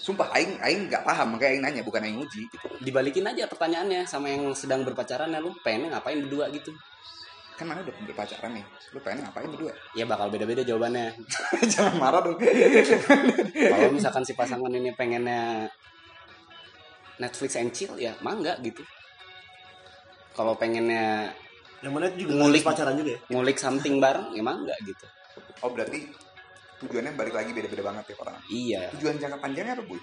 Sumpah aing aing nggak paham makanya aing nanya bukan aing uji. Dibalikin aja pertanyaannya sama yang sedang berpacaran ya lu pengen ngapain berdua gitu Kan mana udah berpacaran nih. Lu pengen ngapain berdua? *laughs* ya bakal beda-beda jawabannya *laughs* Jangan marah dong. *laughs* kalau misalkan si pasangan ini pengennya Netflix and chill ya mangga gitu kalau pengennya Yang mana juga Ngulik. pacaran juga ya? ngulik something bareng ya mangga gitu oh berarti tujuannya balik lagi beda-beda banget ya orang. iya Tujuan jangka panjangnya apa, Boy?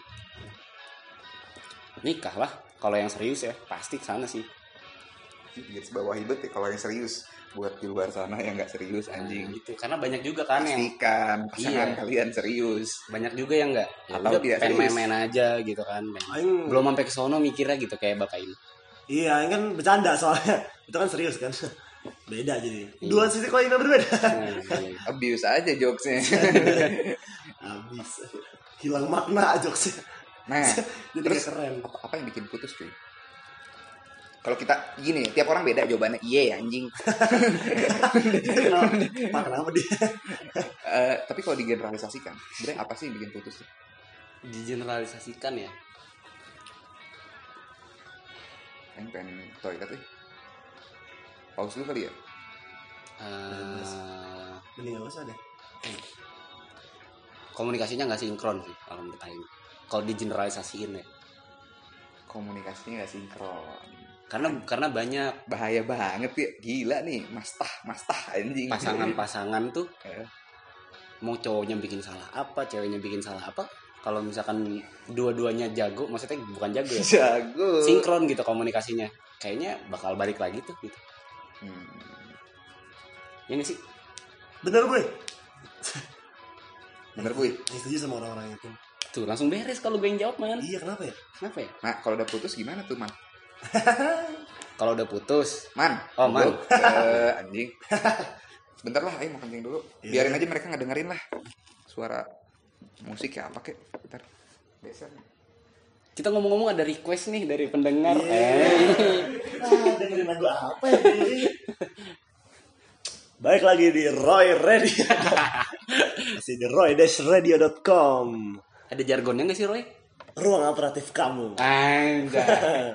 nikah lah kalau yang serius ya pasti ke sana sih Garis bawah hibet ya kalau yang serius buat di luar sana yang nggak serius anjing gitu karena banyak juga kan yang pastikan pasangan Iya. kalian serius banyak juga yang enggak ya Atau tidak pengen serius. main-main aja gitu kan Aing belum sampai ke sono mikirnya gitu kayak bapak ini Iya, Aing kan bercanda soalnya. *laughs* Itu kan serius kan. *laughs* Beda jadi. Iya. Dua sisi koin yang berbeda. Nah, iya. *laughs* abuse aja jokesnya Habis. Hilang makna jokesnya. nah Jadi terus keren. apa, apa yang bikin putus cuy kalau kita gini tiap orang beda jawabannya. Iya ya anjing. *laughs* Kenapa, kenapa? Dia? Eh, tapi kalau digeneralisasikan sebenarnya apa sih yang bikin putus? Tuh digeneralisasikan ya? Aing pengen toilet nih pause dulu kali ya? Eh, Mending gak usah deh. komunikasinya nggak sinkron sih kalau menurut Aing kalau digeneralisasiin ya. Komunikasinya gak sinkron karena karena banyak. Bahaya banget ya. Gila nih. Mastah mastah anjing. Pasangan-pasangan *laughs* tuh Eh. mau cowoknya bikin salah apa ceweknya bikin salah apa kalau misalkan dua-duanya jago maksudnya bukan jago ya jago. sinkron gitu komunikasinya. Kayaknya bakal balik lagi tuh gitu. Hmm. ya nggak sih? Bener gue. *laughs* bener boy. Yang setuju sama orang-orang itu. tuh langsung beres kalau gue yang jawab man. Iya, kenapa ya? kenapa ya? Nah kalau udah putus gimana tuh man *laughs* kalau udah putus man Oh, Man. Eh, anjing *laughs* bentar lah ayo mau kencing dulu Iya. biarin aja mereka nggak dengerin lah suara musik ya apa kek bentar biasa kita ngomong-ngomong ada request nih dari pendengar Iya. eh *laughs* Ah, dengerin lagu apa ya? Baik lagi di Roy Radio. Masih di roy-radio.com. ada jargonnya nggak sih Roy Ruang alternatif kamu. Anjay.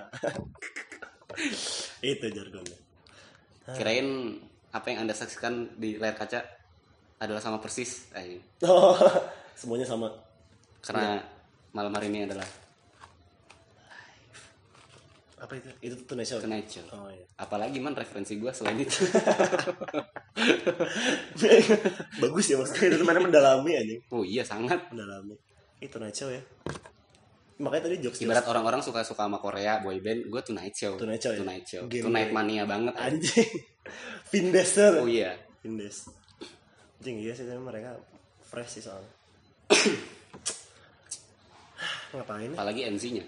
*laughs* Itu jargonnya. Kirain apa yang anda saksikan di layar kaca adalah sama persis. Eh, Oh, *laughs* semuanya sama. karena malam hari ini adalah Apa itu? Itu Tonight Show. Tonight Show. Oh iya. Apalagi man referensi gue selain itu. *laughs* Bagus ya maksudnya itu mana mendalami aja. oh iya sangat. Mendalami. Itu Tonight Show ya. Makanya tadi jokes Ibarat orang-orang suka-suka sama Korea boy band, gue Tonight Show. Tonight Show ya? Tonight Show. Game Tonight mania banget. anjing. *laughs* Vindeser. Oh iya. Vindes. Anjing iya sih tapi mereka fresh sih soalnya. *coughs* Ngapain? Apalagi MC-nya.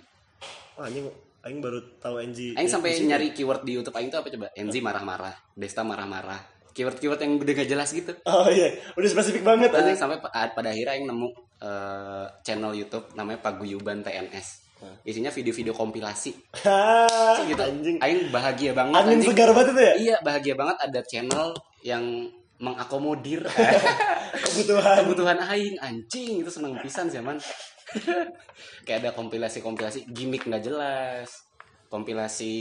Wah, anjing aing baru tahu NG. Aing sampai nyari keyword di YouTube Aing tuh apa coba? Enzi marah-marah, Desta marah-marah. Keyword-keyword yang udah gak jelas gitu. Oh iya, udah spesifik banget Nah, anjing. sampai pa- pada akhirnya Aing nemu eh, channel YouTube namanya Paguyuban TNS. Isinya video-video kompilasi. Gitu. anjing. Aing bahagia banget Angin anjing. segar banget itu ya? Iya, bahagia banget ada channel yang mengakomodir *laughs* Kebutuhan. kebutuhan aing anjing itu seneng pisan sih man *laughs* kayak ada kompilasi-kompilasi gimmick nggak jelas kompilasi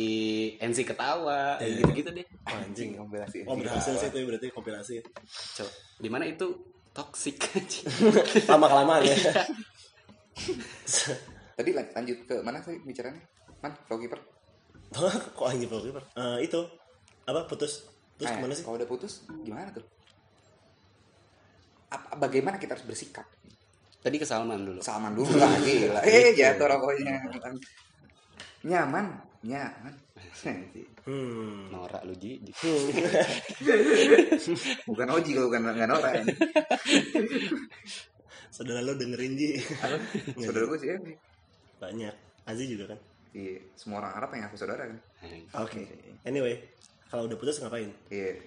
NC ketawa Iya. gitu-gitu deh Anjing. kompilasi Oh berhasil sih itu berarti kompilasi. Cok, di mana itu toxic. *laughs* Lama kelamaan ya. *laughs* tadi lan- lanjut ke mana sih bicaranya man Flowkeeper. *laughs* Kok anjing Pro Keeper? Eh, itu. Apa putus? Terus Nah, ke mana sih? kalau udah putus gimana tuh? Apa, bagaimana kita harus bersikap? Tadi ke Salman dulu. Salman dulu lah gila. Eh jatuh rokoknya. Nyaman nyaman Hmm. norak lu ji *laughs* bukan Oji kalau bukan nggak Nora ini. Saudara lo dengerin Ji. Apa? saudara gue sih ya Banyak. Aziz juga kan. iya semua orang Arab yang aku saudara kan Oke. Anyway, kalau udah putus ngapain? iya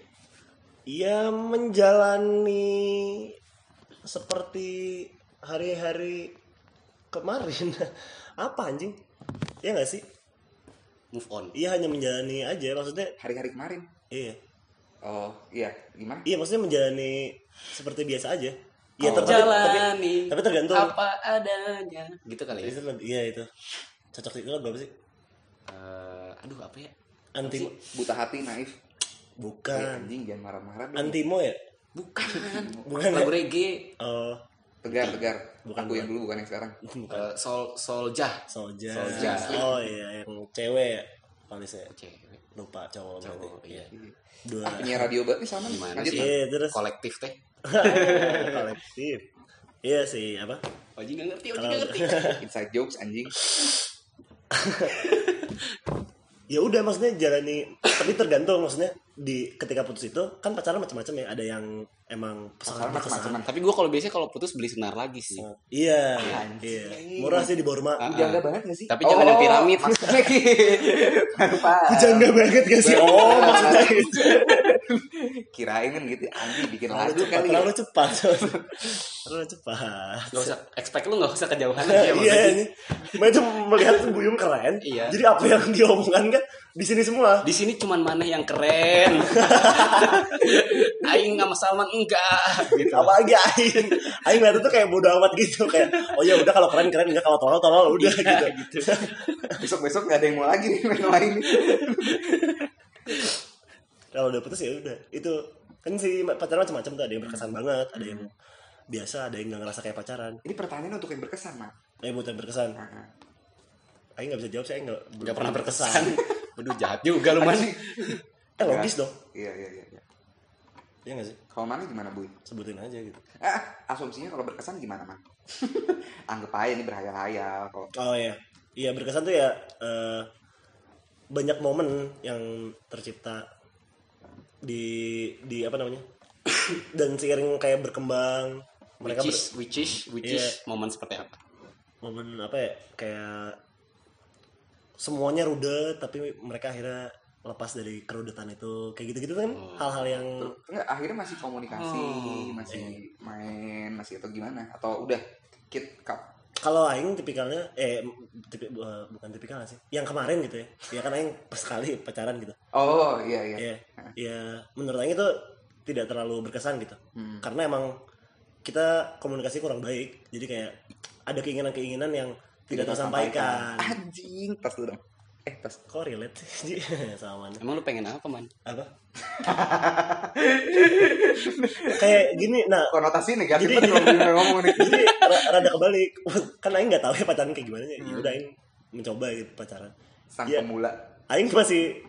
Iya menjalani seperti hari-hari kemarin. *laughs* Apa anjing? Iya gak sih? Move on Iya hanya menjalani aja maksudnya. hari-hari kemarin Iya. oh iya gimana Iya maksudnya menjalani seperti biasa aja. Iya Oh. tapi, tapi, tapi tergantung. apa adanya gitu kali ya Itu lebih- Iya itu. Cocok itu kan berapa sih? Eh, aduh apa ya Anti buta hati naif Eh, bukan. anjing jangan marah-marah. Antimo ya? bukan Bukan lagu ya? reggae Oh, tegar tegar Bukan, aku yang dulu bukan yang sekarang bukan. Eh, sol soljah Soja. Soja. Oh iya yang cewek ya. Valisnya cewek lupa cowok berarti. cowok iya Dua. ah penyiar radio berarti sama nih Gimana lanjut sih? Iya terus kolektif teh *laughs* kolektif. Iya sih apa? Oji nggak ngerti Oji nggak ngerti inside jokes anjing *laughs* ya udah maksudnya jalani tapi tergantung maksudnya di ketika putus itu kan pacaran macam-macam ya ada yang emang Pacaran macam-macam. tapi gue kalau biasanya kalau putus beli senar lagi sih. Sangat- iya Anjing. iya. Murah sih di Borma. Ah, jangga banget gak sih? Tapi jangan yang piramid. maksudnya. *laughs* *laughs* Lupa jangga banget gak sih? Oh *laughs* maksudnya itu kirain kan gitu anjing bikin lagu cepat kali ya. terlalu cepat terlalu cepat Gak usah expect lu gak usah kejauhan aja iya maksudnya. ini Mbak itu melihat Buyung keren Iya. jadi apa yang dia omongkan kan di sini semua Di sini cuman mana yang keren. *laughs* Aing sama Salman enggak gitu. apalagi Aing Aing ngeliatnya tuh kayak bodo amat gitu kayak oh ya udah kalau keren keren enggak kalau tolol tolol udah Iya, gitu besok besok nggak ada yang mau lagi nih main lain *laughs* kalau udah putus ya udah. Itu kan si pacaran macam-macam tuh ada yang berkesan banget ada yang biasa ada yang nggak ngerasa kayak pacaran. Ini pertanyaan untuk yang berkesan mak eh buat yang berkesan Nah, Aing nggak bisa jawab saya nggak Gak pernah berkesan. Waduh *laughs* jahat juga lu man. *laughs* eh logis dong. Iya iya iya iya. ya nggak sih? Kalau mana gimana bu sebutin aja gitu. Ah asumsinya kalau berkesan gimana mak *laughs* anggap aja ini berhayal-hayal kalau oh ya iya berkesan tuh ya eh, banyak momen yang tercipta di di apa namanya? *coughs* Dan seiring kayak berkembang mereka Which ber- is, which is, which Iya. is momen seperti apa? momen apa ya? Kayak semuanya rudet tapi mereka akhirnya lepas dari kerudetan itu. Kayak gitu-gitu kan hal-hal yang enggak akhirnya masih komunikasi Oh, masih main masih atau gimana? Atau udah kit cup kalau aing tipikalnya eh tipi, bu- bukan tipikal sih? Yang kemarin gitu ya. Ya kan aing pas sekali pacaran gitu. Oh iya iya. Ya ya menurut aing itu tidak terlalu berkesan gitu. Hmm. karena emang kita komunikasi kurang baik. Jadi kayak ada keinginan-keinginan yang tidak tersampaikan. anjing tas dulu dong eh tas kok relate sih? *laughs* Sama mana? Emang lu pengen apa man? apa? *laughs* Kayak gini nah. Konotasi negatif Jadi- ngomong nih. *laughs* Jadi ra- rada kebalik. Kan aing nggak tahu ya pacaran kayak gimana ya udah aing mencoba gitu pacaran. Sang Iya. pemula. Aing masih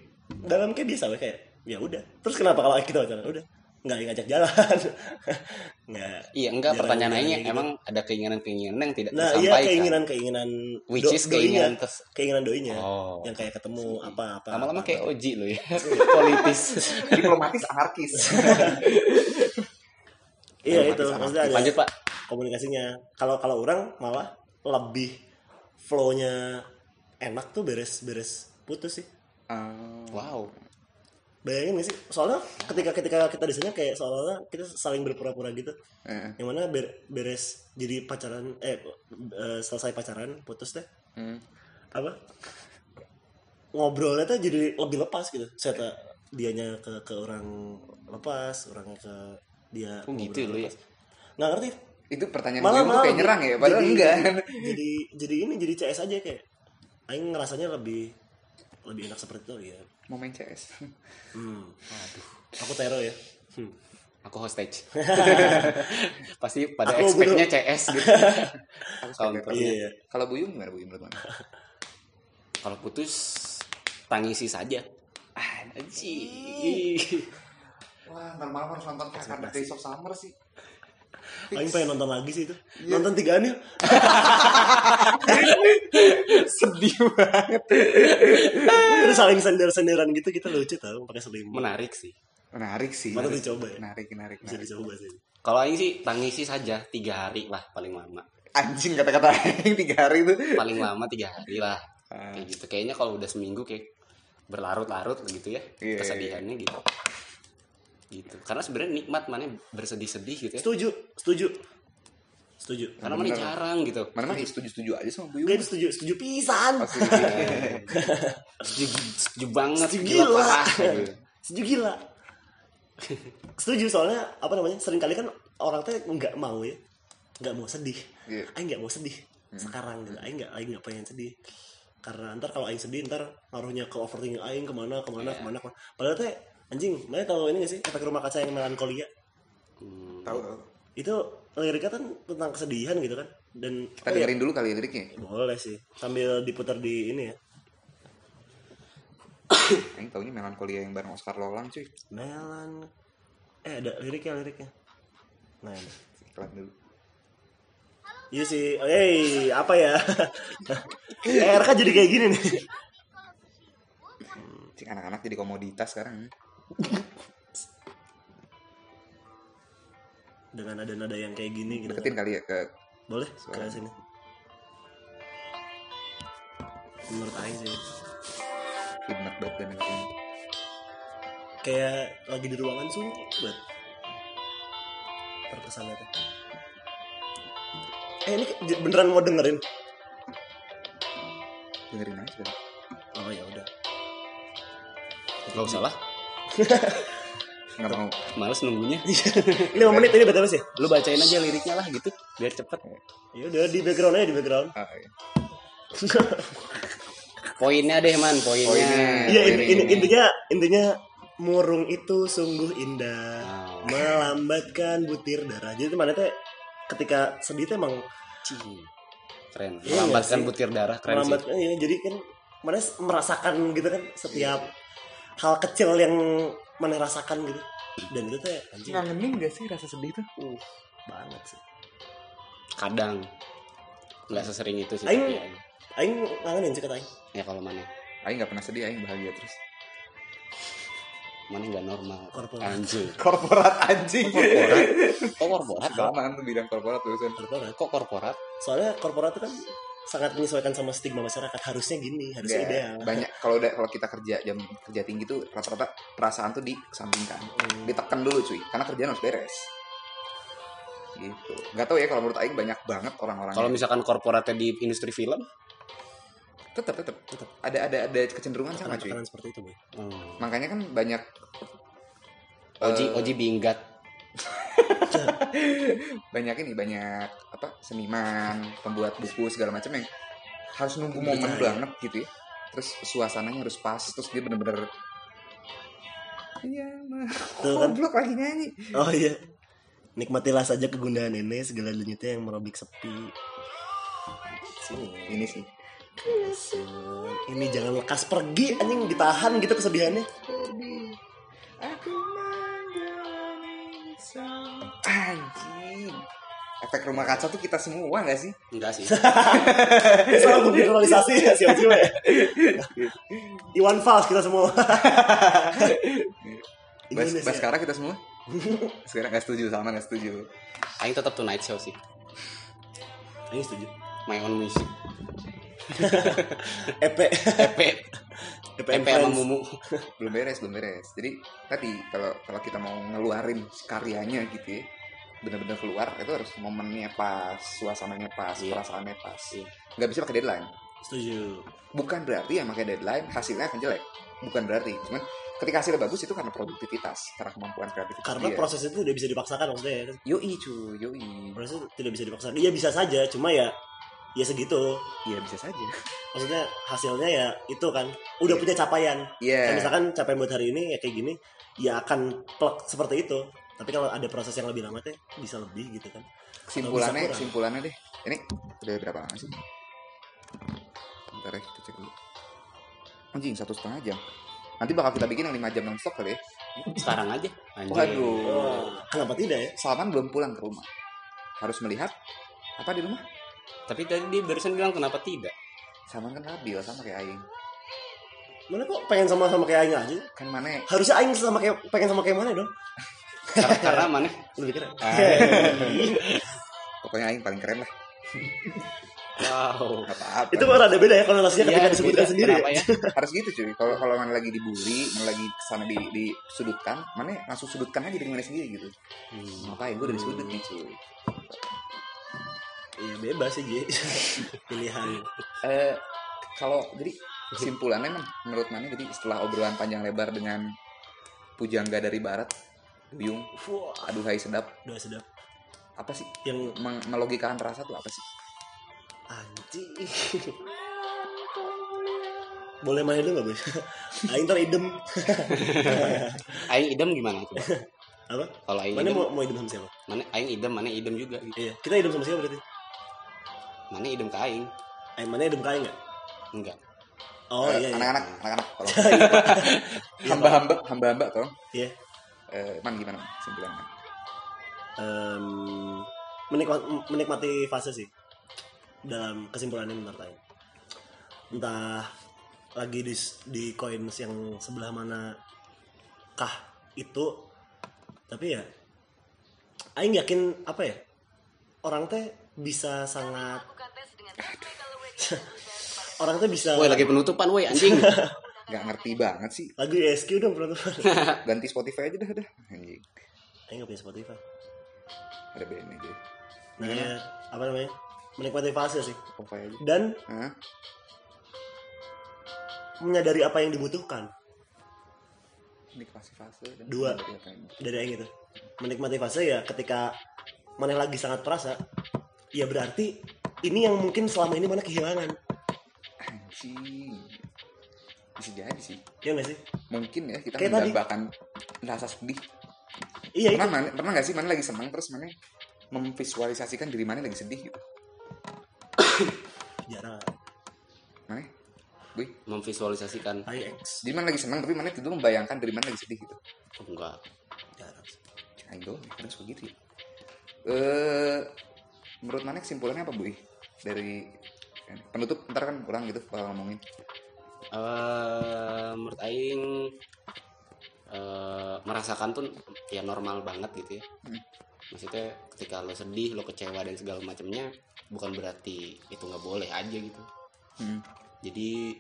dalam kayak biasa kayak ya udah. Terus kenapa kalau kita pacaran? Udah nggak ngajak jalan *laughs* nggak Iya enggak pertanyaan kayak gitu. emang ada keinginan-keinginan yang tidak nah iya tersampaikan. keinginan keinginan Which is keinginan terus keinginan doinya Oh. yang kayak ketemu apa apa lama-lama apa, kayak apa. Oji lo ya. *laughs* Politis. diplomatis anarkis *laughs* iya itu maksudnya ada Lanjut, Pak. komunikasinya kalau kalau orang malah lebih flownya enak tuh beres-beres putus sih Ah, wow bayangin gak sih soalnya ketika ketika kita di sana kayak seolah-olah kita saling berpura-pura gitu. Eh, yang mana ber- beres jadi pacaran eh eh, selesai pacaran putus deh. Hmm. apa? Ngobrolnya tuh jadi lebih lepas gitu. Saya dianya ke ke orang lepas orangnya ke dia Oh, gitu lu ya? nggak ngerti. Itu pertanyaan Malah- gue tuh malah kayak nyerang ya, padahal jadi- enggak. *laughs* jadi jadi ini jadi CS aja kayak. Aing ngerasanya lebih lebih enak seperti itu ya Mau main CS. hmm. aku tero ya hmm. aku hostage *laughs* pasti pada Aku expectnya CS gitu *laughs* Counter. iya iya Kalau Buyung gimana Buyung menurut mana? kalau putus tangisi saja Anjing. Wah, ntar malam harus nonton Kakak Summer sih. Aing pengen nonton lagi sih itu Iya. nonton tigaan ya *laughs* Sedih banget. terus saling sender-senderan gitu kita lucu tau pakai selimut menarik sih Menarik sih. Patut dicoba ya? Menarik, menarik, bisa menarik. dicoba sih kalau Aing sih tangisi saja tiga hari lah paling lama Anjing kata-kata yang tiga hari itu. paling lama tiga hari lah Ah. kayak gitu kayaknya kalau udah seminggu kayak berlarut-larut gitu ya Iya. kesedihannya gitu gitu. Karena sebenarnya nikmat mana bersedih-sedih gitu ya. Setuju setuju. Setuju. Karena mana jarang gitu. Mana mah setuju-setuju aja sama Buyung. Gue setuju setuju pisan. Setuju, *laughs* setuju banget Setuju gila, gila. parah. Gitu. *laughs* setuju gila. Setuju soalnya apa namanya sering kali kan orang tuh nggak mau ya. Nggak mau sedih. Iya. Aing nggak mau sedih sekarang gitu. Aing nggak Aing nggak pengen sedih. Karena ntar kalau Aing sedih ntar ngaruhnya ke overthinking Aing ke mana ke mana ke mana, ke mana. padahal tuh anjing mana tahu ini gak sih efek rumah kaca yang melankolia Hmm, Tahu itu liriknya kan tentang kesedihan gitu kan dan Kita oh ya, dengerin dulu kali liriknya. boleh sih sambil diputar di ini ya *coughs* Yang taunya melankolia yang bareng Oscar Lolang cuy. melan eh ada liriknya liriknya nah ini. Iklan dulu. Iya sih, hey apa ya? *laughs* eh, RK jadi kayak gini nih. Cik anak-anak jadi komoditas sekarang. Dengan nada-nada yang kayak gini gitu. Deketin kali ya ke Boleh ke sini. Menurut Aing sih, Hidmat banget dan dengerin. kayak lagi di ruangan sunyi buat terkesannya tuh. Eh ini beneran mau dengerin? Dengerin aja. Oh ya udah. Gak usah lah Nggak mau. males nunggunya Lima menit ini betul sih. lu bacain aja liriknya lah gitu biar cepet Ya udah di background aja di background. Ah, iya. *laughs* poinnya deh man poinnya Poinnya. Iya in, ini, in- ini. intinya intinya murung itu sungguh indah Wow. melambatkan butir darah. Jadi mana teh ketika sedih teh emang Cing. keren Iya melambatkan sih? butir darah keren sih melambatkan ya jadi kan mana merasakan gitu kan setiap hal kecil yang mana rasakan gitu dan itu teh anjing Ngangenin gak sih rasa sedih tuh? uh, banget sih. kadang nggak sesering itu sih Aing- tapi Aing. Ngangenin sih kata Aing. ya kalau mana Aing gak pernah sedih, Aing bahagia terus. Mana nggak normal? Korporat. anjing. *laughs* Korporat anjing. korporat? Kok korporat kan tuh bidang korporat tulisan. Korporat. kok korporat? Soalnya korporat itu kan sangat menyesuaikan sama stigma masyarakat. Harusnya gini harusnya Nggak, ideal. banyak kalau udah kalau kita kerja jam kerja tinggi tuh rata-rata perasaan tuh dikesampingkan Hmm. ditekan dulu cuy. Karena kerjaan harus beres. Gitu. Nggak tahu ya kalau menurut Aing banyak banget orang-orang kalau misalkan korporatnya di industri film tetap tetap tetap ada ada ada kecenderungan sama cuy tekanan seperti itu boy hmm. makanya kan banyak Oji Eh, Oji binggat *laughs* banyak ini banyak apa seniman pembuat buku segala macam yang harus nunggu momen Iya, iya. banget gitu ya terus suasananya harus pas terus dia bener-bener iya mah Tuh kan. goblok lagi nyanyi oh iya nikmatilah saja kegundahan ini segala dunyanya yang merobik sepi Sini. ini sih ini jangan lekas pergi anjing. Ditahan gitu kesedihannya. Aku Anjing. Efek rumah kaca tuh kita semua gak sih? enggak sih. *laughs* Salah visualisasi ya si Oji ya. Iwan Fals kita semua. *laughs* Bas. Baskara kita semua? Sekarang gak setuju sama gak setuju. Aing tetap tonight show sih. Ini setuju. My own music EP EP EP EP sama. Mumu. *laughs* Belum beres belum beres. Jadi tadi kalau kalau kita mau ngeluarin karyanya gitu ya bener-bener keluar itu harus momennya pas suasananya pas Iya. perasaannya pas. Nggak bisa pakai deadline. Setuju. Bukan berarti yang pakai deadline hasilnya akan jelek. Bukan berarti. Cuman ketika hasilnya bagus itu karena produktivitas karena kemampuan kreativitas karena dia. proses itu tidak bisa dipaksakan maksudnya ya. yoi cuy yoi. Proses itu tidak bisa dipaksakan. Iya bisa saja. Cuma ya ya segitu. Iya bisa saja. *laughs* Maksudnya hasilnya ya itu kan. Udah Iya. punya capaian. Iya. Kayak misalkan capaian buat hari ini ya kayak gini ya akan plek seperti itu. Tapi kalau ada proses yang lebih lama teh bisa lebih gitu kan. Kesimpulannya kurang. kesimpulannya deh. Ini udah berapa lama sih? Bentar ya kita cek dulu. Anjing satu setengah jam. Nanti bakal kita bikin yang lima jam non stop kali ya. Sekarang aja. Waduh. Oh, kenapa tidak ya? Salman belum pulang ke rumah. Harus melihat apa di rumah tapi tadi dia barusan bilang kenapa tidak? Salman kan labil sama kayak Aing. Mana kok pengen sama sama kayak Aing aja? Kan mana? Harusnya Aing sama kayak pengen sama kayak mana dong? Karena, karena mana? Lebih keren *laughs* pokoknya Aing paling keren lah. Wow. Apa-apa. Itu malah ada beda ya kalau nasinya ketika Iya, disebutkan beda. sendiri Kenapa ya. ya harus gitu cuy. Kalau kalau mana lagi dibully mana lagi ke sana di disudutkan mana langsung sudutkan aja dengan mana sendiri gitu. Hmm. ngapain? Gue udah disudut nih cuy iya bebas sih Ji. *laughs* Pilihan. Eh kalau jadi kesimpulannya men, menurut mana jadi setelah obrolan panjang lebar dengan pujangga dari barat Duyung aduhai sedap. Udah sedap. Apa sih? Yang Meng- melogikakan rasa tuh apa sih? Anjing. *laughs* Boleh main dulu gak boy *laughs* Aing ntar idem. Aing idem gimana coba? Apa? Kalau aing mana idem? mau mau idem sama siapa? Mana aing idem mana idem juga. Gitu iya kita idem sama siapa berarti mana idem aing Aing mana idem kain nggak? Enggak. Oh Eh, iya iya. anak-anak anak-anak tolong. *laughs* Iya, hamba-hamba hamba-hamba tolong. Iya. Eh, man gimana Man? kesimpulannya? Em, menikmati, menikmati fase sih. Dalam kesimpulannya menurut Aing entah lagi di di coins yang sebelah mana kah itu tapi ya Aing yakin apa ya orang teh bisa sangat orang teh bisa woi lagi penutupan woi anjing. *laughs* Nggak ngerti banget sih. Lagu ESQ dong penutupan. *laughs* Ganti Spotify aja dah dah. Anjing. Aing gak punya Spotify. Ada aja nah ya, apa namanya? Menikmati fase sih. Spotify aja. Dan Hah? menyadari apa yang dibutuhkan. Ini fase dan Dua. dari apa yang- itu. Menikmati fase ya ketika mana lagi sangat perasa ya berarti ini yang mungkin selama ini mana kehilangan. Anjing. Bisa jadi sih. Ya nggak sih? Mungkin ya kita Kayak tadi. mendambakan rasa sedih. Iya itu. pernah mana pernah nggak sih mana lagi senang terus mana memvisualisasikan diri mana lagi sedih gitu? *coughs* Jarang. Mana? Wih, memvisualisasikan. IX jadi mana lagi senang tapi mana tidur membayangkan diri mana lagi sedih gitu? Oh, enggak. Jarang ya, terus begitu ya. Eh menurut mana kesimpulannya apa bu? Dari penutup ntar kan kurang gitu kalau ngomongin. Eh menurut aing eh, merasakan tuh ya normal banget gitu ya. Hmm. maksudnya ketika lo sedih lo kecewa dan segala macamnya bukan berarti itu nggak boleh aja gitu. Hmm. jadi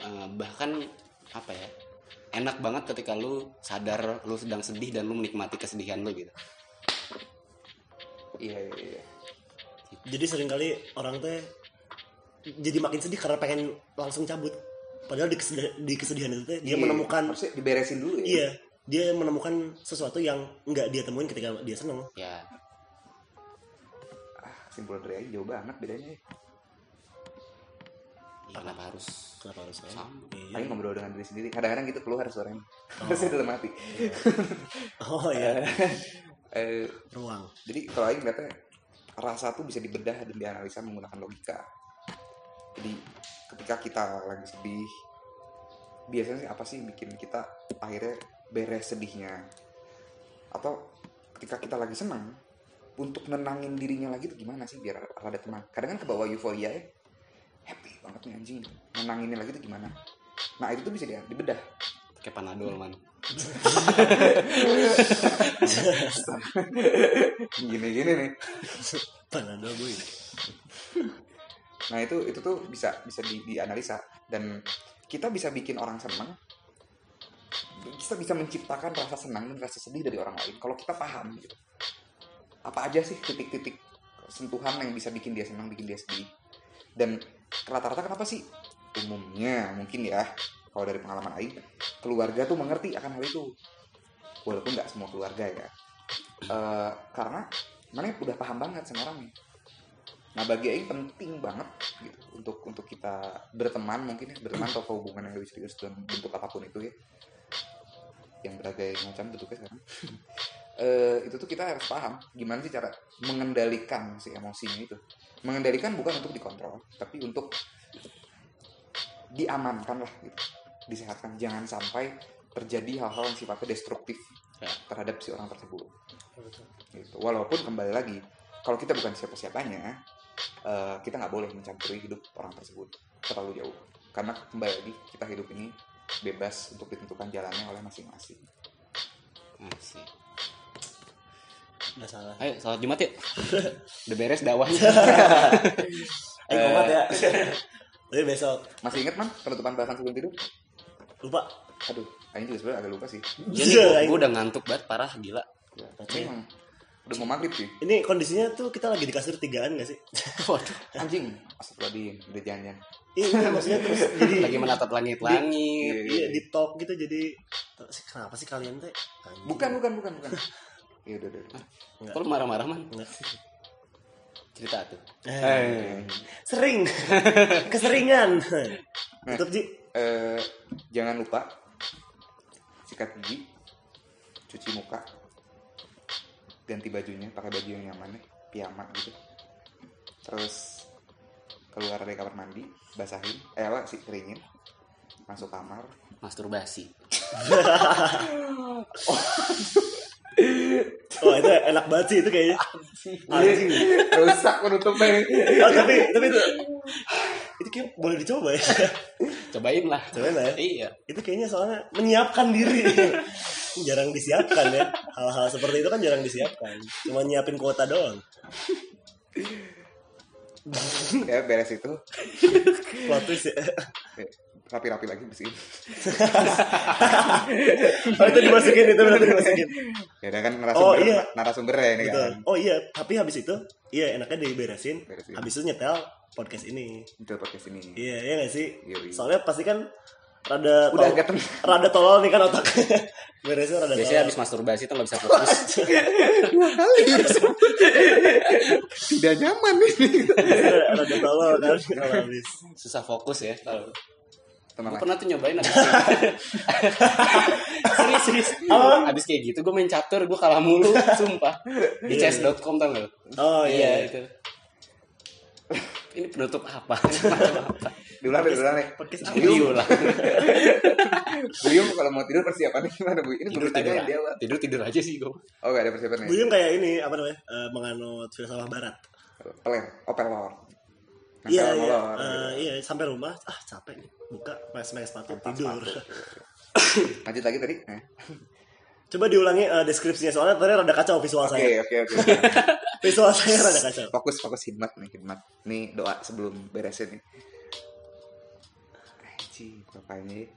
eh, bahkan apa ya enak banget ketika lu sadar lu sedang sedih dan lu menikmati kesedihan lu gitu iya iya iya. Jadi sering kali orang teh jadi makin sedih karena pengen langsung cabut. Padahal di kesedihan, di kesedihan itu teh dia Iya, menemukan harusnya diberesin dulu ya. Iya dia menemukan sesuatu yang nggak dia temuin ketika dia seneng. Ya. Ah kesimpulan dari jauh banget bedanya. Ya ya kenapa harus kenapa harus sama iya. Ngobrol dengan diri sendiri. Kadang-kadang gitu keluar suaranya harusnya dalam hati oh iya *laughs* eh, ruang. jadi kalau Aing ngeliatnya rasa tuh bisa dibedah dan dianalisa menggunakan logika. Jadi ketika kita lagi sedih biasanya sih apa sih yang bikin kita akhirnya beres sedihnya? Atau ketika kita lagi senang untuk nenangin dirinya lagi tuh gimana sih biar rada tenang? Kadang kan ke bawah euforia ya. Happy banget nih anjing. Nenanginnya lagi tuh gimana? Nah itu tuh bisa di- dibedah kayak panadol man. *laughs* Gini gini nih. Panadol gue nah itu itu tuh bisa bisa di, dianalisa. Dan kita bisa bikin orang senang kita bisa menciptakan rasa senang dan rasa sedih dari orang lain. Kalau kita paham gitu. Apa aja sih titik-titik sentuhan yang bisa bikin dia senang bikin dia sedih? Dan rata-rata kenapa sih? Umumnya mungkin ya kalau dari pengalaman Aing keluarga tuh mengerti akan hal itu. Walaupun nggak semua keluarga ya. Eh, karena mana udah paham banget sama orangnya nah bagi Aing penting banget gitu untuk untuk kita berteman mungkin ya berteman atau hubungan yang lebih serius dalam bentuk apa pun itu ya. Yang berbagai macam bentuknya sekarang. *laughs* Eh, itu tuh kita harus paham gimana sih cara mengendalikan si emosinya itu. Mengendalikan bukan untuk dikontrol tapi untuk diamankan lah gitu disehatkan jangan sampai terjadi hal-hal yang sifatnya destruktif Ya. terhadap si orang tersebut gitu. walaupun kembali lagi kalau kita bukan siapa-siapanya eh, kita nggak boleh mencampuri hidup orang tersebut terlalu jauh karena kembali lagi kita hidup ini bebas untuk ditentukan jalannya oleh masing-masing Asik. Nggak salah. Ayo salat Jumat yuk. *laughs* Udah beres dakwahnya. *laughs* Ayo komat ya. Tapi besok masih ingat man penutupan bahasan sebelum tidur lupa. aduh ini juga sebenarnya agak lupa sih Jadi gue udah ngantuk banget parah gila. ya, tapi emang udah mau maghrib sih Ini kondisinya tuh kita lagi di kasur tigaan gak sih? *laughs* Waduh. anjing astagfirullahaladzim udah jangan Iya, maksudnya terus *laughs* jadi Lagi menatap langit-langit. iya di talk gitu jadi kenapa sih kalian teh? Bukan bukan bukan bukan ya udah udah lu marah-marah man? Enggak. Cerita tuh. Eh, Sering. *laughs* Keseringan. Tutup Ji. Eh, jangan lupa sikat gigi cuci muka ganti bajunya pakai baju yang nyaman ya piyama gitu terus keluar dari kamar mandi basahin eh apa sih keringin masuk kamar Masturbasi. *laughs* Oh itu enak banget sih itu kayaknya. Anjing. rusak penutupnya Oh, tapi tapi itu itu kayak boleh dicoba ya. *laughs* Cobain lah. Cobain lah ya. Iya. Itu kayaknya soalnya menyiapkan diri. *laughs* jarang disiapkan ya. Hal-hal seperti itu kan jarang disiapkan. Cuma nyiapin kuota doang. *laughs* ya beres itu Plot twist ya. rapi-rapi lagi bersihin *laughs* Oh itu dimasukin itu berarti dimasukin. ya kan narasumber Oh, iya. narasumbernya ini Betul. kan Oh iya, tapi habis itu iya enaknya diberesin. Beresin. Habis itu nyetel podcast ini. itu podcast ini Iya, iya gak sih? Yoi. Soalnya pasti kan rada udah agak rada tolol nih kan otak. *laughs* Beresnya rada Biasanya tolol. habis masturbasi tuh nggak bisa fokus. tidak nyaman ini Biasanya rada tolol kan kalau habis. Susah fokus ya. Kalau tenang gue pernah tuh nyobain abis kayak *laughs* serius serius abis kayak gitu gue main catur gue kalah mulu sumpah *laughs* di Iya, chess.com tau gak? Oh iya. itu ini penutup apa diulang deh diulang deh Podcast diulang Beliau kalau mau tidur persiapannya gimana bu? Ini tidur tidur ditanya di awal. tidur tidur aja sih gue Oh gak ada persiapannya. Buyung kayak ini apa namanya? eh, menganut filsafat barat. Oh pelor. Nah, Iya, iya. Eh, iya, sampai rumah ah capek nih. Buka mes-mes sepatu Lepas tidur. sepatu. *laughs* Lanjut lagi tadi. Coba diulangi eh, deskripsinya soalnya tadi rada kacau visual Oke saya. oke oke. *laughs* Visual saya rada kacau. Fokus fokus hikmat nih hikmat. Nih doa sebelum beresin nih. Aji, bapaknya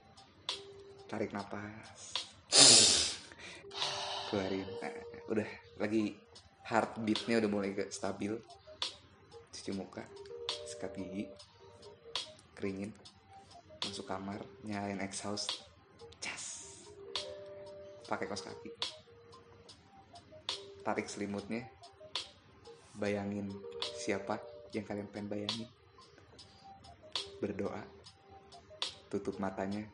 tarik napas. *sighs* Keluarin. Eh, udah lagi heartbeatnya udah mulai ke stabil. Cuci muka, sikat gigi, keringin, masuk kamar, nyalain exhaust, pakai kaos kaki, tarik selimutnya, bayangin siapa yang kalian pengen bayangin, berdoa, tutup matanya,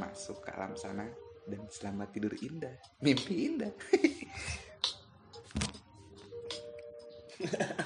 masuk ke alam sana. Dan selamat tidur indah, mimpi indah. *laughs*